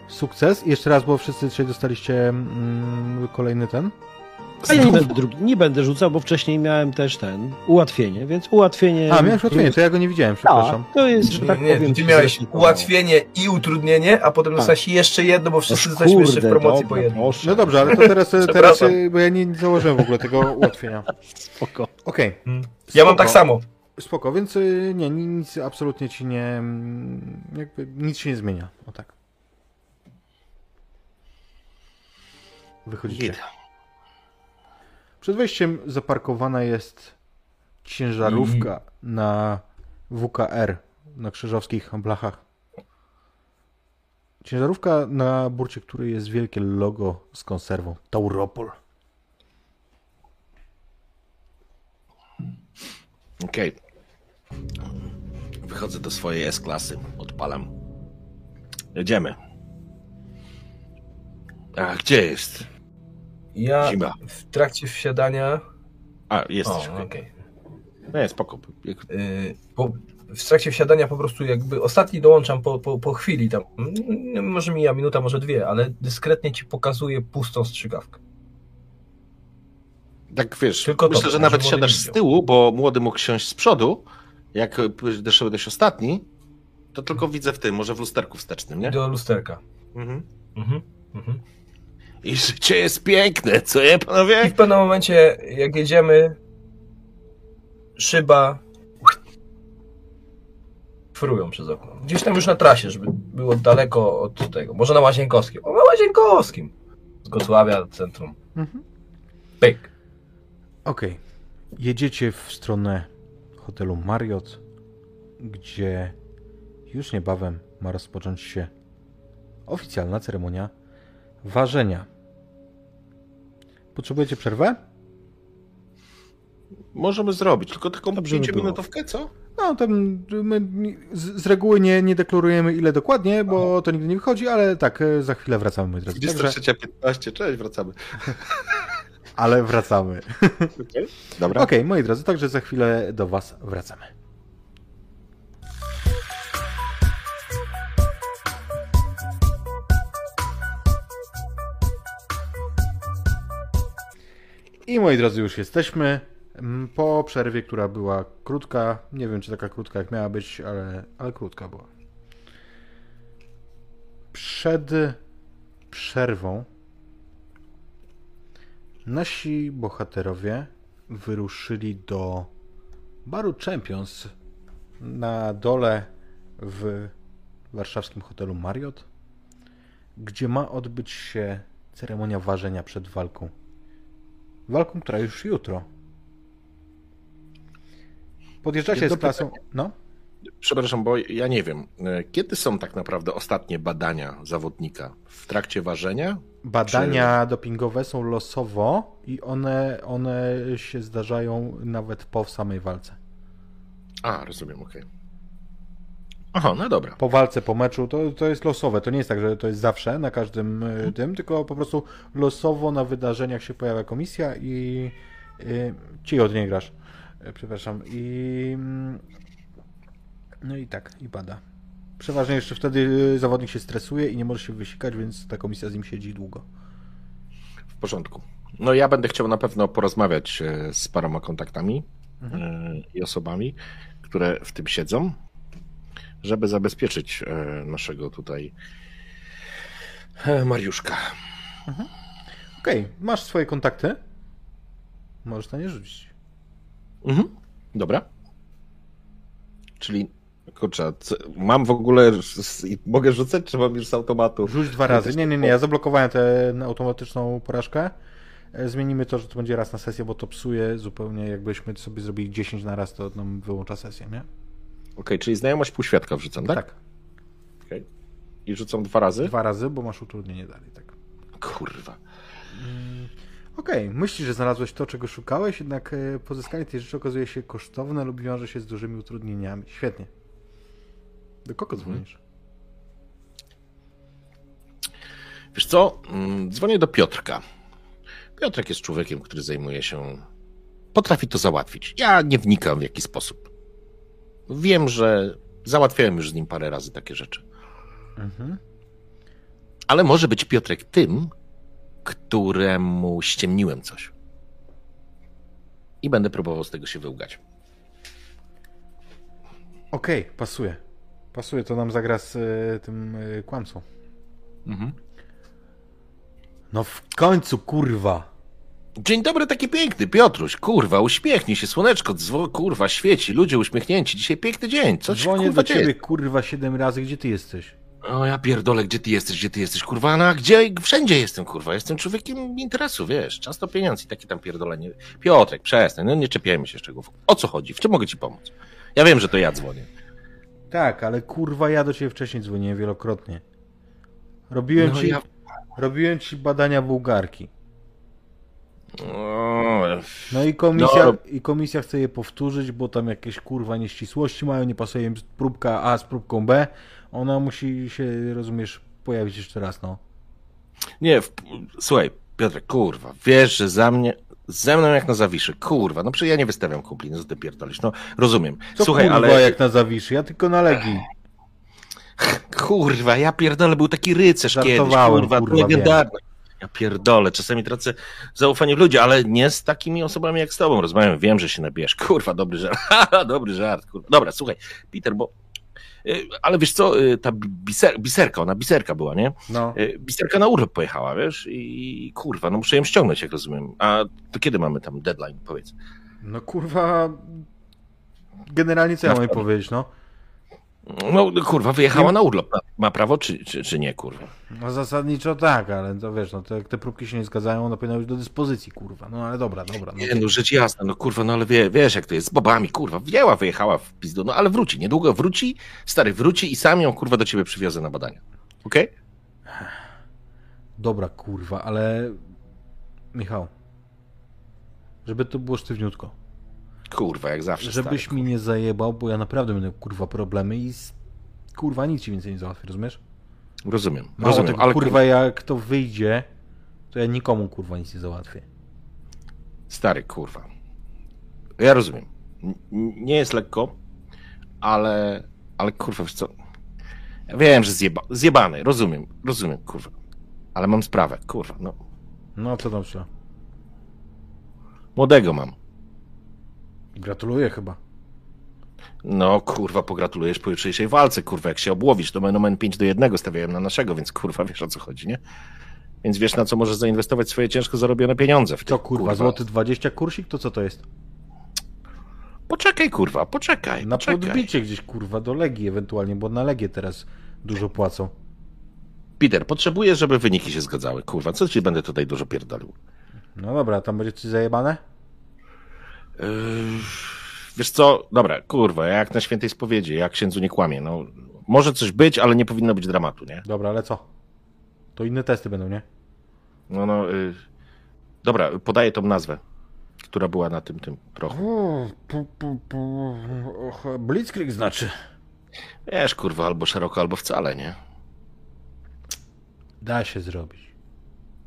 sukces. I jeszcze raz, bo wszyscy dzisiaj dostaliście mm, kolejny ten. A ja nie będę, drugi, nie będę rzucał, bo wcześniej miałem też ten ułatwienie, więc ułatwienie. A, miałeś ułatwienie, to ja go nie widziałem, przepraszam. Tak, to jest, że tak nie, powiem. ty miałeś ułatwienie i utrudnienie, a potem Tak. dostałeś jeszcze jedno, bo wszyscy jesteśmy jeszcze w promocji dobra, po jednym. proszę. No dobrze, ale to teraz, teraz y, bo ja nie założyłem w ogóle tego ułatwienia. Spoko. Okej. Ja mam tak samo. Spoko, więc y, nie, ni- nic absolutnie ci nie. mm, Jakby nic się nie zmienia. O tak. Wychodzicie. Przed wejściem zaparkowana jest ciężarówka na WKR, na krzyżowskich blachach. Ciężarówka, na burcie której jest wielkie logo z konserwą. Tauropol. Okej. Wychodzę do swojej S-klasy, odpalam. Jedziemy. A gdzie jest? Ja Zima. w trakcie wsiadania. A, O, jesteś. okej. okej. Nie, spoko. Jak- Y, po, w trakcie wsiadania po prostu jakby ostatni dołączam po, po, po chwili tam, mm, może mija minuta, może dwie, ale dyskretnie ci pokazuję pustą strzykawkę. Tak wiesz, Tylko to, myślę, że żeby nawet siadasz z tyłu, bo młody mógł siąść z przodu. Jak doszedłeś ostatni, to tylko widzę w tym, może w lusterku wstecznym, nie? Do lusterka. Mhm. Mhm. Mhm. I życie jest piękne, co nie, I panowie? w pewnym momencie, jak jedziemy, szyba frują przez okno. Gdzieś tam już na trasie, żeby było daleko od tego. Może na Łazienkowskim. O, na Łazienkowskim! Z Gocławia, centrum. Mhm. Pyk. Okej. Jedziecie w stronę hotelu Marriott, gdzie już niebawem ma rozpocząć się oficjalna ceremonia ważenia. Potrzebujecie przerwę? Możemy zrobić, tylko taką Dobrze by pięciominutówkę, co? No, tam my z, z reguły nie, nie deklarujemy ile dokładnie, bo to nigdy nie wychodzi, ale tak, e, za chwilę wracamy, moi drodzy. Także, 23.15, cześć, wracamy. *laughs* ale wracamy. Okay. Dobra. Okej, moi drodzy, także za chwilę do Was wracamy. I moi drodzy, już jesteśmy. Po przerwie, która była krótka. Nie wiem, czy taka krótka jak miała być, ale, ale krótka była. Przed przerwą Nasi bohaterowie wyruszyli do baru Champions na dole w warszawskim hotelu Marriott, gdzie ma odbyć się ceremonia ważenia przed walką. Walką, która już jutro. Podjeżdżacie Jedno z klasą. No? Przepraszam, bo ja nie wiem, e, kiedy są tak naprawdę ostatnie badania zawodnika? W trakcie ważenia? Badania dopingowe są losowo i one, one się zdarzają nawet po samej walce. A, rozumiem, okej. Aha, no dobra. po walce, po meczu, to, to jest losowe. To nie jest tak, że to jest zawsze na każdym y, tym, tylko po prostu losowo na wydarzeniach się pojawia komisja i y, ci od niej grasz. Y, Przepraszam. I mm, no i tak, i pada. Przeważnie jeszcze wtedy y, zawodnik się stresuje i nie może się wysikać, więc ta komisja z nim siedzi długo. W porządku. No ja będę chciał na pewno porozmawiać e, z paroma kontaktami e, i osobami, które w tym siedzą, żeby zabezpieczyć e, naszego tutaj Mariuszka. Okej, masz swoje kontakty. Możesz na nie rzucić. Mhm. Dobra. Czyli, kurczę, mam w ogóle, mogę rzucać, czy mam już z automatu? Rzuć dwa razy. Nie, nie, nie, ja zablokowałem tę automatyczną porażkę. E, Zmienimy to, że to będzie raz na sesję, bo to psuje zupełnie. Jakbyśmy sobie zrobili 10 na raz, to nam wyłącza sesję, nie? Okej, czyli znajomość półświadka wrzucam, tak? Tak. Okej. I rzucam dwa razy? Dwa razy, bo masz utrudnienie dalej, tak. Kurwa. Okej, myślisz, że znalazłeś to, czego szukałeś, jednak e, pozyskanie tej rzeczy okazuje się kosztowne lub wiąże się z dużymi utrudnieniami. Świetnie. Do kogo dzwonisz? Wiesz co? Mm, Dzwonię do Piotrka. Piotrek jest człowiekiem, który zajmuje się. Potrafi to załatwić. Ja nie wnikam w jaki sposób. Wiem, że załatwiałem już z nim parę razy takie rzeczy. Mhm. Ale może być Piotrek tym, któremu ściemniłem coś. I będę próbował z tego się wyłgać. Okej, pasuje. Pasuje, to nam zagra z e, tym e, kłamcą. Mhm. No w końcu, kurwa! Dzień dobry, taki piękny, Piotruś, kurwa, uśmiechnij się, słoneczko, dzwo, kurwa, świeci, ludzie uśmiechnięci, dzisiaj piękny dzień, co Dzwonię kurwa do ciebie, dzieje? kurwa, siedem razy, gdzie ty jesteś? O ja pierdolę, gdzie ty jesteś, gdzie ty jesteś, kurwa, no a gdzie, wszędzie jestem, kurwa, jestem człowiekiem interesu, wiesz, czas to pieniądz i takie tam pierdolenie. Piotrek, przestań, no nie czepiajmy się szczegółów. O co chodzi, w czym mogę ci pomóc? Ja wiem, że to ja dzwonię. Tak, ale kurwa, ja do ciebie wcześniej dzwoniłem wielokrotnie. Robiłem No ci... ja- Robiłem ci badania bułgarki. No i komisja, No. i komisja chce je powtórzyć, bo tam jakieś kurwa nieścisłości mają, nie pasuje im próbka A z próbką B. Ona musi się, rozumiesz, pojawić jeszcze raz, no. Nie, w, słuchaj, Piotrek, kurwa, wiesz, że za mnie, ze mną jak na zawiszy, kurwa, no przecież ja nie wystawiam kumpli, no co ty pierdolisz, no rozumiem. Co Słuchaj, kurwa ale, jak na zawiszy? Ja tylko na Legii. *laughs* kurwa, ja pierdolę, był taki rycerz kiedyś, Żartowałem, kurwa, kurwa, legendarny. Ja pierdolę, czasami tracę zaufanie w ludzi, ale nie z takimi osobami jak z tobą rozmawiam, wiem, że się nabijesz, kurwa, dobry żart, *laughs* dobry żart, kurwa. Dobra, słuchaj, Peter, bo, ale wiesz co, y, ta biser, biserka, ona biserka była, nie? No. Y, Bisterka na urlop pojechała, wiesz? I kurwa, no muszę ją ściągnąć, jak rozumiem. A to kiedy mamy tam deadline, powiedz? No kurwa... Generalnie co ja mam powiedzieć, no? No kurwa, wyjechała na urlop. Ma, prawo, czy, czy, czy nie, kurwa? No zasadniczo tak, ale to wiesz, no to jak te próbki się nie zgadzają, one powinny być do dyspozycji, kurwa. No ale dobra, dobra. No. Nie, no rzecz jasna, no kurwa, no ale wie, wiesz jak to jest, z babami, kurwa, wzięła, wyjechała w pizdu, no ale wróci, niedługo wróci, stary wróci i sam ją, kurwa, do ciebie przywiozę na badania. Okej? Dobra, kurwa, ale... Michał. Żeby to było sztywniutko. Kurwa, jak zawsze, Żebyś stary. mi nie zajebał, bo ja naprawdę będę kurwa problemy i z... kurwa nic ci więcej nie załatwię, rozumiesz? Rozumiem, Mało rozumiem, tego, ale kurwa jak to wyjdzie, to ja nikomu kurwa nic nie załatwię. Stary, kurwa. Ja rozumiem. Nie jest lekko, ale, ale kurwa, wiesz co? Ja wiem, że zjeba, zjebany, rozumiem, rozumiem, kurwa. Ale mam sprawę, kurwa, no. No co tam trzeba? Młodego mam. Gratuluję chyba. No, kurwa, pogratulujesz po jutrzejszej walce, kurwa, jak się obłowisz, to Menomen 5 do 1 stawiałem na naszego, więc kurwa, wiesz o co chodzi, nie? Więc wiesz, na co możesz zainwestować swoje ciężko zarobione pieniądze. W Co tych, kurwa, złoty 20 kursik, to co to jest? Poczekaj, kurwa, poczekaj, Na poczekaj. podbicie gdzieś kurwa do Legii ewentualnie, bo na Legię teraz dużo płacą. Peter, potrzebuję, żeby wyniki się zgadzały, kurwa, co ci będę tutaj dużo pierdolił? No dobra, tam będzie coś zajebane? Yy, wiesz co, dobra, kurwa, ja jak na świętej spowiedzi, jak księdzu nie kłamie, no, może coś być, ale nie powinno być dramatu, nie? Dobra, ale co? To inne testy będą, nie? No, no, yy, dobra, podaję tą nazwę, która była na tym, tym prochu. Blitzkrieg znaczy. Wiesz, kurwa, albo szeroko, albo wcale, nie? Da się zrobić.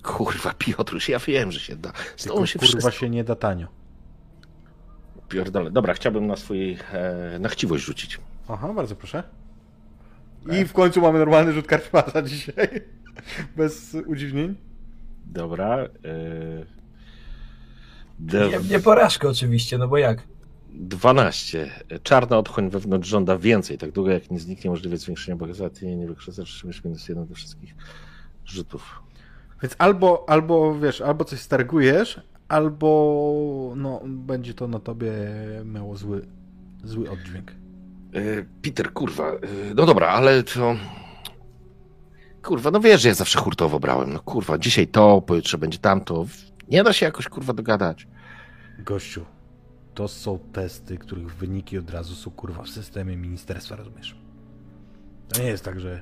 Kurwa, Piotruś, ja wiem, że się da. Z Tylko się kurwa wszystko się nie da tanio. Pierdolę. Dobra, chciałbym na swój, e, na chciwość rzucić. Aha, bardzo proszę. I w końcu mamy normalny rzut karczmarza *laughs* dzisiaj. Bez udziwnień. Dobra. E, Nie, nie porażkę oczywiście, no bo jak? 12. Czarna otchłań wewnątrz żąda więcej, tak długo jak nie zniknie możliwe zwiększenie bogaty, nie wykrzyżasz minus jeden do wszystkich rzutów. Więc albo, albo wiesz, albo coś stargujesz, albo no, będzie to na tobie miało zły, zły oddźwięk. E, Peter, kurwa, e, no dobra, ale to... Kurwa, no wiesz, że ja zawsze hurtowo brałem. No kurwa, dzisiaj to, pojutrze będzie tamto. Nie da się jakoś, kurwa, dogadać. Gościu, to są testy, których wyniki od razu są kurwa w systemie ministerstwa, rozumiesz? To nie jest tak, że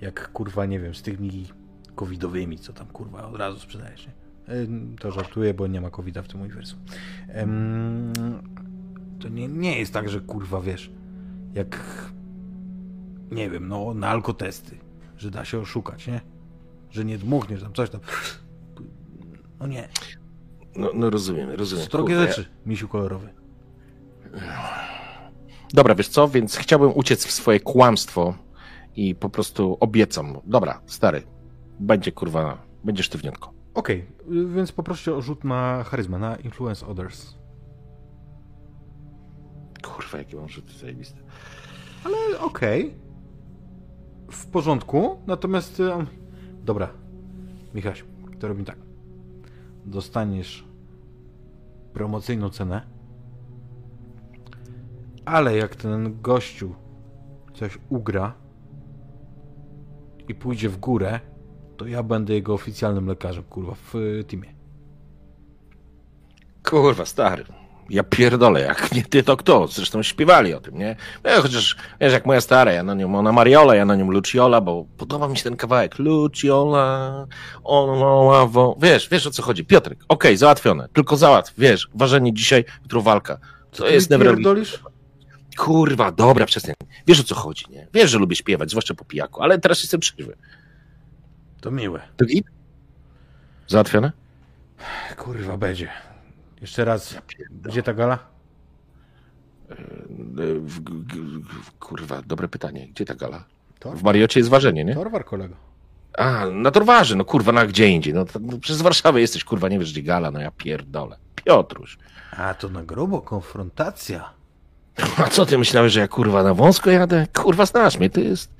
jak kurwa, nie wiem, z tymi covidowymi, co tam kurwa od razu sprzedajesz, nie? To żartuję, bo nie ma covida w tym uniwersum. To nie, nie jest tak, że kurwa, wiesz, jak nie wiem, no na alkotesty, że da się oszukać, nie? Że nie dmuchniesz tam coś tam. No nie. No, no rozumiem, rozumiem. Strogie Kurwa, rzeczy, misiu kolorowy. Dobra, wiesz co, więc chciałbym uciec w swoje kłamstwo i po prostu obiecam. Dobra, stary, będzie kurwa, będzie sztywniutko. Okej, y, więc poproście o rzut na charyzmę, na influence others. Kurwa, jakie mam rzuty zajebiste. Ale okej. W porządku, natomiast... y, Dobra, Michaś, to robimy tak. Dostaniesz promocyjną cenę. Ale jak ten gościu coś ugra i pójdzie w górę, to ja będę jego oficjalnym lekarzem, kurwa, w y, teamie. Kurwa, stary. Ja pierdolę, jak *laughs* nie ty, to kto? Zresztą śpiewali o tym, nie? Ja, chociaż, wiesz, jak moja stara, ja na nią, ona Mariola, ja na nią Luciola, bo podoba mi się ten kawałek. Luciola, ona, wo... Wiesz, wiesz o co chodzi. Piotrek, okej, załatwione. Tylko załatw, wiesz, ważenie dzisiaj, jutro walka. To jest pierdolisz? Kurwa, dobra, przestań. Wiesz o co chodzi, nie? Wiesz, że lubię śpiewać, zwłaszcza po pijaku, ale teraz jestem trzeźwy. To miłe. To git? Załatwione? Kurwa, będzie. Jeszcze raz, gdzie ta gala? W, g- g- w, kurwa, dobre pytanie. Gdzie ta gala? Tor? W Mariocie jest ważenie, nie? Torwar, kolego. A, na Torwarze, no kurwa, na gdzie indziej. No, to, no przez Warszawę jesteś, kurwa, nie wiesz gdzie gala, no ja pierdolę. Piotruś. A, to na grubo, konfrontacja. *laughs* A co ty myślałeś, że ja kurwa na wąsko jadę? Kurwa, znasz mnie, to jest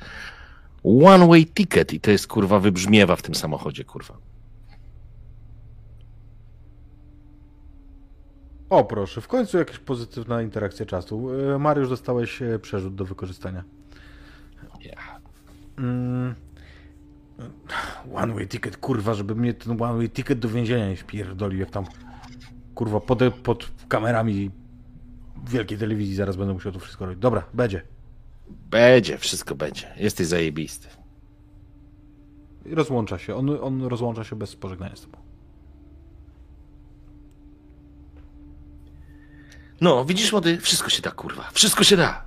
one way ticket i to jest kurwa wybrzmiewa w tym samochodzie, kurwa. O, proszę, w końcu jakaś pozytywna interakcja czasu. E, Mariusz, dostałeś e, przerzut do wykorzystania. Ja. Mm. One way ticket, kurwa, żeby mnie ten one way ticket do więzienia nie wpierdolił, jak tam, kurwa, pod, pod kamerami wielkiej telewizji zaraz będę musiał to wszystko robić. Dobra, będzie. Będzie, wszystko będzie. Jesteś zajebisty. I rozłącza się. On, on rozłącza się bez pożegnania z tobą. No, widzisz, młody, wszystko się da, kurwa. Wszystko się da.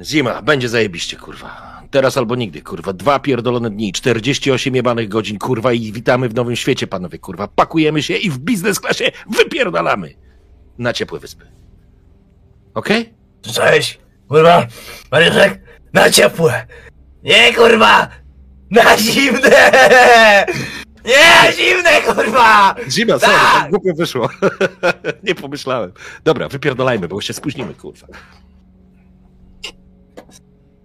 Zima, będzie zajebiście, kurwa. Teraz albo nigdy, kurwa. Dwa pierdolone dni, 48 jebanych godzin, kurwa i witamy w nowym świecie, panowie, kurwa. Pakujemy się i w biznes klasie wypierdalamy. Na ciepłe wyspy. Okej? Cześć, kurwa, Mariuszek, na ciepłe. Nie, kurwa, na zimne. Nie, zimne, kurwa. Zima, sorry, Tak! tak głupio wyszło. *laughs* Nie pomyślałem. Dobra, wypierdolajmy, bo się spóźnimy, kurwa.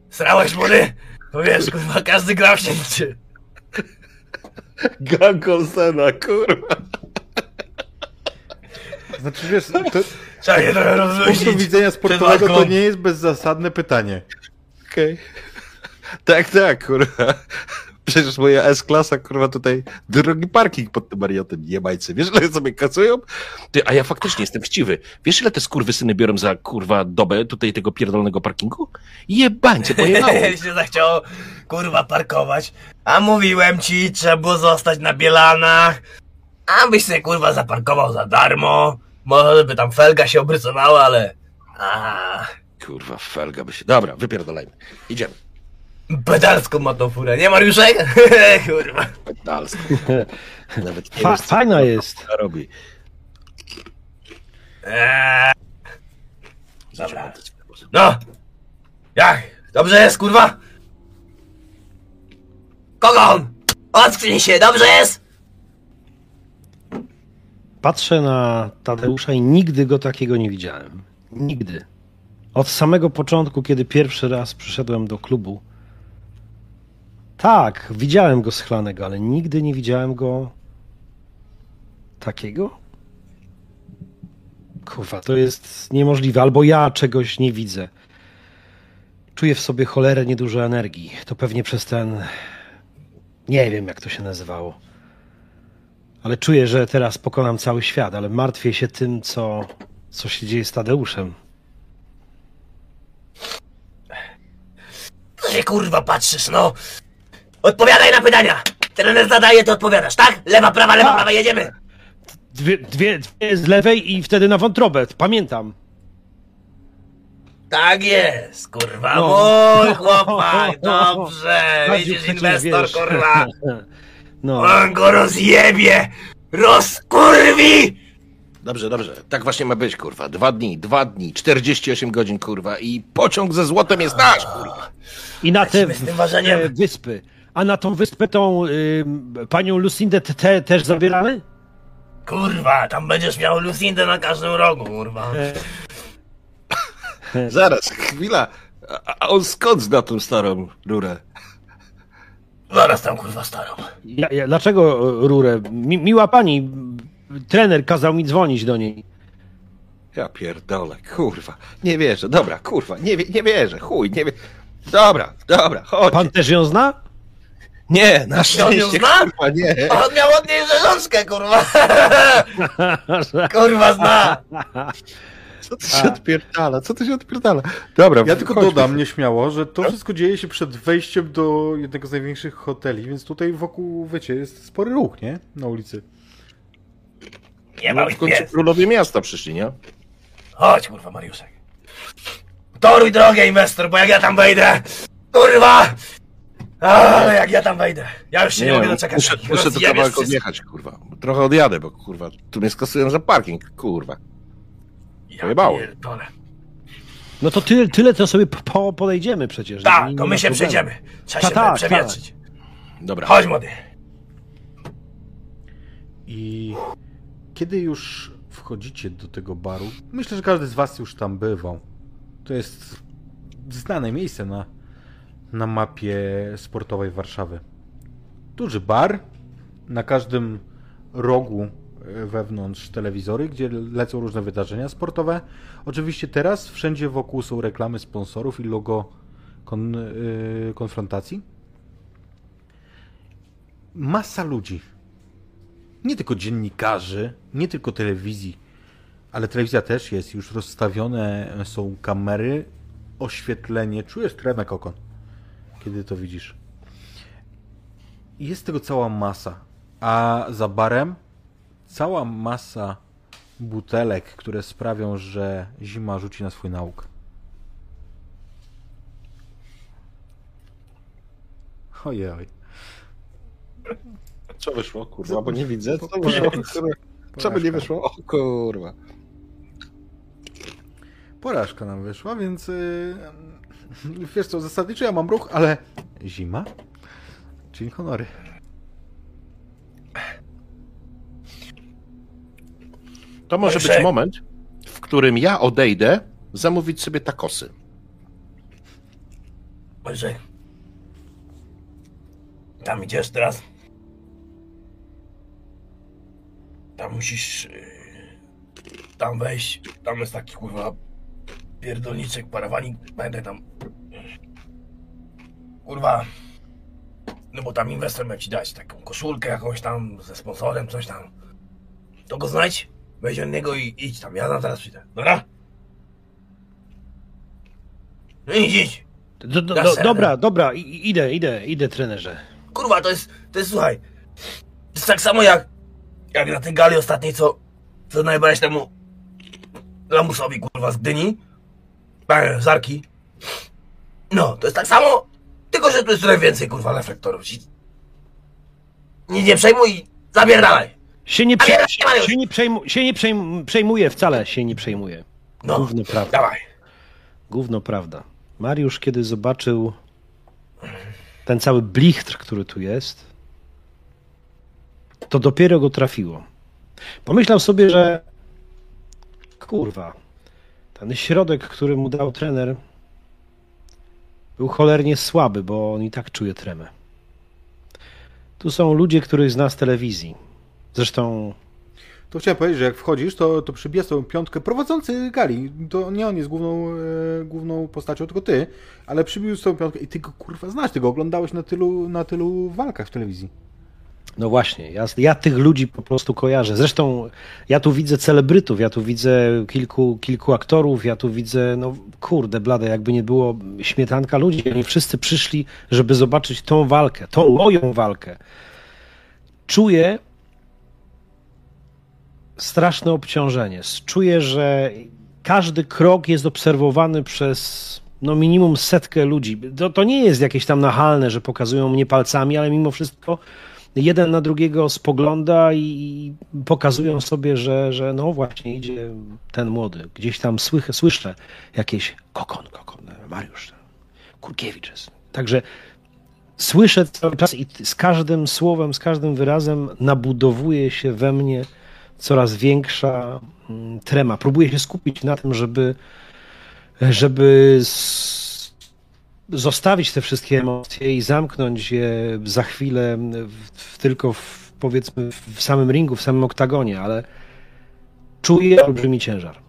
Srałeś, młody? No wiesz, kurwa, każdy grał się liczy. Gang Olsena, kurwa. Znaczy, wiesz, to, Trzeba je trochę z rozluźnić. punktu widzenia sportowego to nie jest bezzasadne pytanie. Okej. Tak, tak, kurwa. Przecież moja S-klasa, kurwa, tutaj drogi parking pod tym Mariotem, jebajcy. Wiesz, ile sobie kasują? Ty, a ja faktycznie jestem chciwy. Wiesz, ile te skurwysyny biorą za, kurwa, dobę tutaj tego pierdolonego parkingu? Jebańce, pojechało. *laughs* się zachciało, kurwa, parkować. A mówiłem ci, trzeba było zostać na Bielanach. A byś sobie, kurwa, zaparkował za darmo. Może by tam felga się obrysowała, ale... A, Kurwa, felga by się... Dobra, wypierdolajmy. Idziemy. pedalską ma tą furę, nie Mariuszek? *laughs* kurwa. Dalsko. *laughs* Nawet nie Fa wiesz, co fajna jest. robi. Eee, Dobra. no. Jak? Dobrze jest, kurwa? Kogon! Ocknij się, dobrze jest? Patrzę na Tadeusza i nigdy go takiego nie widziałem. Nigdy. Od samego początku, kiedy pierwszy raz przyszedłem do klubu. Tak, widziałem go schlanego, ale nigdy nie widziałem go takiego. Kurwa, to jest niemożliwe. Albo ja czegoś nie widzę. Czuję w sobie cholerę niedużo energii. To pewnie przez ten. Nie wiem, jak to się nazywało. Ale czuję, że teraz pokonam cały świat, ale martwię się tym, co, co się dzieje z Tadeuszem. Co się kurwa patrzysz, no? Odpowiadaj na pytania! Trener zadaje, to odpowiadasz, tak? Lewa, prawa, lewa, Tak. prawa, jedziemy! Dwie, dwie, dwie z lewej i wtedy na wątrobę. Pamiętam. Tak jest, kurwa, No. mój chłopak, *laughs* dobrze! Widzisz, inwestor, wiesz. kurwa! *laughs* No. On go rozjebie! Rozkurwi! Dobrze, dobrze. Tak właśnie ma być, kurwa. Dwa dni, dwa dni, 48 godzin, kurwa. I pociąg ze złotem jest nasz, kurwa. I na te, te wyspy. A na tą wyspę tą y, panią Lucindę te, te, też zabieramy? Kurwa, tam będziesz miał Lucindę na każdym rogu, kurwa. Zaraz, chwila. A, a on skąd zna tą starą rurę? Zaraz tam, kurwa, starą. Ja, ja, dlaczego rurę? Mi, miła pani, trener kazał mi dzwonić do niej. Ja pierdolę, kurwa. Nie wierzę, dobra, kurwa, nie, wie- nie wierzę, chuj, nie wierzę. Dobra, dobra, chodź. Pan też ją zna? Nie, na szczęście, zna? kurwa, nie. On miał od niej rzeżączkę, kurwa. *laughs* kurwa zna. Co to się odpierdala, co to się odpierdala? Dobra, Ja tylko dodam nieśmiało, że to wszystko dzieje się przed wejściem do jednego z największych hoteli, więc tutaj wokół, wiecie, jest spory ruch, nie? Na ulicy. Nie No, ma w ich końcu pies. królowie miasta przyszli, nie? Chodź, kurwa, Mariuszek. Toruj drogę, inwestor, bo jak ja tam wejdę, kurwa! Ale jak ja tam wejdę, ja już się nie, mogę doczekać. muszę, muszę to rozjebiesz kawałek wszystko. odjechać, kurwa. Trochę odjadę, bo kurwa, tu mnie skasują za parking, kurwa. Pojebało. pierdolę. No to tyle, tyle to sobie po, podejdziemy przecież. Nie- Tak, nie to my się problemu. przejdziemy. Trzeba Ta, się tak, przewietrzyć. Dobra. Chodź, młody. I kiedy już wchodzicie do tego baru, myślę, że każdy z was już tam bywał. To jest znane miejsce na, na mapie sportowej Warszawy. Duży bar, na każdym rogu wewnątrz telewizory, gdzie lecą różne wydarzenia sportowe. Oczywiście teraz wszędzie wokół są reklamy sponsorów i logo kon, yy, konfrontacji. Masa ludzi nie tylko dziennikarzy, nie tylko telewizji, ale telewizja też jest, już rozstawione są kamery, oświetlenie. Czujesz tremę kokon, kiedy to widzisz. Jest tego cała masa, a za barem cała masa butelek, które sprawią, że zima rzuci na swój nauk. Ojej. Co wyszło, kurwa, bo nie widzę. Co wyszło, kurwa? Co by nie wyszło? O kurwa. Porażka nam wyszła, więc yy, *laughs* wiesz co, zasadniczo ja mam ruch, ale zima? Czyli honory. To może być Leszek. moment, w którym ja odejdę zamówić sobie takosy. Może. Tam idziesz teraz. Tam musisz. Yy, tam wejść. Tam jest taki kurwa. Pierdolniczek, parawanik. Będę tam. Kurwa. No bo tam inwestor miał ci dać taką koszulkę jakąś tam ze sponsorem, coś tam. To go znajdź, weź od niego i idź tam. Ja tam teraz przyjdę. Dobra? No idź, idź. Do, do, do, dobra, dobra, i- idę, idę, idę, trenerze. Kurwa, to jest, to jest, słuchaj, to jest tak samo jak, jak na tej gali ostatniej, co, co najbardziej temu lamusowi, kurwa, z Gdyni, e, z Arki. No, to jest tak samo, tylko, że tu jest trochę więcej, kurwa, reflektorów. Ci- Nie, przejmuj, zabierdalaj. Się nie, prze, się nie, przejmu, się nie przejm, przejmuję, wcale się nie przejmuję. No, Gówno prawda. dawaj. Gówno prawda. Mariusz, kiedy zobaczył ten cały blichtr, który tu jest, to dopiero go trafiło. Pomyślał sobie, że kurwa, ten środek, który mu dał trener, był cholernie słaby, bo on i tak czuje tremę. Tu są ludzie, których zna z telewizji. Zresztą To chciałem powiedzieć, że jak wchodzisz, to, to przybija tą piątkę prowadzący gali. To nie on jest główną, e, główną postacią, tylko ty, ale przybił z tą piątkę i ty go kurwa znasz, ty go oglądałeś na tylu, na tylu walkach w telewizji. No właśnie, ja, ja tych ludzi po prostu kojarzę. Zresztą ja tu widzę celebrytów, ja tu widzę kilku, kilku aktorów, ja tu widzę, no kurde, blade, jakby nie było śmietanka ludzi. Oni wszyscy przyszli, żeby zobaczyć tą walkę, tą moją walkę. Czuję straszne obciążenie. Czuję, że każdy krok jest obserwowany przez no minimum setkę ludzi. To, to nie jest jakieś tam nachalne, że pokazują mnie palcami, ale mimo wszystko jeden na drugiego spogląda i pokazują sobie, że, że no właśnie idzie ten młody. Gdzieś tam słyszę, słyszę jakieś kokon, kokon, Mariusz, Kurkiewicz jest. Także słyszę cały czas i z każdym słowem, z każdym wyrazem nabudowuje się we mnie coraz większa mm, trema. Próbuję się skupić na tym, żeby, żeby zostawić te wszystkie emocje i zamknąć je za chwilę w, w, tylko w powiedzmy w samym ringu, w samym oktagonie, ale czuję olbrzymi ciężar.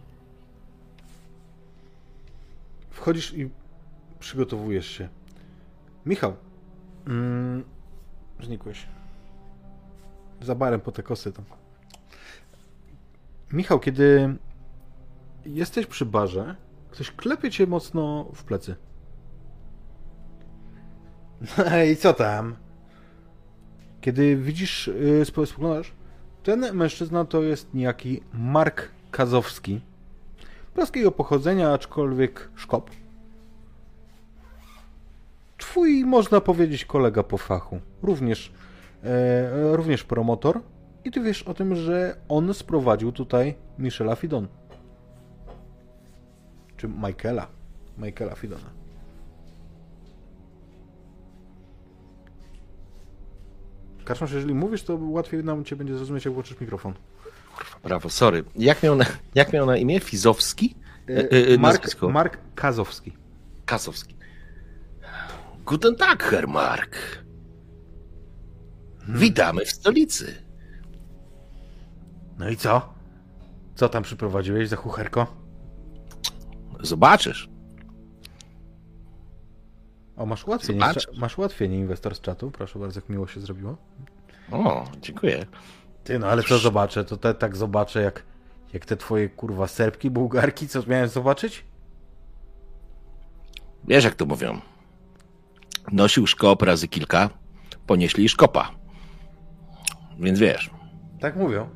Wchodzisz i przygotowujesz się. Michał, mm, znikłeś. Za barem po te kosy tam. Michał, kiedy jesteś przy barze, ktoś klepie cię mocno w plecy. No i co tam? Kiedy widzisz, yy, spo- spoglądasz, ten mężczyzna to jest niejaki Mark Kazowski. Polskiego pochodzenia, aczkolwiek szkop. Twój, można powiedzieć, kolega po fachu. Również, e, również promotor. I ty wiesz o tym, że on sprowadził tutaj Michela Fidon. Czy Michaela. Michaela Fidona. Kaszmasz, jeżeli mówisz, to łatwiej nam cię będzie zrozumieć, jak włączysz mikrofon. Brawo, sorry. Jak miał na, jak miał na imię? Fizowski? E, e, e, Mark, nazwisko? Mark Kazowski. Kasowski. Guten Tag, Herr Mark. Witamy w stolicy. No i co? Co tam przyprowadziłeś za chucherko? Zobaczysz. O, masz ułatwienie, Zobacz. masz ułatwienie inwestor z czatu. Proszę bardzo, jak miło się zrobiło. O, dziękuję. Ty, no ale co zobaczę? To te, tak zobaczę, jak, jak te twoje kurwa serbki, bułgarki, co miałem zobaczyć? Wiesz, jak to mówią. Nosił szkop razy kilka, ponieśli szkopa. Więc wiesz, Tak mówią.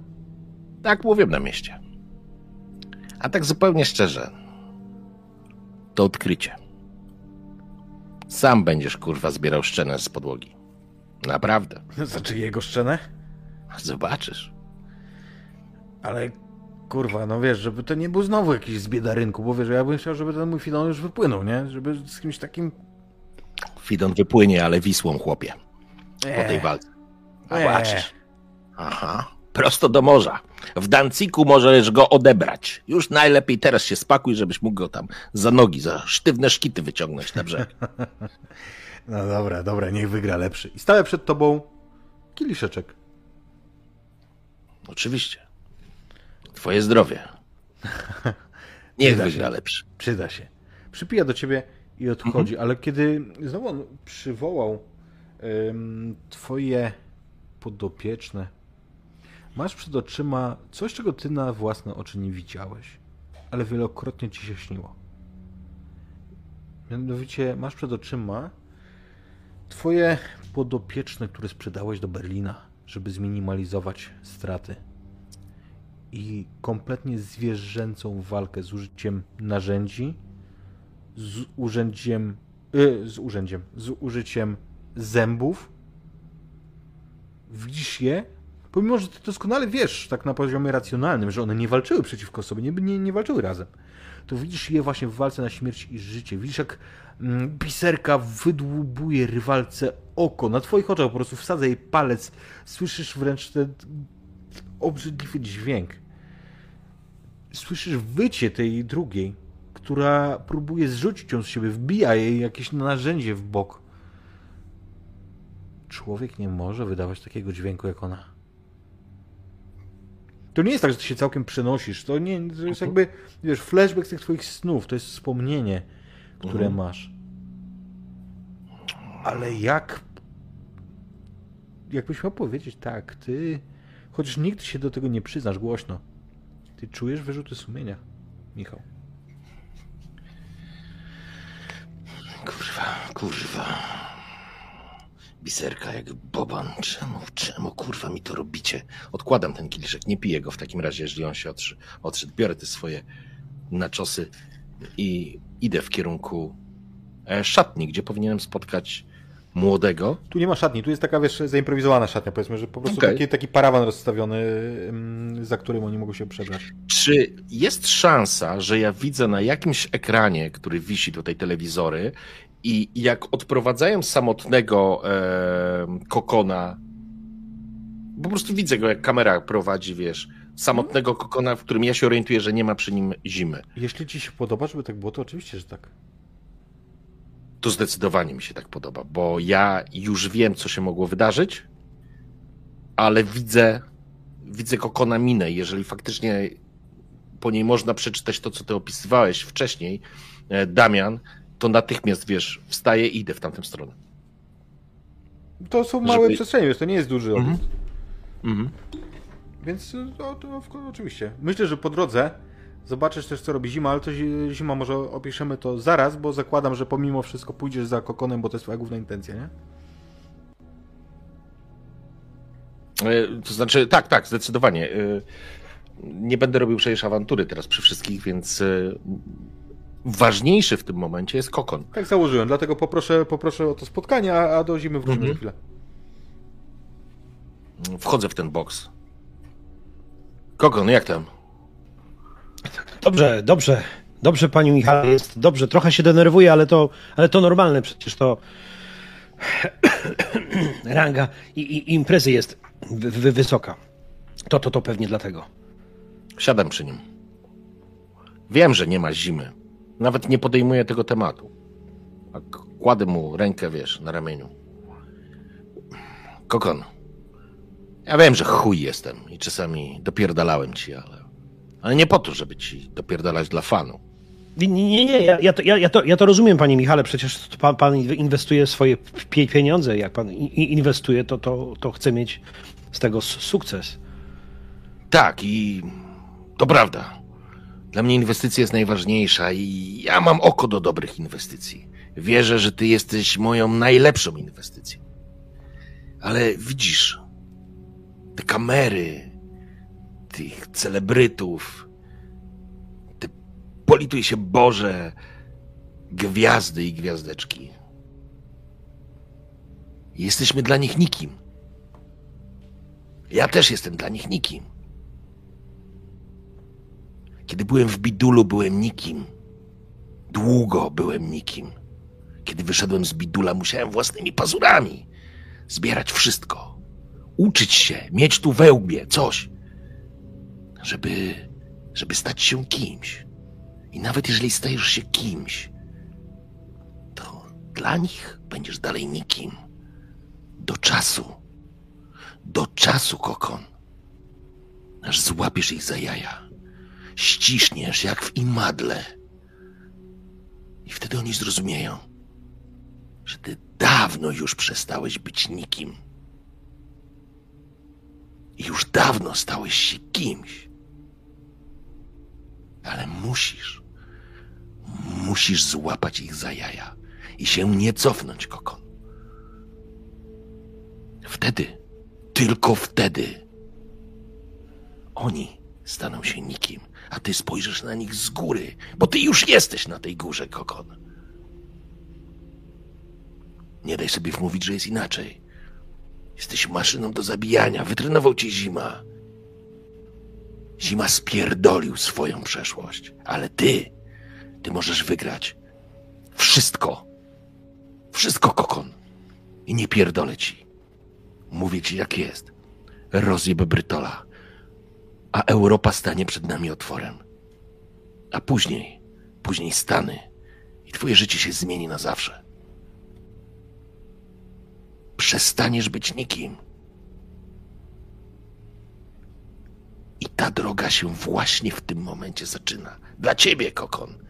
Tak mówię na mieście. A tak zupełnie szczerze, to odkrycie. Sam będziesz, kurwa, zbierał szczenę z podłogi. Naprawdę. *laughs* Znaczy jego szczenę? Zobaczysz. Ale kurwa, no wiesz, żeby to nie był znowu jakiś z bieda rynku, bo wiesz, ja bym chciał, żeby ten mój Fidon już wypłynął, nie? Żeby z kimś takim... Fidon wypłynie, ale Wisłą, chłopie. Po tej Eee, walce. A eee. Aha. Prosto do morza. W Danciku możesz go odebrać. Już najlepiej teraz się spakuj, żebyś mógł go tam za nogi, za sztywne szkity wyciągnąć na brzeg. *laughs* No dobra, dobra, niech wygra lepszy. I stałe przed tobą kieliszeczek. Oczywiście. Twoje zdrowie. *laughs* Niech Przyda się. wygra lepszy. Przyda się. Przypija do ciebie i odchodzi, ale kiedy znowu on przywołał ym, twoje podopieczne, masz przed oczyma coś, czego ty na własne oczy nie widziałeś, ale wielokrotnie ci się śniło. Mianowicie masz przed oczyma twoje podopieczne, które sprzedałeś do Berlina, żeby zminimalizować straty i kompletnie zwierzęcą walkę z użyciem narzędzi, z urzędziem, y, z urzędziem, z użyciem zębów. Widzisz je, pomimo, że ty doskonale wiesz, tak na poziomie racjonalnym, że one nie walczyły przeciwko sobie, nie, nie, nie walczyły razem. To widzisz je właśnie w walce na śmierć i życie. Widzisz, jak mm, piserka wydłubuje rywalce oko. Na twoich oczach po prostu wsadza jej palec. Słyszysz wręcz ten obrzydliwy dźwięk. Słyszysz wycie tej drugiej, która próbuje zrzucić ją z siebie, wbija jej jakieś narzędzie w bok. Człowiek nie może wydawać takiego dźwięku jak ona. To nie jest tak, że ty się całkiem przenosisz. To nie, to jest jakby, wiesz, flashback z tych twoich snów. To jest wspomnienie, które Mhm. masz. Ale jak. Jakbyś miał powiedzieć tak, ty. Chociaż nigdy się do tego nie przyznasz głośno. Ty czujesz wyrzuty sumienia, Michał. Kurwa, kurwa. Biserka jak boban. Czemu, czemu kurwa mi to robicie? Odkładam ten kieliszek, nie piję go w takim razie, jeżeli on się odszy- odszedł. Biorę te swoje naczosy i idę w kierunku e, szatni, gdzie powinienem spotkać młodego. Tu nie ma szatni, tu jest taka, wiesz, zaimprowizowana szatnia, powiedzmy, że po prostu Okej. taki, taki parawan rozstawiony, ym, za którym oni mogą się przebrać. Czy jest szansa, że ja widzę na jakimś ekranie, który wisi tutaj telewizory i jak odprowadzają samotnego e, kokona, po prostu widzę go, jak kamera prowadzi, wiesz, samotnego kokona, w którym ja się orientuję, że nie ma przy nim zimy. Jeśli ci się podoba, żeby tak było, to oczywiście, że tak. To zdecydowanie mi się tak podoba, bo ja już wiem, co się mogło wydarzyć, ale widzę, widzę kokona minę. Jeżeli faktycznie po niej można przeczytać to, co ty opisywałeś wcześniej, e, Damian, to natychmiast, wiesz, wstaję i idę w tamtą stronę. To są małe Żeby- przestrzenie, wiesz, to nie jest duży Mhm. obiekt. Mhm. Więc y, to, to w- oczywiście. Myślę, że po drodze zobaczysz też, co robi zima, ale to zi- zima może opiszemy to zaraz, bo zakładam, że pomimo wszystko pójdziesz za kokonem, bo to jest twoja główna intencja, nie? E, To znaczy, tak, tak, zdecydowanie. E, Nie będę robił przecież awantury teraz przy wszystkich, więc e, ważniejszy w tym momencie jest kokon. Tak założyłem, dlatego poproszę, poproszę o to spotkanie, a, a do zimy wrócimy Mhm. za chwilę. Wchodzę w ten boks. Kokon, jak tam? Dobrze, dobrze. Dobrze, pani Michał, jest dobrze. Trochę się denerwuję, ale to, ale to normalne. Przecież to *coughs* ranga i, i imprezy jest wy, wy, wysoka. To, to, to pewnie dlatego. Siadam przy nim. Wiem, że nie ma zimy. Nawet nie podejmuję tego tematu. A kładę mu rękę, wiesz, na ramieniu. Kokon. Ja wiem, że chuj jestem i czasami dopierdalałem ci, ale... Ale nie po to, żeby ci dopierdalać dla fanu. Nie, nie, nie, ja, ja, to, ja, to, ja to rozumiem, panie Michale, przecież to pan, pan inwestuje swoje pie, pieniądze. Jak pan inwestuje, to, to, to chce mieć z tego sukces. Tak, i to prawda. Dla mnie inwestycja jest najważniejsza i ja mam oko do dobrych inwestycji. Wierzę, że ty jesteś moją najlepszą inwestycją. Ale widzisz, te kamery, tych celebrytów, te polituj się Boże, gwiazdy i gwiazdeczki. Jesteśmy dla nich nikim. Ja też jestem dla nich nikim. Kiedy byłem w bidulu, byłem nikim. Długo byłem nikim. Kiedy wyszedłem z bidula, musiałem własnymi pazurami zbierać wszystko. Uczyć się, mieć tu we łbie coś, żeby, żeby stać się kimś. I nawet jeżeli stajesz się kimś, to dla nich będziesz dalej nikim. Do czasu. Do czasu, kokon. Aż złapiesz ich za jaja ściśniesz jak w imadle. I wtedy oni zrozumieją, że ty dawno już przestałeś być nikim. I już dawno stałeś się kimś. Ale musisz, musisz złapać ich za jaja i się nie cofnąć, kokon. Wtedy, tylko wtedy, oni staną się nikim, a ty spojrzysz na nich z góry, bo ty już jesteś na tej górze, kokon. Nie daj sobie wmówić, że jest inaczej. Jesteś maszyną do zabijania, wytrenował cię zima. Zima spierdolił swoją przeszłość, ale ty, ty możesz wygrać. Wszystko. Wszystko, kokon. I nie pierdolę ci. Mówię ci jak jest. Rozjeb Brytola a Europa stanie przed nami otworem. A później, później Stany i twoje życie się zmieni na zawsze. Przestaniesz być nikim. I ta droga się właśnie w tym momencie zaczyna. Dla ciebie, kokon.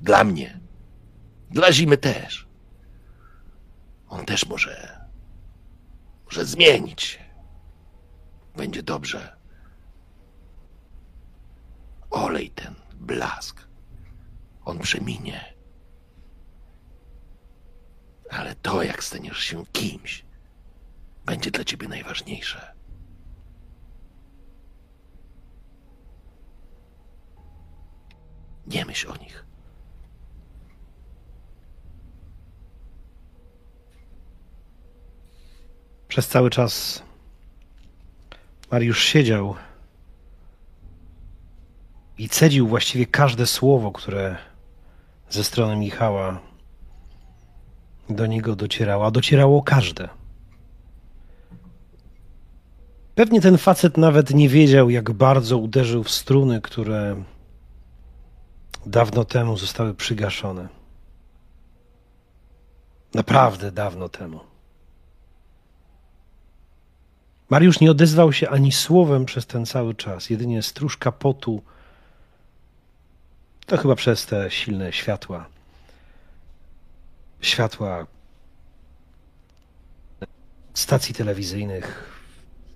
Dla mnie. Dla zimy też. On też może. Może zmienić się. Będzie dobrze. Olej ten blask. On przeminie. Ale to, jak staniesz się kimś, będzie dla ciebie najważniejsze. Nie myśl o nich. Przez cały czas Mariusz siedział i cedził właściwie każde słowo, które ze strony Michała do niego docierało, a docierało każde. Pewnie ten facet nawet nie wiedział, jak bardzo uderzył w struny, które dawno temu zostały przygaszone. Naprawdę dawno temu. Mariusz nie odezwał się ani słowem przez ten cały czas, jedynie stróżka potu. To chyba przez te silne światła. Światła stacji telewizyjnych,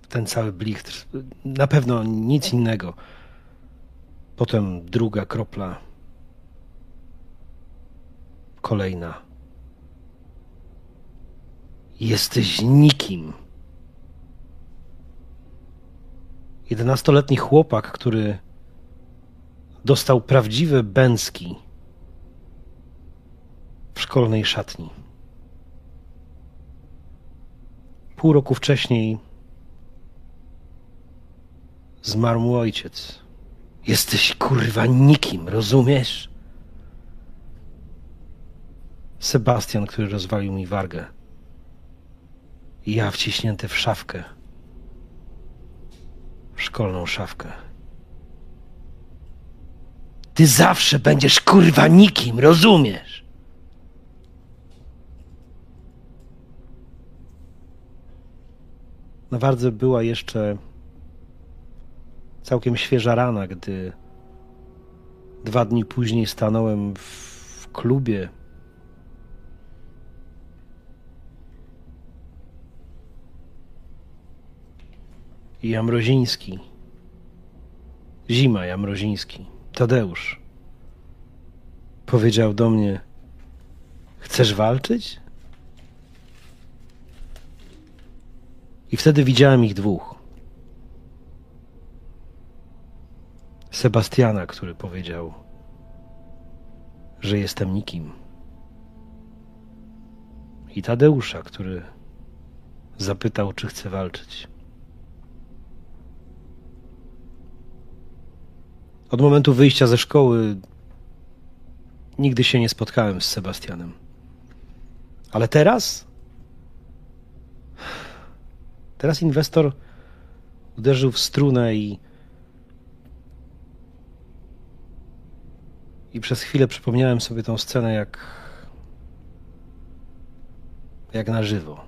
ten cały blichtr. Na pewno nic innego. Potem druga kropla. Kolejna. Jesteś nikim. Jedenastoletni chłopak, który dostał prawdziwe bęcki w szkolnej szatni. Pół roku wcześniej zmarł mu ojciec. Jesteś kurwa nikim, rozumiesz? Sebastian, który rozwalił mi wargę. Ja wciśnięty w szafkę. Szkolną szafkę. Ty zawsze będziesz kurwa nikim, rozumiesz? Na wardze była jeszcze całkiem świeża rana, gdy dwa dni później stanąłem w klubie. Jamroziński, Zima Jamroziński, Tadeusz, powiedział do mnie: Chcesz walczyć? I wtedy widziałem ich dwóch. Sebastiana, który powiedział, że jestem nikim. I Tadeusza, który zapytał, czy chce walczyć. Od momentu wyjścia ze szkoły nigdy się nie spotkałem z Sebastianem. Ale teraz? Teraz inwestor uderzył w strunę i I przez chwilę przypomniałem sobie tą scenę jak. jak na żywo.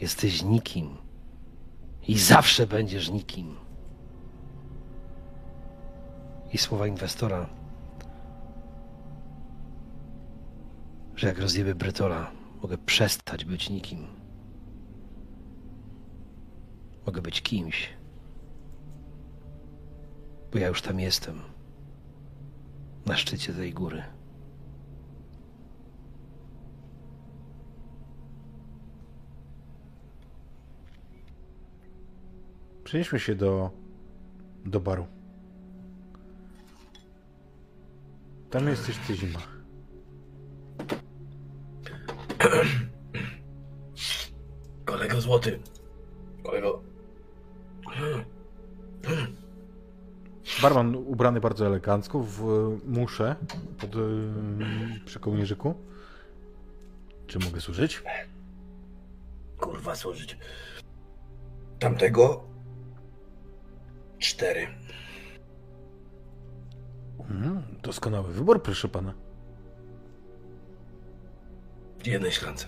Jesteś nikim. I zawsze będziesz nikim. I słowa inwestora, że jak rozjebie Bretola, mogę przestać być nikim. Mogę być kimś. Bo ja już tam jestem na szczycie tej góry. Przenieśmy się do, do baru. Tam jesteś ty zima. *clears throat* Kolego złoty. Kolego. Barman ubrany bardzo elegancko w muszę pod yy, przy kołnierzyku. Czy mogę służyć? Kurwa służyć. Tamtego. Cztery. Mm, doskonały wybór, proszę pana. W jednej szklance.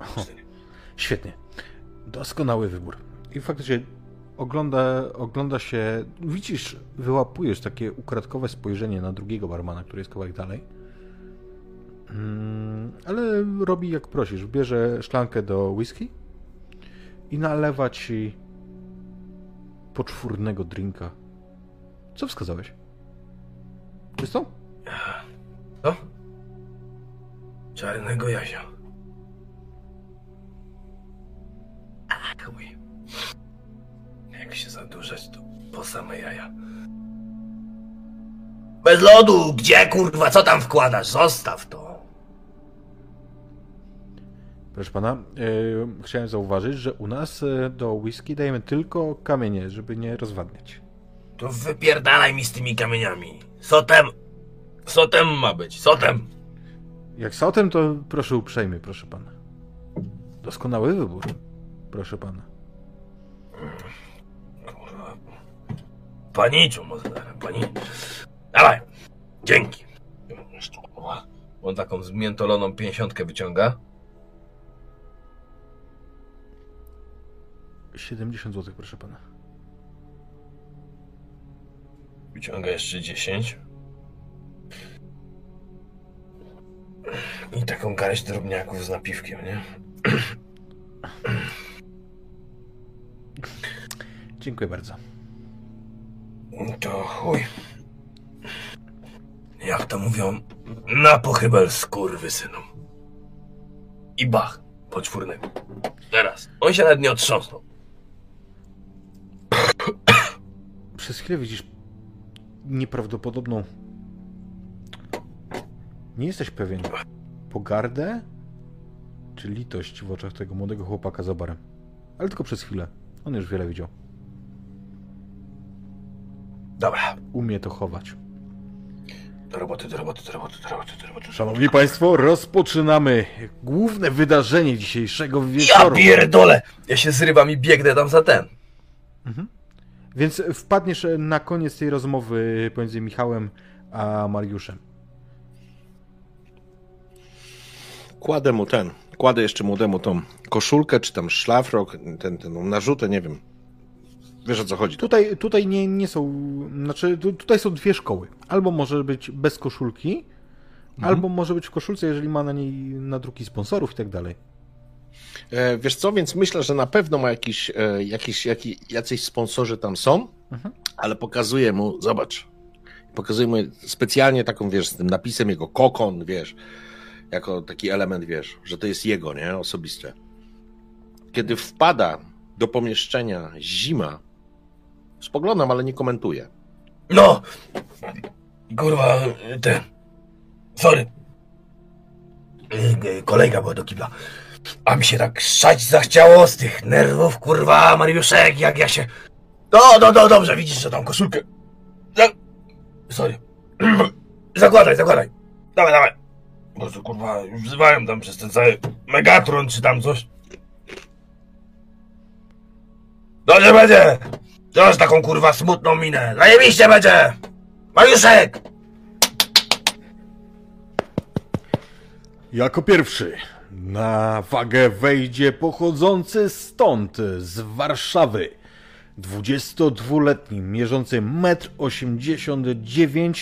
O, świetnie. Doskonały wybór. I faktycznie ogląda, ogląda się, widzisz, wyłapujesz takie ukradkowe spojrzenie na drugiego barmana, który jest kawałek dalej. Mm, ale robi jak prosisz. Bierze szklankę do whisky i nalewa ci poczwórnego drinka. Co wskazałeś? Czystą? Co? Czarnego Jazia. A, chuj. Jak się zadurzać, to po same jaja. Bez lodu! Gdzie kurwa? Co tam wkładasz? Zostaw to! Proszę pana, yy, chciałem zauważyć, że u nas yy, do whisky dajemy tylko kamienie, żeby nie rozwadniać. To wypierdalaj mi z tymi kamieniami. Sotem... Sotem ma być, sotem! Jak sotem, to proszę uprzejmie, proszę pana. Doskonały wybór, proszę pana. Kurwa. Paniczu, może pani. Dawaj! Dzięki! On taką zmiętoloną pięćdziesiątkę wyciąga. 70 zł, proszę pana. Wyciąga jeszcze 10. I taką garść drobniaków z napiwkiem, nie? Dziękuję bardzo. To chuj. Jak to mówią, na pochybel skurwysynom. I bach, poczwórnego. Teraz. On się nawet nie otrząsnął. Przez chwilę widzisz nieprawdopodobną. Nie jesteś pewien. Pogardę czy litość w oczach tego młodego chłopaka za barem. Ale tylko przez chwilę. On już wiele widział. Dobra, Umie to chować. do roboty, do roboty, do roboty, do roboty, do roboty. Szanowni Państwo, rozpoczynamy główne wydarzenie dzisiejszego Ja wieczoru. pierdolę! Ja się zrywam i biegnę tam za ten. Więc wpadniesz na koniec tej rozmowy pomiędzy Michałem a Mariuszem. Kładę mu ten, kładę jeszcze młodemu tą koszulkę, czy tam szlafrok, ten, ten narzutę, nie wiem. Wiesz o co chodzi. Tutaj, tutaj nie, nie są, znaczy tu, tutaj są dwie szkoły. Albo może być bez koszulki, albo może być w koszulce, jeżeli ma na niej nadruki sponsorów i tak dalej. E, wiesz co, więc myślę, że na pewno ma jakiś, e, jakiś, jaki, jacyś sponsorzy tam są, Mhm. ale pokazuję mu, zobacz, pokazuję mu specjalnie taką, wiesz, z tym napisem jego kokon, wiesz, jako taki element, wiesz, że to jest jego, nie, osobiste. Kiedy wpada do pomieszczenia zima, spoglądam, ale nie komentuję. No! Kurwa, ten. Sorry. Yy, Kolejka była do kibla. A mi się tak szać zachciało z tych nerwów, kurwa, Mariuszek, jak ja się... No, no, no, dobrze, widzisz, że tam koszulkę... Za... Sorry. *clears throat* zakładaj, zakładaj. Dawaj, dawaj. Bo to, kurwa, już wzywają tam przez ten cały Megatron, czy tam coś. Dobrze będzie! Masz taką kurwa smutną minę. Zajebiście będzie! Mariuszek! Jako pierwszy na wagę wejdzie pochodzący stąd, z Warszawy. 22-letni, mierzący 1,89 m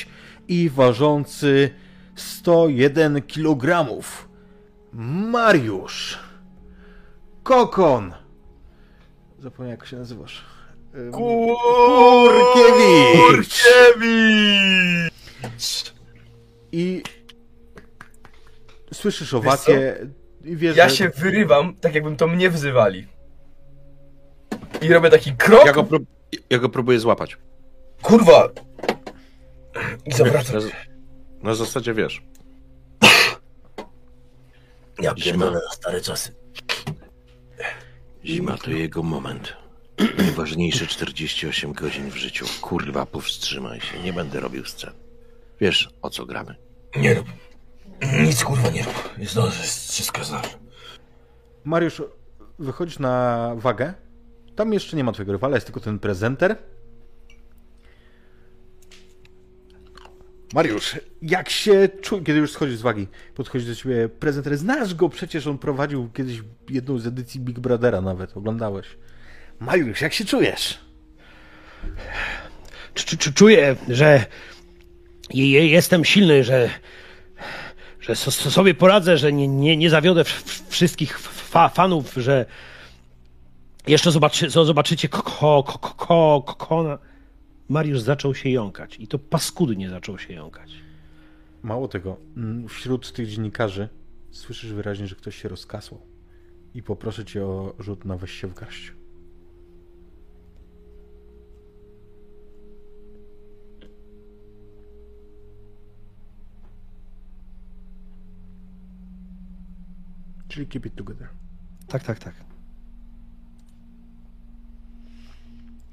i ważący 101 kg. Mariusz. Kokon. Zapomniałem jak się nazywasz. Kurkiewicz. Kurkiewicz! I słyszysz owację i wiesz, Ja że... się wyrywam, tak jakbym to mnie wzywali. I robię taki krok. Ja go, prób- ja go próbuję złapać. Kurwa! I Na, zawracam. na zasadzie, wiesz, Ja pierdolę stare czasy. Zima to jego moment. Najważniejsze 48 godzin w życiu. Kurwa, powstrzymaj się. Nie będę robił scen. Wiesz, o co gramy. Nie rób. Nic kurwa nie rób. Jest dobrze, jest wszystko znasz. Mariusz, wychodzisz na wagę. Tam jeszcze nie ma twojego rywala, jest tylko ten prezenter. Mariusz, jak się czujesz, kiedy już schodzisz z wagi, podchodzi do ciebie prezenter, znasz go, przecież on prowadził kiedyś jedną z edycji Big Brothera nawet, oglądałeś. Mariusz, jak się czujesz? Czu- czu- Czuję, że je- je- jestem silny, że, że so- so- sobie poradzę, że nie, nie, nie zawiodę wszystkich fa fanów, że jeszcze zobaczy, zo- zobaczycie ko, ko, ko, ko. Mariusz zaczął się jąkać i to paskudnie zaczął się jąkać. Mało tego, mm, wśród tych dziennikarzy słyszysz wyraźnie, że ktoś się rozkasłał. I poproszę cię o rzut na weź się w garść. Czyli keep it together. Tak, tak, tak.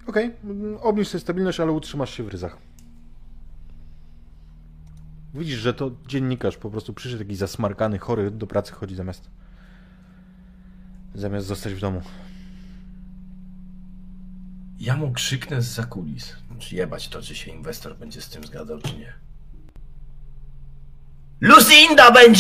Okej, mm, obniż sobie stabilność, ale utrzymasz się w ryzach. Widzisz, że to dziennikarz po prostu przyszedł taki zasmarkany, chory, do pracy chodzi zamiast zamiast zostać w domu. Ja mu krzyknę z zakulis. Czy jebać to, czy się inwestor będzie z tym zgadzał, czy nie. Lucinda będzie